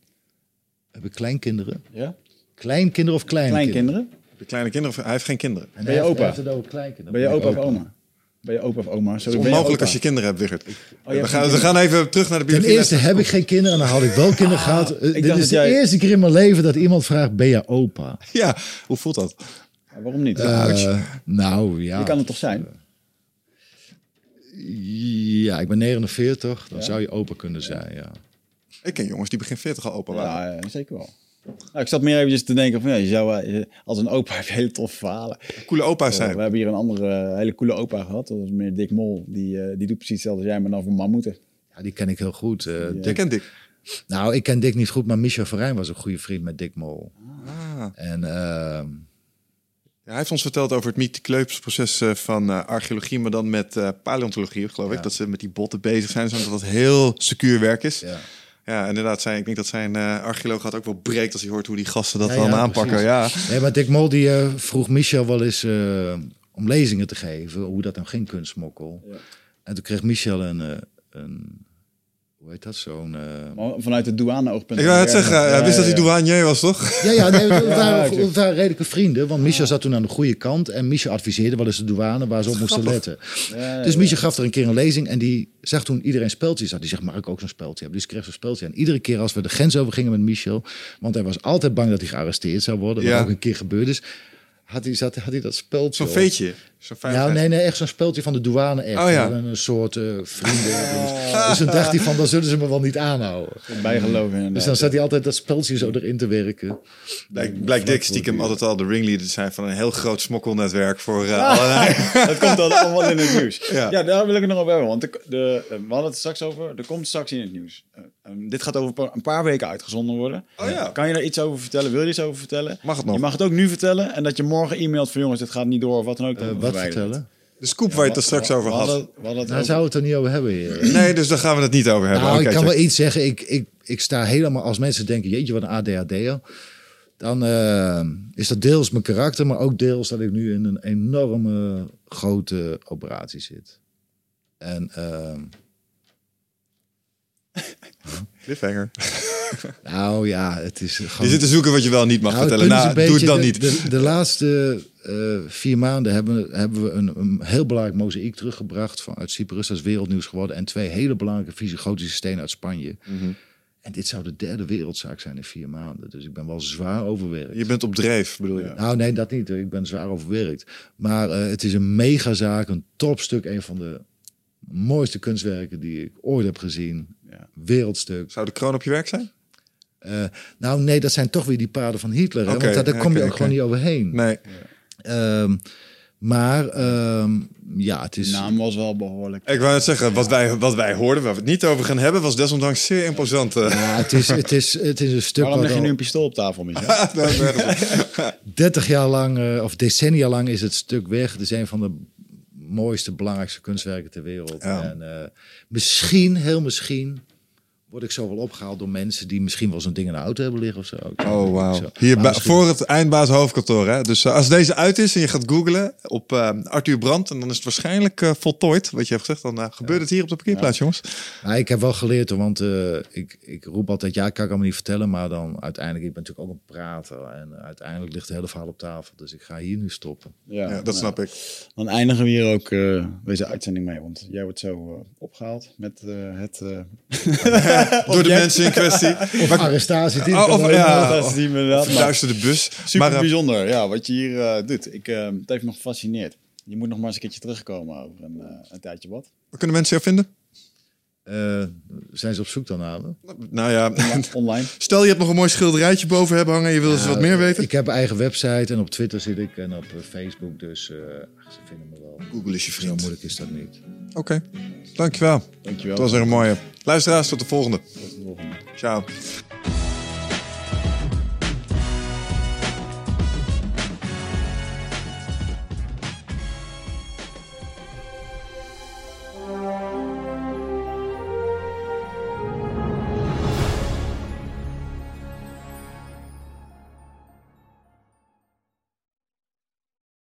Heb ik kleinkinderen? Ja. Kleinkinderen of kleinkinderen? Kleinkinderen? Heb je kleine kinderen of hij heeft geen kinderen? ben je opa? kleinkinderen. Ben je opa of oma? Ben je opa of oma? Het is onmogelijk als je kinderen hebt, Wigert. Oh, we, gaan, we gaan even terug naar de Ten biologie. eerste heb ik geen kinderen en dan had ik wel kinderen gehad. Uh, dit is de jij- eerste keer in mijn leven dat iemand vraagt, ben je opa? Ja, hoe voelt dat? Ja, waarom niet? Eh, nou ja. je kan het toch zijn? Ja, ik ben 49, dan zou je opa kunnen zijn, ja. Ik ken jongens die begin 40 al opa waren. Ja, eh, zeker wel. Nou, ik zat meer eventjes te denken van, ja, je zou, eh, als een opa heb je hele toffe verhalen. Coole opa's We zijn. hebben hier een andere eh, hele coole opa gehad. Dat was meer Dick Mol. Die, eh, die doet precies hetzelfde als jij, maar dan voor mammoeten. ja. Die ken ik heel goed. eh, Ik Dick, ken Dick. nou, ik ken Dick niet goed, maar Michel Verijn was een goede vriend met Dick Mol. Ah. En ehm, Ja, hij heeft ons verteld over het Mythe-Kleupsproces eh, van eh, archeologie, maar dan met eh, paleontologie, geloof ik. Dat ze met die botten bezig zijn, zodat dat heel secuur werk is. Ja, ja. inderdaad. Zijn, ik denk dat zijn archeoloog gaat ook wel breekt als hij hoort hoe die gasten dat Ja, dan ja, aanpakken. Ja. Nee, maar Dick Mol die vroeg Michel wel eens eh, om lezingen te geven, hoe dat nou ging, kunstsmokkel. Ja. En toen kreeg Michel een, eh, een hoe heet dat, zo'n... eh, Maar vanuit de douane-oogpunt. Ik wou het zeggen, hij wist dat hij douanier was, toch? Ja, ja, nee, we, waren, we waren redelijke vrienden. Want Michel zat toen aan de goede kant. En Michel adviseerde wel eens de douane waar ze op moesten letten. Dus Michel gaf er een keer een lezing. En die zag toen iedereen speltjes had. Die zegt, mag ik ook zo'n speltje hebben? Dus ik kreeg zo'n speltje. En iedere keer als we de grens over gingen met Michel. Want hij was altijd bang dat hij gearresteerd zou worden. Wat Ja. ook een keer gebeurd is. Had hij, zat, had hij dat speltje Zo'n veetje. Zo'n Ja, veiligheid. nee, nee, echt zo'n speltje van de douane. Echt. Oh, ja. Een, soort eh, vrienden. Dus toen dacht hij van, dan zullen ze me wel niet aanhouden. Bijgeloven inderdaad. Dus dan zat hij altijd dat speltje zo erin te werken. Blijkt, blijkt Dick stiekem altijd al de ringleader te zijn van een heel groot smokkelnetwerk voor eh, allerlei. dat komt dan allemaal in het nieuws. Ja. Ja. daar wil ik het nog over hebben. Want de, de, we hadden het straks over. Er komt straks in het nieuws. Eh, eh, dit gaat over een paar- weken uitgezonden worden. Oh ja. Kan je daar iets over vertellen? Wil je iets over vertellen? Mag het nog? Je mag het ook nu vertellen. En dat je morgen e-mailt van jongens, dit gaat niet door of wat dan ook. Eh, dan wat vertellen? De scoop waar je het er straks over had. Daar zou het er niet over hebben, heer. Nee, dus daar gaan we het niet over hebben. Nou, ik kan check. wel iets zeggen. Ik, ik, ik sta helemaal, als mensen denken, jeetje, wat een ADHD'er. Dan eh, is dat deels mijn karakter, maar ook deels dat ik nu in een enorme grote operatie zit. En ehm, Cliffhanger. nou ja, het is gewoon... Je zit te zoeken wat je wel niet mag Nou, vertellen. Nou, doe het dan de- niet. De, de laatste eh, vier maanden hebben, hebben we een, een heel belangrijk mozaïek teruggebracht vanuit Cyprus. Dat is wereldnieuws geworden. En twee hele belangrijke fysiogotische stenen uit Spanje. Mhm. En dit zou de derde wereldzaak zijn in vier maanden. Dus ik ben wel zwaar overwerkt. Je bent op dreef, bedoel je? Nou, nee, dat niet. Ik ben zwaar overwerkt. Maar eh, het is een megazaak, een topstuk. Een van de mooiste kunstwerken die ik ooit heb gezien. Ja. Wereldstuk. Zou de kroon op je werk zijn? Eh, nou, nee, dat zijn toch weer die paarden van Hitler. Hè? Oké, Want daar, daar kom je ook gewoon niet overheen. Nee. Ehm, maar ehm, ja, het De is. naam was wel behoorlijk. Ik wou net zeggen, wat wij, wat wij hourden, waar we het niet over gaan hebben, was desondanks zeer imposant. eh. Ja, het is, het is, het is een stuk. Waarom leg je nu een pistool op tafel, Michel? Nou, nergens op. 30 jaar lang, eh, of decennia lang, is het stuk weg. Het is een van de mooiste, belangrijkste kunstwerken ter wereld. Ja. En eh, misschien, heel misschien, word ik zo wel opgehaald door mensen die misschien wel zo'n ding in de auto hebben liggen of zo. Oh, wauw. Hier misschien- voor het eindbaas hoofdkantoor. Hè? Dus eh, als deze uit is en je gaat googlen op eh, Arthur Brandt... en dan is het waarschijnlijk eh, voltooid, wat je hebt gezegd. Dan gebeurt het hier op de parkeerplaats, jongens. Nou, ik heb wel geleerd, hoor, want eh, ik, ik roep altijd, ja, ik kan ik allemaal niet vertellen, maar dan uiteindelijk, ik ben natuurlijk ook een prater en uiteindelijk ligt het hele verhaal op tafel, dus ik ga hier nu stoppen. Ja, Ja, dat nou, snap ik. Dan eindigen we hier ook eh, deze uitzending mee. Want jij wordt zo eh, opgehaald met eh, het... Door de mensen in kwestie. Of arrestatie. die Oh, of- ja. maar Luister de bus. Super Maar, eh, bijzonder, ja, wat je hier eh, doet. Ik, eh, het heeft me gefascineerd. Je moet nog maar eens een keertje terugkomen over een, eh, een tijdje wat. waar kunnen mensen jou vinden? Eh, zijn ze op zoek dan naar me? Nou ja, Online. stel je hebt nog een mooi schilderijtje boven hebben hangen... en je wil eens wat meer weten. Ik heb een eigen website en op Twitter zit ik en op Facebook, dus eh, ze vinden me wel. Google is je Zo vriend. moeilijk is dat niet. Oké, dankjewel. Dankjewel. Dat was weer een mooie. Luisteraars, tot de volgende. Tot de volgende. Ciao.